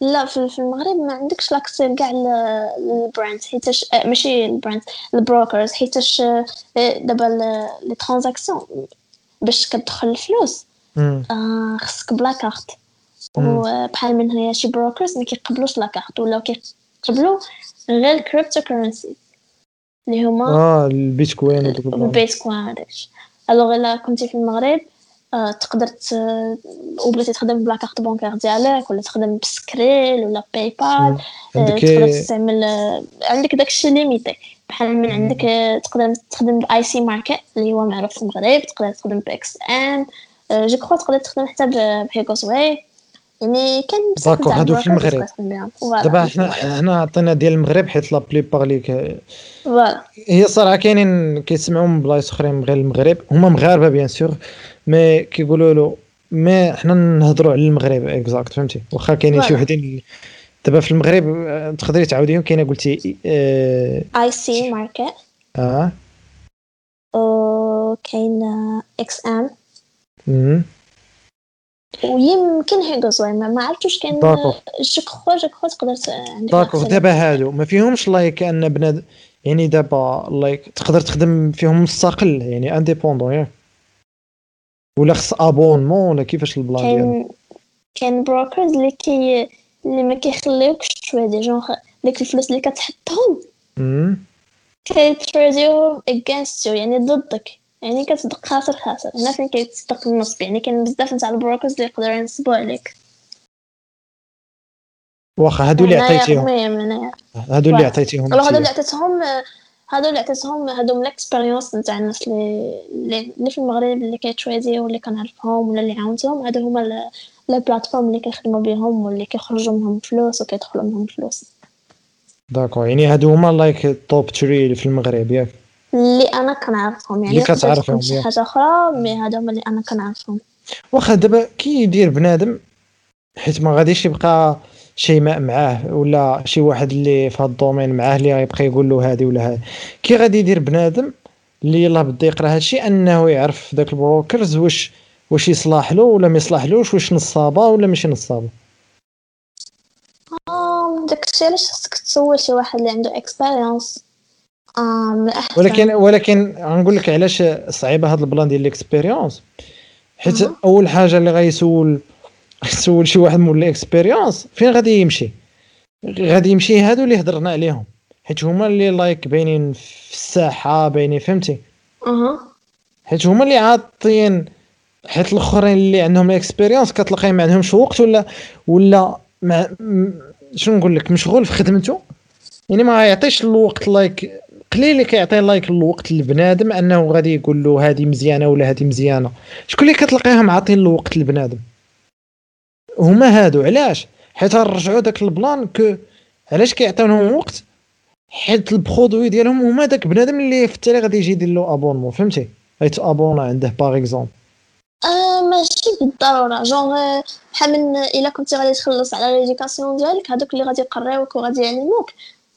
لا في المغرب ما عندكش l'accès كاع ال brand حيتاش آه، ماشي ال brand ال brokers. حيتاش آه، دابا les transactions باش كتدخل الفلوس. آه، خصك ب la carte. وبحال من هنايا شي brokers ما كيقبلوش la carte. ولا كيقبلوا غير ال cryptocurrency اللي هما آه البيتكوين. البيتكوين هذاكشي alors الا كنتي في المغرب آه، تقدر ت... وبغيتي تخدم ب la carte bancaire ديالك ولا تخدم ب Skrill ولا PayPal. آه، عندك تقدر تستعمل آه، عندك داكشي limité بحال من عندك آه، تقدر تخدم ب IC Markets اللي هو معروف في المغرب تقدر تخدم ب XM je crois تقدر تخدم حتى ب- ب Hugosway يعني كاين d'accord، تاع هادو في المغرب. دابا حنا حنا عطينا ديال المغرب حيت la plupart لي ك- voilà هي صراحة كاينين كيسمعوا من بلايص أخرين غير المغرب هما مغاربة bien sûr mais كيقولوا له ما حنا نهضروا على المغرب exact فهمتي واخا كاينين شي. وحدين دابا في المغرب آه، تقدري تعاوديهم كاينة قلتي آه, IC Markets آه. وكاين XM. ويمكن Hugosway ما عرفتش كاين d'accord. je crois je crois تقدر عندك l'accès. دابا هادو ما فيهمش like أن بنادم يعني دابا like تقدر تخدم فيهم مستقل يعني indépendant ياك ولا خص abonnement ولا كيفاش ال plan كاين كاين brokers اللي كي اللي ما كيخليوكش trade ي genre ديك الفلوس اللي كتحطهم. كي trade يو against you يعني ضدك يعني كتصدق خاسر خاسر هنا فين كيتصدق النصب يعني كاين بزاف نتاع ال brokers اللي يقدروا ينصبوا عليك. واخا هادو اللي عطيتيهم. هادو اللي. عطيتيهم هادو. اللي عطيتهم هادو اللي عطيتهم هادو من ال expérience نتاع الناس اللي اللي في المغرب اللي كي trade يو واللي كنعرفهم ولا اللي عاونتهم هادو هما les plateformes اللي كنخدموا بهم واللي كيخرجوا منهم فلوس وكيدخلوا منهم فلوس. d'accord يعني هادو هما like ال top 3 اللي في المغرب ياك. اللي أنا كنعرفهم. يعني اللي كتعرفهم، شي. حاجة أخرى mais هادو هما اللي أنا كنعرفهم. واخا دابا كي يدير بنادم حيت ما غاديش يبقى شيماء معاه ولا شي واحد اللي في هاد ال domaine معاه اللي غيبقى يقول له هادي ولا هادي. كي غادي يدير بنادم اللي يلاه بدا يقرأ هادشي أنه يعرف داك ال brokers واش واش يصلح له ولا ما يصلحلوش واش نصابة ولا ماشي نصابة. آه، داكشي علاش خصك تسول شي واحد اللي عنده expérience ولكن ولكن غنقول لك علاش صعيبة هاد ال plan ديال ال expérience حيت. أول حاجة اللي غيسول يسول شي واحد مول ال expérience فين غادي يمشي؟ غادي يمشي هادو اللي هضرنا عليهم. حيت هما اللي like باينين في الساحة باينين فهمتي؟ أها. حيت هما اللي عاطين حيت الأخرين اللي عندهم ال expérience كتلقاي ما عندهمش وقت ولا ولا ما شنو نقول لك مشغول في خدمته؟ يعني ما يعطيش الوقت like قليل اللي كيعطي like الوقت للبنادم انه غادي يقول له هذه مزيانة ولا هذه مزيانة. شكون اللي كتلقاهم عاطين الوقت للبنادم؟ هما هادو. علاش؟ حيت نرجعوا داك ال plan quoi علاش كيعطيونهم وقت؟ حيت ال produit ديالهم هما داك بنادم اللي في التالي غادي يجي يدير له abonnement فهمتي؟ غي t'abonna عنده par exemple آه ماشي بالضرورة. جونغ بحال من إلا كنتي غادي تخلص على l'éducation ديالك هادوك اللي غادي يقراوك وغادي يعلموك.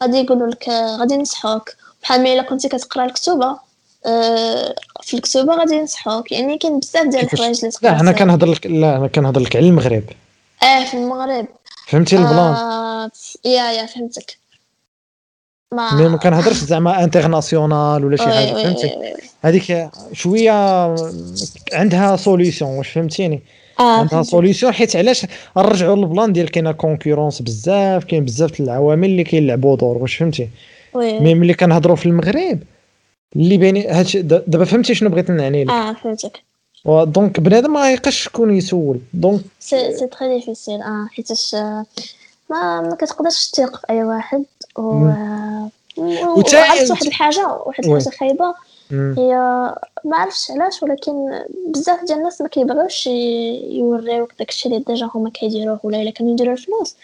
غادي يقولوا لك آه، غادي ينصحوك. بحال ما الا كنتي كتقرا الكتوبة آه في الكتوبة غادي ينصحوك يعني كاين بزاف ديال؟ الحوايج اللي تقدر لا أنا كنهضر لك لا أنا كنهضر لك على المغرب. آه في المغرب. فهمتي ال plan؟ آه يا يا فهمتك. ما mais ما كنهضرش زعما international ولا شي حاجة فهمتي. هذيك شوية عندها solution واش فهمتيني؟ آه عندها. solution حيت علاش نرجعوا لل plan ديال كاينة concurrence بزاف كاين بزاف العوامل اللي كيلعبوا دور واش فهمتي؟ mais ملي كنهضروا في المغرب اللي بيني هادشي دابا فهمتي شنو بغيت نعني لك. آه فهمتك. و- donc بنادم ما بقاش شكون يسول. donc c'est c'est très difficile آه حيتاش آه، ما ما كتقدرش تثيق في أي واحد. و وعرفت واحد الحاجة واحد. الحاجة خايبة. هي ما عرفتش علاش ولكن بزاف ديال الناس ما كيبغيوش يوريوك داكشي اللي déjà هما كيديروه ولا إلا كانوا يديروا الفلوس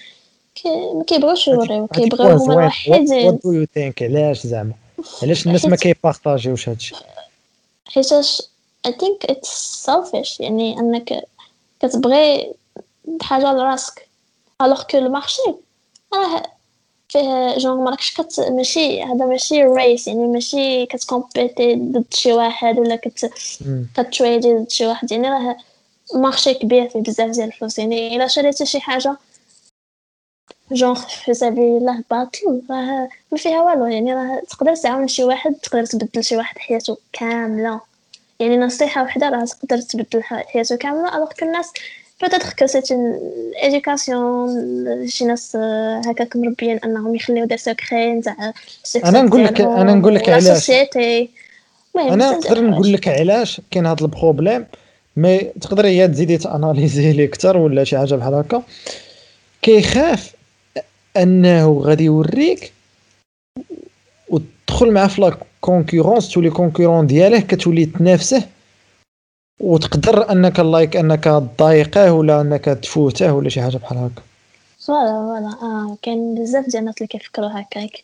ما كيبغيوش هاديك كيبغيو هما. الوحيدين What do you think علاش زعما علاش الناس ما كي partageيوش هادشي حيتاش I think it's selfish يعني انك كتبغي حاجة لراسك alors que ال marché راه فيه جونغ مراكش كت ماشي هذا ماشي ريس يعني ماشي كت compétiti ضد شي واحد ولا كت. كتريدي ضد شي واحد يعني راه marché كبير فيه بزاف ديال الفلوس يعني إلا شريتي شي حاجة جونغ في سبيل الله باطل راه ما فيها والو يعني راه تقدر تعاون شي واحد تقدر تبدل شي واحد حياته كاملة. يعني نصيحة وحدة راه تقدر تبدل حياته كاملة alors que الناس que c'est une éducation شي ناس هكاك مربيين أنهم يخليو des secrets نتاع أنا نقول لك- أنا نقول لك علاش. أنا نقدر نقول لك علاش كاين هذا ال problème mais تقدر هي تزيدي ت analyser ليه أكثر ولا شي حاجة بحال هكا. كيخاف أنه غادي يوريك وتدخل معاه في la concurrence تولي concurrent دياله كتولي تنافسه وتقدر أنك like أنك تضايقه ولا أنك تفوته ولا شي حاجة بحال هكا. voilà voilà. آه كاين بزاف ديال الناس اللي كيفكروا هكاك.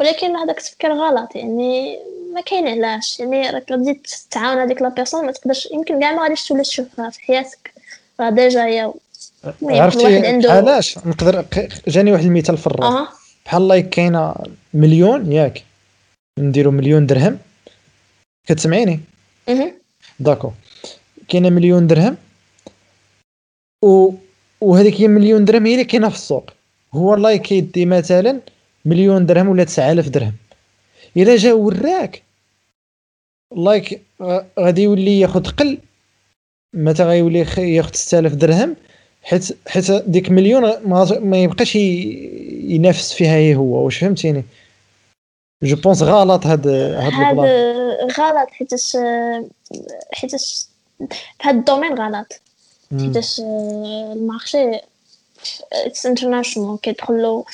ولكن هذاك التفكير غلط يعني ما كاين علاش يعني راك غادي تعاون هذيك la personne ما تقدرش. يمكن كاع ما غاديش تولي تشوفها في حياتك. راه déjà هي عرفتي؟ علاش؟ نقدر جاني واحد المثال في الراس بحال like كاينة مليون ياك. نديرو مليون درهم. كتسمعيني. d'accord. كاينة مليون درهم. و وهذيك هي مليون درهم هي اللي كاينة في السوق. هو like كيدي مثلا مليون درهم ولا 9000 درهم. إلا جا وراك like غادي يولي ياخذ قل. متى غيولي ياخذ 6000 درهم. حيت حيت ديك مليون ما, يبقاش ينافس فيها هي هو واش فهمتيني؟ je pense غلط هاد هاد البلان. غلط حيتاش حيتاش هاد ال domaine غلط. حيتاش آه، ال marché it's international كيدخلو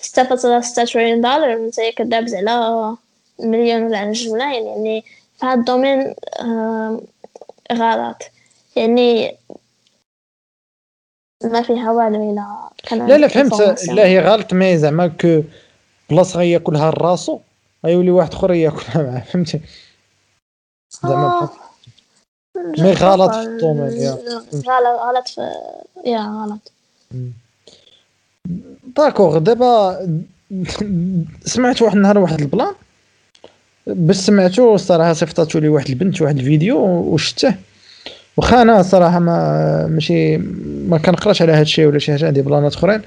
ستة فاصلة ستة تريليون دولار وانت كدابز على مليون ولا على جوج ملايين يعني في هاد ال domaine آه، غلط. يعني ما فيها والو الا كان لا لا فهمت. لا هي غلط mais زعما que بلاصه غياكلها راسو غيولي واحد آخر ياكلها معاه فهمتي؟ زعما آه، mais غلط في ال domaine يا. غلط غلط في يا غلط. d'accord دابا سمعت واحد النهار واحد البلان؟ باش سمعتو الصراحه صيفطاتو لي واحد البنت واحد الفيديو وشته واخا أنا صراحة ما ماشي ما كنقراش على هاد الشيء ولا شي حاجة عندي بلانات اخرين.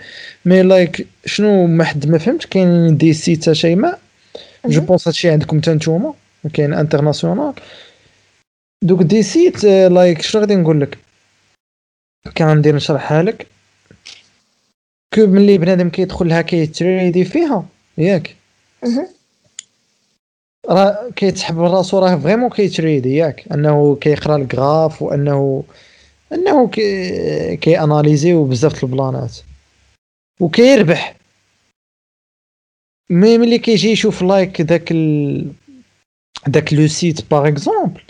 mais like شنو ما حد ما فهمت كاين des sites شيماء je. pense هادشي عندكم حتى نتوما. كاين international دوك des sites آه، like شنو غادي نقول لك؟ كندير نشرحها لك. que ملي بنادم كيدخل لها كي tradi فيها ياك. راه كيتسحب راسو راه vraiment كي tradi ياك أنه كيقرأ ال graphe وانه أنه كي analyser بزاف البلانات. وكيربح. mais ملي كيجي يشوف like داك ال... داك le site par exemple.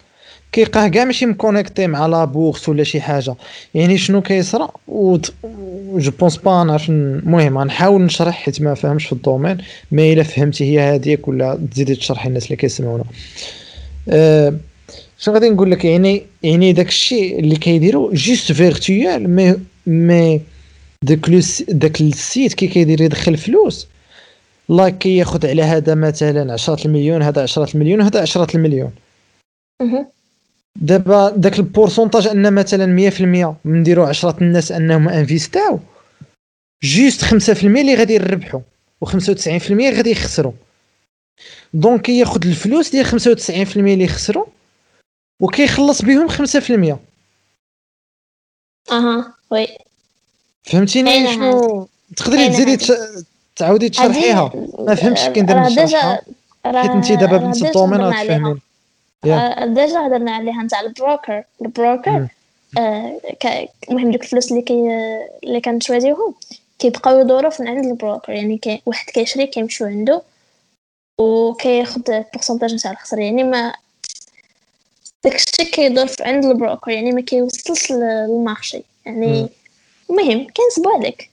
كيلقاه كاع ماشي م connecté مع la bourse ولا شي حاجة. يعني شنو كيصرا و je pense با نعرف المهم غنحاول نشرح حيت ما فهمش في ال domaine ما إلا فهمتي هي هذيك ولا تزيدي تشرحي الناس اللي كيسمعونا. أه شنو غادي نقول لك؟ يعني يعني داك الشيء اللي كيديروا juste virtuel mais mais داك داك ال site كي كيدير يدخل فلوس like كياخذ على هذا مثلا 10 المليون هذا 10 المليون هذا 10 المليون. دابا داك ال pourcentage ان مثلا 100% نديرو 10 الناس انهم investi او juste 5% اللي غادي يربحوا و95% غادي يخسروا donc كياخذ الفلوس ديال 95% اللي خسروا وكيخلص بهم 5% أها oui. فهمتيني؟ أين شنو؟ تقدري تزيدي؟ تش- تعاودي تشرحيها. ما فهمتش كي ندير نشرحها حيت انت دابا بنت ال domaine غتفهمين آه، déjà هضرنا عليها؟ نتاع ال broker. ال broker مم. آه، المهم دوك الفلوس اللي كي اللي كن tradiوهم كيبقاو يدوروا في عند ال broker. يعني كي واحد كيشري كيمشيو عنده وكياخد pourcentage نتاع الخسر. يعني ما داكشي كيدور في عند ال broker يعني ما كيوصلش لل marché. يعني. المهم كينصبوا عليك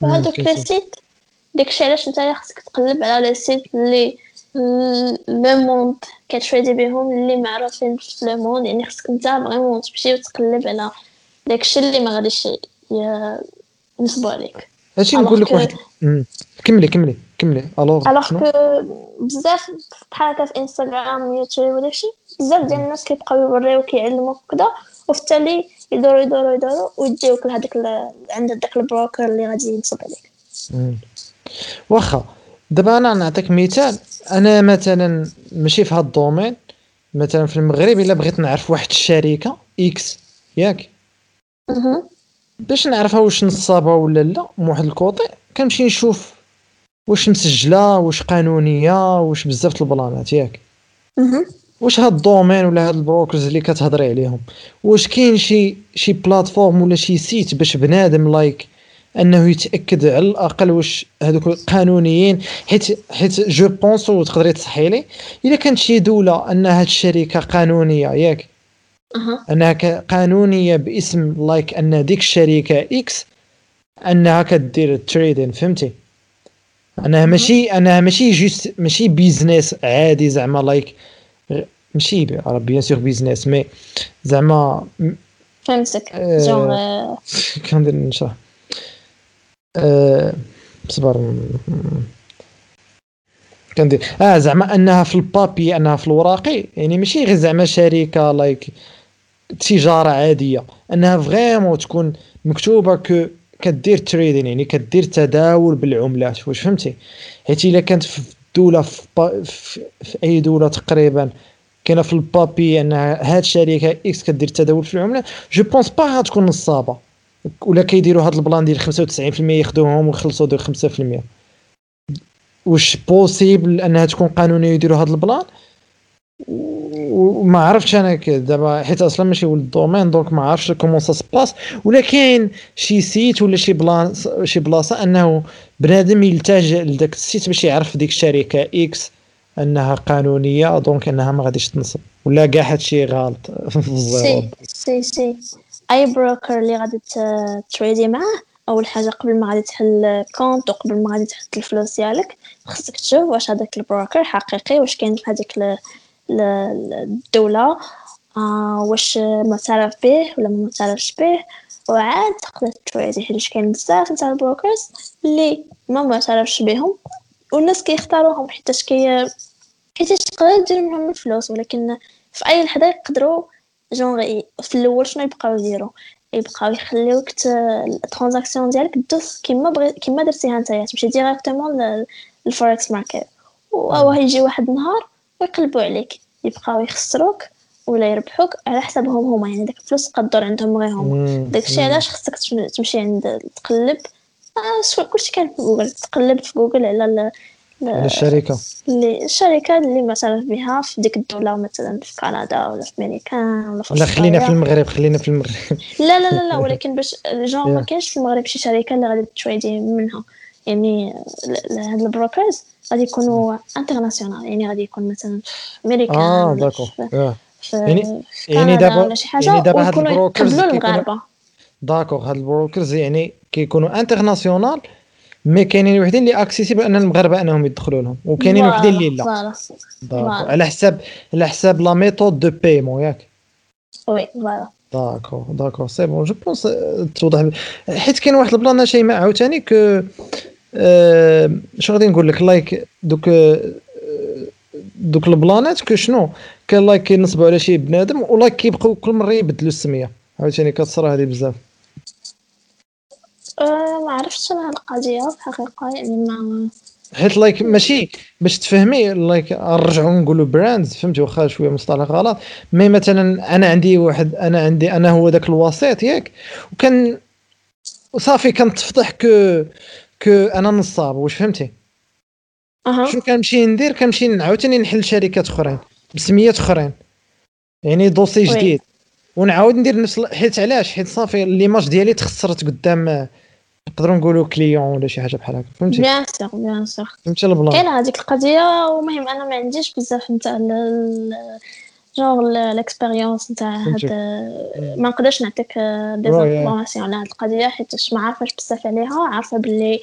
وهادوك لي. site داكشي علاش نتايا خصك تقلب على les sites اللي le monde كتريدي بهم اللي معروفين في le monde يعني خصك نتا vraiment تمشي وتقلب على داكشي اللي ما غاديش ينصبوا عليك هادشي نقول لك واحد. كملي كملي كملي alors alors؟ que بزاف بحال هكا في انستغرام يوتيوب وداكشي بزاف ديال الناس كيبقاو يوريو كيعلموك كدا وفي التالي يدوروا يدوروا يدوروا ويديوك لهداك ال- عند داك ال broker اللي غادي ينصب عليك. واخا دابا أنا نعطيك مثال أنا مثلا ماشي في هاد ال domaine مثلا في المغرب إلا بغيت نعرف واحد الشركة X ياك. باش نعرفها واش نصابة ولا لا من واحد ال côté كنمشي نشوف واش مسجلة واش قانونية واش بزاف ال plانات ياك. واش هاد ال domaine ولا هاد ال brokers اللي كتهضري عليهم واش كاين شي شي plateforme ولا شي site باش بنادم like أنه يتأكد على الأقل واش هذوك قانونيين حيت حيت je pense وتقدري تصحي لي إلا كانت شي دولة أن هاد الشركة قانونية ياك؟ أنها قانونية باسم like أن ديك الشركة X أنها كدير ال trading فهمتي؟ أنها ماشي أنها ماشي juste ماشي business عادي زعما like ماشي bien sûr business mais زعما فهمتك. آه، جونغ آه، كندير نشرح أه صبر. كندير. آه زعما أنها في ال papier أنها في الوراقي يعني ماشي غير زعما شركة like تجارة عادية. أنها vraiment تكون مكتوبة que كدير trading يعني كدير تداول بالعملات. واش فهمتي؟ حيت إلا كانت في دولة في, pas في, في أي دولة تقريبا كاينة في ال papier أنها هاد الشركة X كدير تداول في العملات je pense pas غتكون نصابة. ولا كيديروا هاد ال plan ديال 95% ياخذوهم ويخلصوا ديال 5% واش possible أنها تكون قانونية يديروا هاد ال plan؟ وما عرفتش أنا دابا حيت أصلا ماشي ولد ال domaine donc ما عرفتش comment ça se passe ولا كاين شي site ولا شي plan شي بلاصة أنه بنادم يلتجئ لذاك ال site باش يعرف ديك الشركة X أنها قانونية donc أنها ما غاديش تنصب. ولا كاع هادشي غلط. في الزيرو si si si أي broker اللي غادي تريدي معاه أول حاجة قبل ما غادي تحل compte وقبل ما غادي تحط الفلوس ديالك خصك تشوف واش هذاك ال broker حقيقي واش كاين في هذيك ال- ال- الدولة آه واش معترف به ولا ما معترفش به وعاد تقدر تريدي. حيت كاين بزاف نتاع ال brokers اللي ما معترفش بهم والناس كيختاروهم حيتاش كي حيتاش تقدر دير معاهم الفلوس ولكن في أي لحظة يقدروا جونغ في الأول شنو يبقاو يديروا يبقاو يخليوك ال transaction ديالك دوز كيما بغي كيما درتيها نتايا. تمشي directement لل Forex market أو يجي واحد النهار ويقلبوا عليك. يبقاو يخسروك ولا يربحوك على حسابهم هما. يعني داك الفلوس تقدر عندهم غير هما. داكشي علاش خصك تم- تمشي عند تقلب. آه كلشي كان في جوجل. تقلب في جوجل على على الشركة اللي معترف بها في ديك الدولة مثلا في كندا ولا في أمريكان ولا في لا خلينا في. المغرب خلينا في المغرب لا لا لا لا ولكن باش جون ما. كاينش في المغرب شي شركة اللي غادي تريدي منها يعني هاد ال brokers غادي يكونوا international يعني غادي يكون مثلا في أمريكان آه d'accord. في, يعني- يعني دابا- ولا شي حاجة يعني دابا هاد ال brokers d'accord هاد ال brokers يعني كيكونوا international mais كاينين وحدين اللي accessible أن المغاربه أنهم يدخلوا لهم وكاينين وحدين اللي لا. على حساب على حساب la méthode de paiement ياك. oui voilà d'accord d'accord c'est bon je pense توضح. حيت كاين واحد ال plan شيماء عاوتاني que آه، شنو غادي نقول لك؟ like دوك آه، دوك البلانات que شنو؟ كان like كينصبوا على شي بنادم و like كيبقاو كل مرة يبدلوا السمية. عاوتاني كتصرى هذه بزاف. أه ما عرفتش أنا القضية في الحقيقة يعني ما حيت like ماشي باش تفهمي like نرجعوا نقولوا brands فهمتي واخا شوية مصطلح غلط. mais مثلا أنا عندي واحد أنا عندي أنا هو ذاك الوسيط ياك وكان صافي كنتفضح que que أنا نصاب واش فهمتي؟ أها. شنو كنمشي ندير؟ كنمشي عاوتاني نحل شركات أخرين بسميات أخرين يعني dossier. جديد. ونعاود ندير نفس حيت علاش؟ حيت صافي l'image ديالي تخسرت قدام نقدروا نقولوا client ولا شي حاجة بحال هكا فهمتي بيان سور بيان سور فهمتي ال plan كاينة هذيك القضية ومهم أنا ما عنديش بزاف نتاع genre ال expérience نتاع هاد. ما نقدرش نعطيك des oui. informations على هاد القضية حيت ما عارفاش بزاف عليها عارفة باللي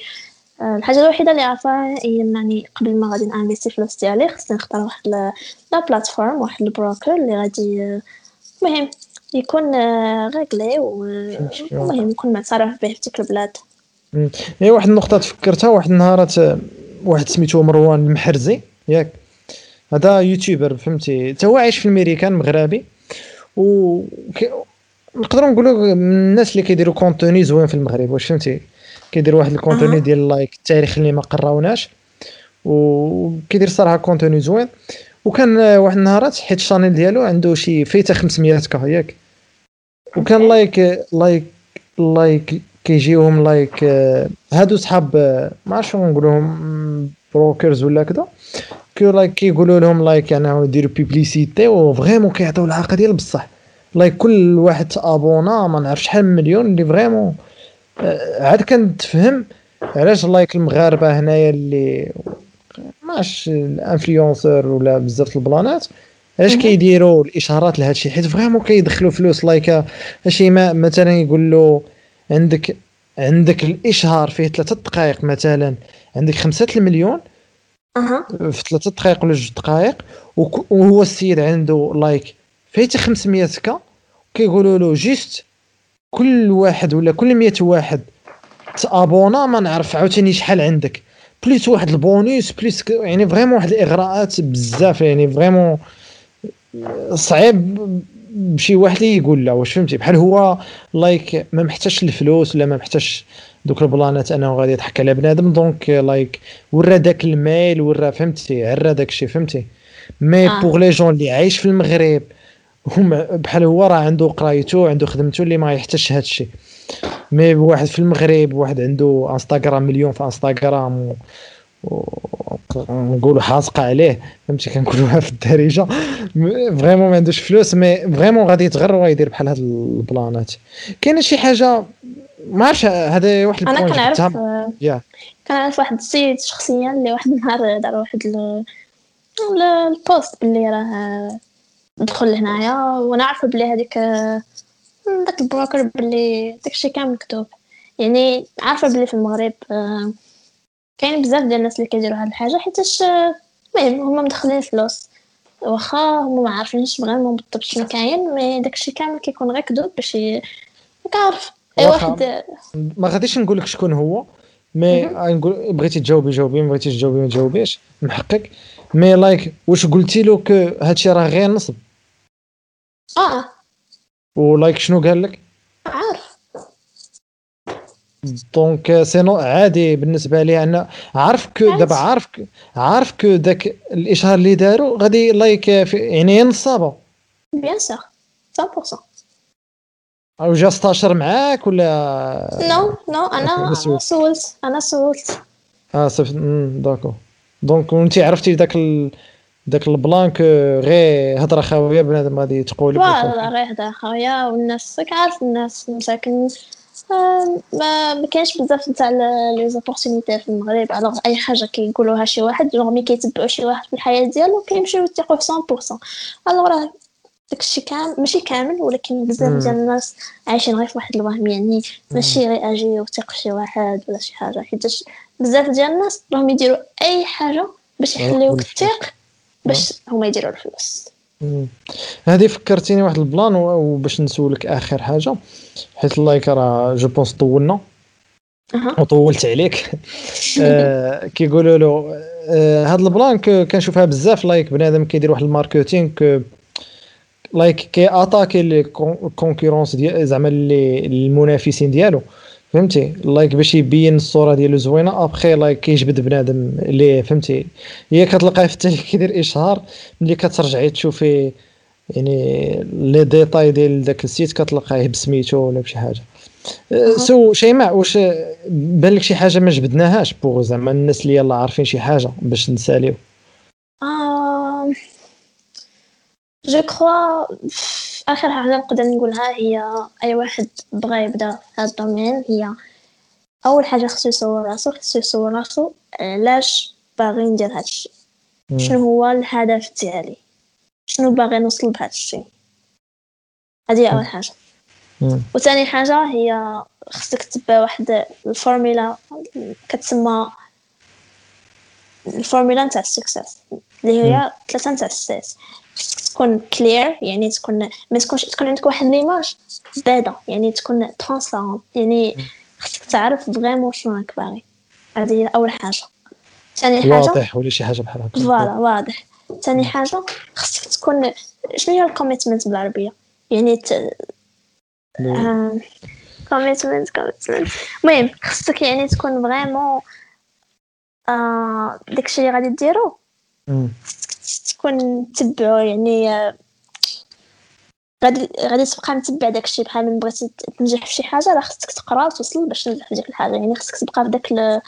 آه، الحاجة الوحيدة اللي عارفاها هي إنني قبل ما غادي نانفيستي فلوس ديالي خصني نختار واحد la la plateforme واحد ال broker اللي غادي آه، المهم يكون آه، غاكلي فهمتك. ومهم يكون معترف به في ديك البلاد هي واحد النقطة تفكرتها واحد النهارات آه، واحد سميتو مروان المحرزي ياك. هذا youtuber فهمتي؟ تا هو عايش في الميريكان مغربي و نقدروا نقولوا من الناس اللي كيديروا contenu زوين في المغرب واش فهمتي؟ كيدير واحد ال contenu. ديال like التاريخ اللي ما قراوناش وكيدير صراحة contenu زوين. وكان واحد النهارات حيت ال chaîne ديالو عنده شي فايتة 500 K ياك. وكان. like like like كيجيوهم like آه، هادو صحاب آه، ما عرفتش شنو نقول لهم brokers ولا كذا كي like كيقولوا لهم like يعني يديروا publicité و vraiment كيعطيو العاقه ديال بصح. like كل واحد abonné ما نعرف شحال من مليون اللي vraiment آه، عاد كنتفهم علاش like المغاربة هنايا اللي ماش ال influenceurs ولا بزاف البلانات علاش. كيديروا الإشارات لهذا الشيء حيت vraiment كيدخلوا فلوس like شي مثلا يقول له عندك عندك الإشهار فيه ثلاثة دقائق مثلا. عندك خمسة المليون أها. في ثلاثة دقائق ولا جوج دقائق وهو السيد عنده like فايته 500 K كيقولوا له juste كل واحد ولا كل 100 واحد ت abonné ما نعرف عاوتاني شحال عندك. plus واحد ال bonus plus يعني vraiment واحد الإغراءات بزاف يعني vraiment صعيب بشي واحد اللي يقول لا واش فهمتي؟ بحال هو like ما محتاجش الفلوس ولا ما محتاجش دوك البلانات أنه غادي يضحك على بنادم donc like ورا داك الميل ورا فهمتي؟ عرى داك الشيء فهمتي؟ mais آه. pour les gens اللي عايش في المغرب هم بحال هو راه عنده قرايته عنده خدمته اللي ما يحتاجش هذا الشيء mais واحد في المغرب واحد عنده انستغرام مليون في انستغرام و... نقولوا حاسقة عليه فهمتي؟ كنقولوها في الدارجة. vraiment ما عندوش فلوس mais vraiment غادي يتغر وغيدير بحال هاد البلانات كاينة شي حاجة؟ ما عرفتش هذا واحد أنا كنعرف يا. كنعرف واحد السيد شخصيا اللي واحد النهار دار واحد ال- ال- ال post باللي راه دخل هنايا وأنا عارفه بلي هذيك داك ال broker باللي داكشي كامل مكتوب. يعني عارفة بلي في المغرب آه، كاين بزاف ديال الناس اللي كيديروا هاد الحاجة حيتاش آه، المهم هما مدخلين فلوس. واخا هما ما عارفينش vraiment بالضبط شنو كاين mais داكشي كامل كيكون غير كذوب باش كعرف أي. واحد ما غاديش نقول لك شكون هو mais نقول بغيتي تجاوبي جاوبي ما بغيتيش تجاوبي ما تجاوبيش نحقق mais like واش قلتي له que هادشي راه غير نصب؟ آه. و like شنو قال لك؟ عارف. donc sinon عادي بالنسبة لي أنا عارف que. دابا عارف عارف que داك الإشهار اللي داروا غادي like يعني هي نصابه bien sûr 100% أو جا 16 معاك ولا؟ non non أنا OK، أنا سولت. أنا سولت آه صافي d'accord. donc وانت عرفتي داك ال... داك ال plan que غير هضرة خاوية بنادم غادي تقول voilà غير هدا خويا والناس كعارف الناس مساكن ما ما كاينش بزاف تاع les opportunités في المغرب alors أي حاجة كيقولوها شي واحد genre mais كيتبعوا شي واحد في الحياة ديالو كيمشيو يثقوا في 100% alors راه داكشي كامل ماشي كامل ولكن بزاف. ديال الناس عايشين غير في واحد الوهم يعني ماشي غير أجي وثيق في شي واحد ولا شي حاجة حيتاش بزاف ديال الناس راهم يديروا أي حاجة باش على يخليوك. تثيق باش هما يديروا الفلوس. هذه فكرتيني واحد ال plan وباش نسولك آخر حاجة. حيت like راه je pense طولنا. وطولت عليك. آه كيقولوا له آه هاد البلان كنشوفها بزاف. like بنادم كيدير واحد ال marketing like كي attaquer ال concurrence ديال زعما اللي المنافسين ديالو. فهمتي؟ like باش يبين الصورة ديالو زوينة. après like كيجبد بنادم اللي فهمتي؟ هي كتلقاه التالي كيدير إشهار. ملي كترجعي تشوفي يعني les détails ديال داك ال site كتلقاه بسميتو ولا بشي حاجة. أه، so شيماء واش بان لك شي حاجة ما جبدناهاش pour زعما الناس اللي يلا عارفين شي حاجة باش نساليو. آه je crois آخر حاجة نقدر نقولها هي أي واحد بغى يبدأ هذا ال domaine هي أول حاجة خصو يصور راسو خصو يصور راسو علاش باغي ندير هادشي شنو هو الهدف ديالي؟ شنو باغي نوصل بهذا الشيء هذه أول حاجة. وثاني حاجة هي خصك تتبع واحد الفورمولا كتسمى الفورمولا نتاع ال success اللي هي ثلاثة نتاع ال Cs. تكون clear يعني تكون ما تكونش تكون عندك واحد l'image بيضة يعني تكون transparent يعني خصك تعرف vraiment شنو راك باغي. هذه هي أول حاجة. ثاني حاجة؟ واضح ولا شي حاجة بحال هكا؟ voilà واضح. ثاني حاجة خصك تكون شنو هي ال commitment بالعربية؟ يعني ت... commitment commitment المهم خصك يعني تكون vraiment آه داكشي اللي غادي ديرو. مم. تكون تبعو يعني آه، غادي غادي تبقى متبع داكشي بحال من بغيتي تنجح في شي حاجة راه خصك تقرا وتوصل باش تنجح في ديك الحاجة. يعني خصك تبقى في داك ال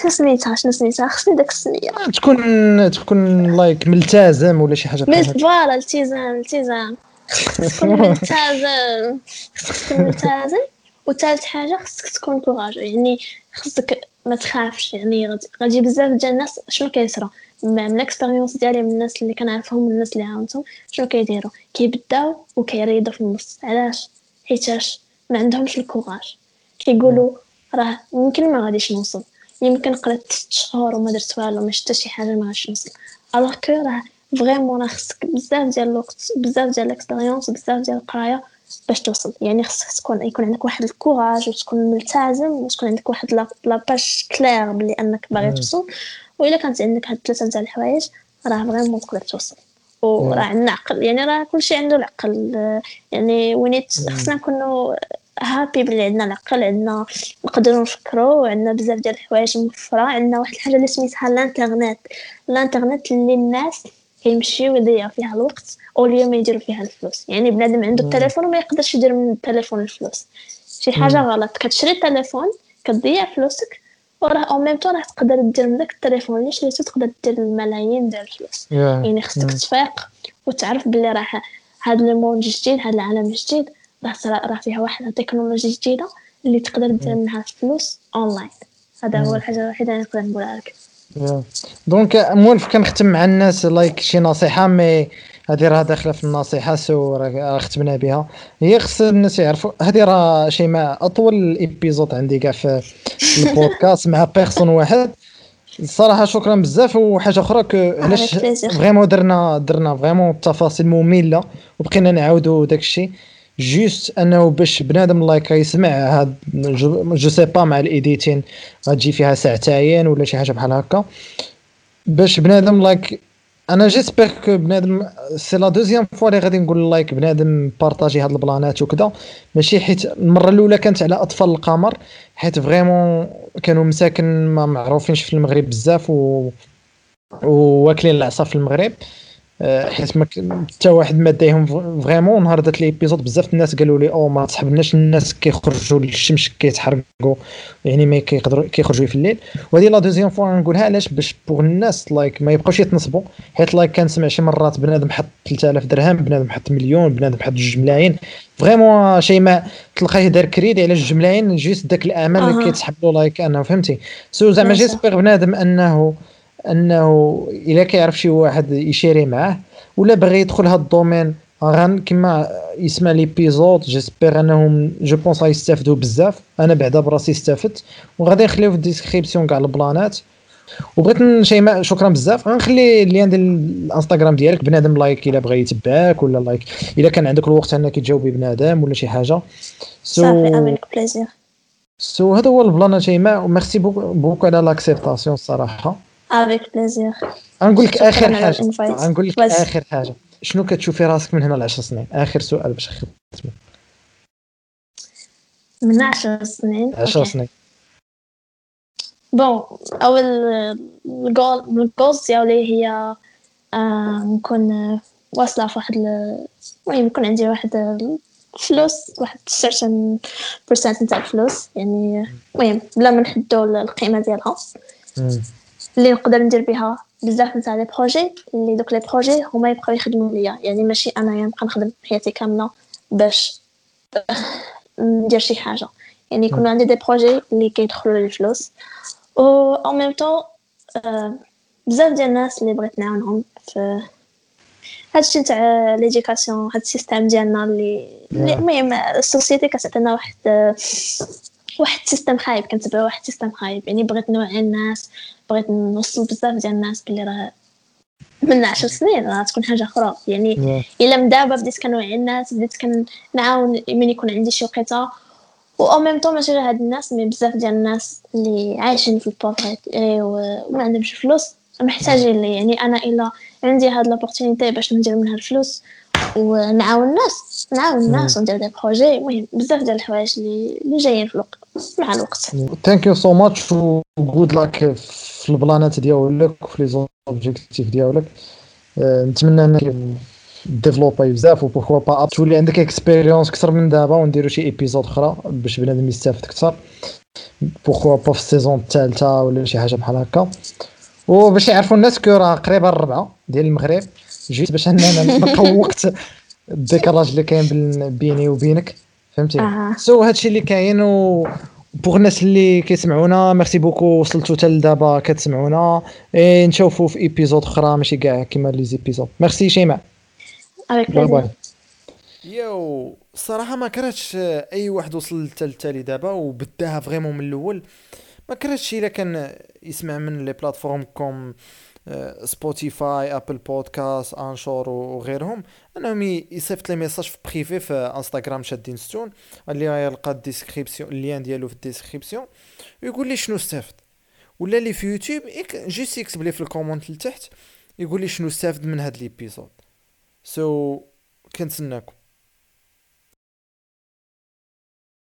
شنو سميتها؟ شنو سميتها؟ خصني داك السمية. تكون تكون like ملتزم ولا شي حاجة بحال voilà التزام التزام. خصك تكون ملتزم. خصك تكون ملتزم. وثالث حاجة خصك تكون courage يعني خصك ما تخافش. يعني غادي- غادي بزاف ديال الناس شنو كيصرا؟ من ال expérience ديالي من الناس اللي كنعرفهم من الناس اللي عاونتهم. شنو كيديروا؟ كيبداو وكيريضوا في النص. علاش؟ حيتاش ما عندهمش ال courage كيقولوا راه يمكن ما غاديش نوصل. يمكن قريت ست شهور وما درت والو ما شفت شي حاجة ما غاديش نوصل. alors que راه vraiment راه خصك بزاف ديال الوقت بزاف ديال ال expérience بزاف ديال القراية باش توصل. يعني خصك تكون يكون عندك واحد ال courage وتكون ملتزم وتكون عندك واحد la- la page claire بلي أنك باغي. توصل. وإلا كانت عندك هاد الثلاثه تاع الحوايج راه vraiment تقدر توصل. وراه عندنا عقل يعني راه كلشي عنده العقل. يعني ونيت خصنا نكونوا happy بلي عندنا العقل عندنا نقدروا نفكروا وعندنا بزاف ديال الحوايج موفره عندنا واحد الحاجة اللي سميتها الانترنت. الانترنت اللي الناس كيمشيو يضيعوا فيها الوقت أو اليوم يديروا فيها الفلوس. يعني بنادم عنده التليفون وما يقدرش يدير من التليفون الفلوس. شي حاجة غلط. كتشري التليفون كتضيع فلوسك وراه au même temps راه تقدر دير من داك التليفون. اللي شريتو تقدر دير الملايين ديال الفلوس؟ يعني خصك تفيق وتعرف بلي راه هاد le monde جديد هاد العالم الجديد راه راه فيها واحد التكنولوجيا جديدة اللي تقدر دير منها فلوس اونلاين هذا هو الحاجة الوحيدة اللي نقدر نقولها لك. donc موالف كنختم مع الناس like شي نصيحة mais هذه راه داخلة في النصيحة so راه ختمنا بها. هي خص الناس يعرفوا هذه راه شي ما أطول épisode عندي كاع في البودكاست مع personne واحد. الصراحه شكرا بزاف وحاجة أخرى علاش. vraiment درنا درنا vraiment التفاصيل مملة وبقينا نعاودوا داك الشيء juste أنه باش بنادم like يسمع هاد je, je sais pas مع ال editing غتجي فيها ساعتين ولا شي حاجة بحال هكا. باش بنادم like أنا j'espère que بنادم c'est la deuxième fois اللي غادي نقول like بنادم بارطاجي هاد البلانات وكذا ماشي حيت المرة الأولى كانت على أطفال القمر حيت vraiment كانوا مساكن ما معروفينش في المغرب بزاف و واكلين العصا في المغرب. آه، حيت ما حتى واحد ما دايهم vraiment نهار دات l'épisode بزاف الناس قالوا لي أو ما تصحبناش الناس كيخرجوا للشمس كيتحرقوا. يعني ما كيقدروا كيخرجوا في الليل. وهذه la deuxième fois نقولها علاش؟ باش pour الناس like ما يبقاوش يتنصبوا. حيت like كنسمع شي مرات بنادم حط 3000 درهم بنادم حط مليون بنادم حط جوج ملايين. vraiment شي ما تلقاه دار كريدي على جوج ملايين juste داك الامان اللي. كيتسحب له like انه فهمتي؟ so زعما. j'espère بنادم أنه أنه إلا كيعرف شي واحد يشيري معاه ولا باغي يدخل هاد ال domaine. غان كما يسمع l'épisode j'espère أنهم je pense غيستافدوا بزاف. أنا بعدا براسي استفدت وغادي نخليو في ال description كاع البلانات. وبغيت شيماء شكرا بزاف. غنخلي ال lien ديال الانستغرام ديالك. بنادم like إلا بغى يتبعك ولا like إلا كان عندك الوقت أنك تجاوبي بنادم ولا شي حاجة. صافي avec plaisir so هذا هو ال plan شيماء. و merci beaucoup على l'acceptation الصراحه avec plaisir غنقول لك آخر حاجة. غنقول لك. آخر حاجة. شنو كتشوفي راسك من هنا ل 10 سنين؟ آخر سؤال باش نختمو من عشر سنين؟ 10 okay. سنين. bon أول ال goal ال goals ديالي هي آه، نكون واصلة في واحد ال- المهم يكون عندي واحد الفلوس واحد certain percent نتاع الفلوس يعني المهم بلا ما نحدو القيمة ديالها. اللي نقدر ندير بها بزاف نتاع les projets اللي دوك les projets هما يبقاو يخدموا ليا. يعني ماشي انايا نبقى نخدم حياتي كاملة باش ندير شي حاجة. يعني يكونوا عندي des projets اللي كيدخلوا لي الفلوس. و en même temps بزاف ديال الناس اللي بغيت نعاونهم في هادشي تاع l'éducation هاد ال système ديالنا اللي. المهم ال société كتعطينا واحد واحد ال système خايب كنتبع واحد ال système خايب. يعني بغيت نوعي الناس بغيت نوصل بزاف ديال الناس بلي راه من عشر سنين راه تكون حاجة أخرى. يعني Yeah. إلا من دابا بديت كنوعي الناس بديت كنعاون من يكون عندي شي وقيتة. و au même temps ماشي غير هاد الناس mais بزاف ديال الناس اللي عايشين في ال pauvreté وما عندهمش فلوس محتاجين لي. يعني أنا إلا عندي هاد l'opportunité باش ندير منها الفلوس ونعاون الناس نعاون الناس وندير des projets المهم بزاف ديال الحوايج اللي جايين في الوقت. مع الوقت. thank you so much و good luck في البلانات ديالك وفي les objectifs ديالك. آه، نتمنى انك ديفلوبي بزاف و pourquoi pas تولي عندك expérience أكثر من دابا ونديرو شي épisode أخرى باش بنادم يستافد أكثر pourquoi pas في ال saison الثالثة ولا شي حاجة بحال هكا. وباش يعرفوا الناس que راه قريبه الربعة ديال المغرب جيت باش أننا نبقاو وقت. ال décalage اللي كاين بين- بيني وبينك. فهمتي؟ آه. so هادشي اللي كاين و pour الناس اللي كيسمعونا merci beaucoup وصلتوا حتى لدابا كتسمعونا إيه نشوفوا في épisode أخرى ماشي كاع كيما les épisodes merci شيماء. bye bye يو الصراحه ما كرهتش أي واحد وصل للتالي دابا وبداها vraiment من الأول. ما كرهتش إلا كان يسمع من les plateformes comme Spotify Apple Podcast Anchor وغيرهم انهم يصيفط les messages في privé في انستغرام شادين ستون اللي يلقى ال description ال lien ديالو في ال description ويقول لي شنو استفد ولا اللي في يوتيوب juste يكتب لي في ال comment لتحت يقول لي شنو استفد من هاد l'épisode so كنتسناكم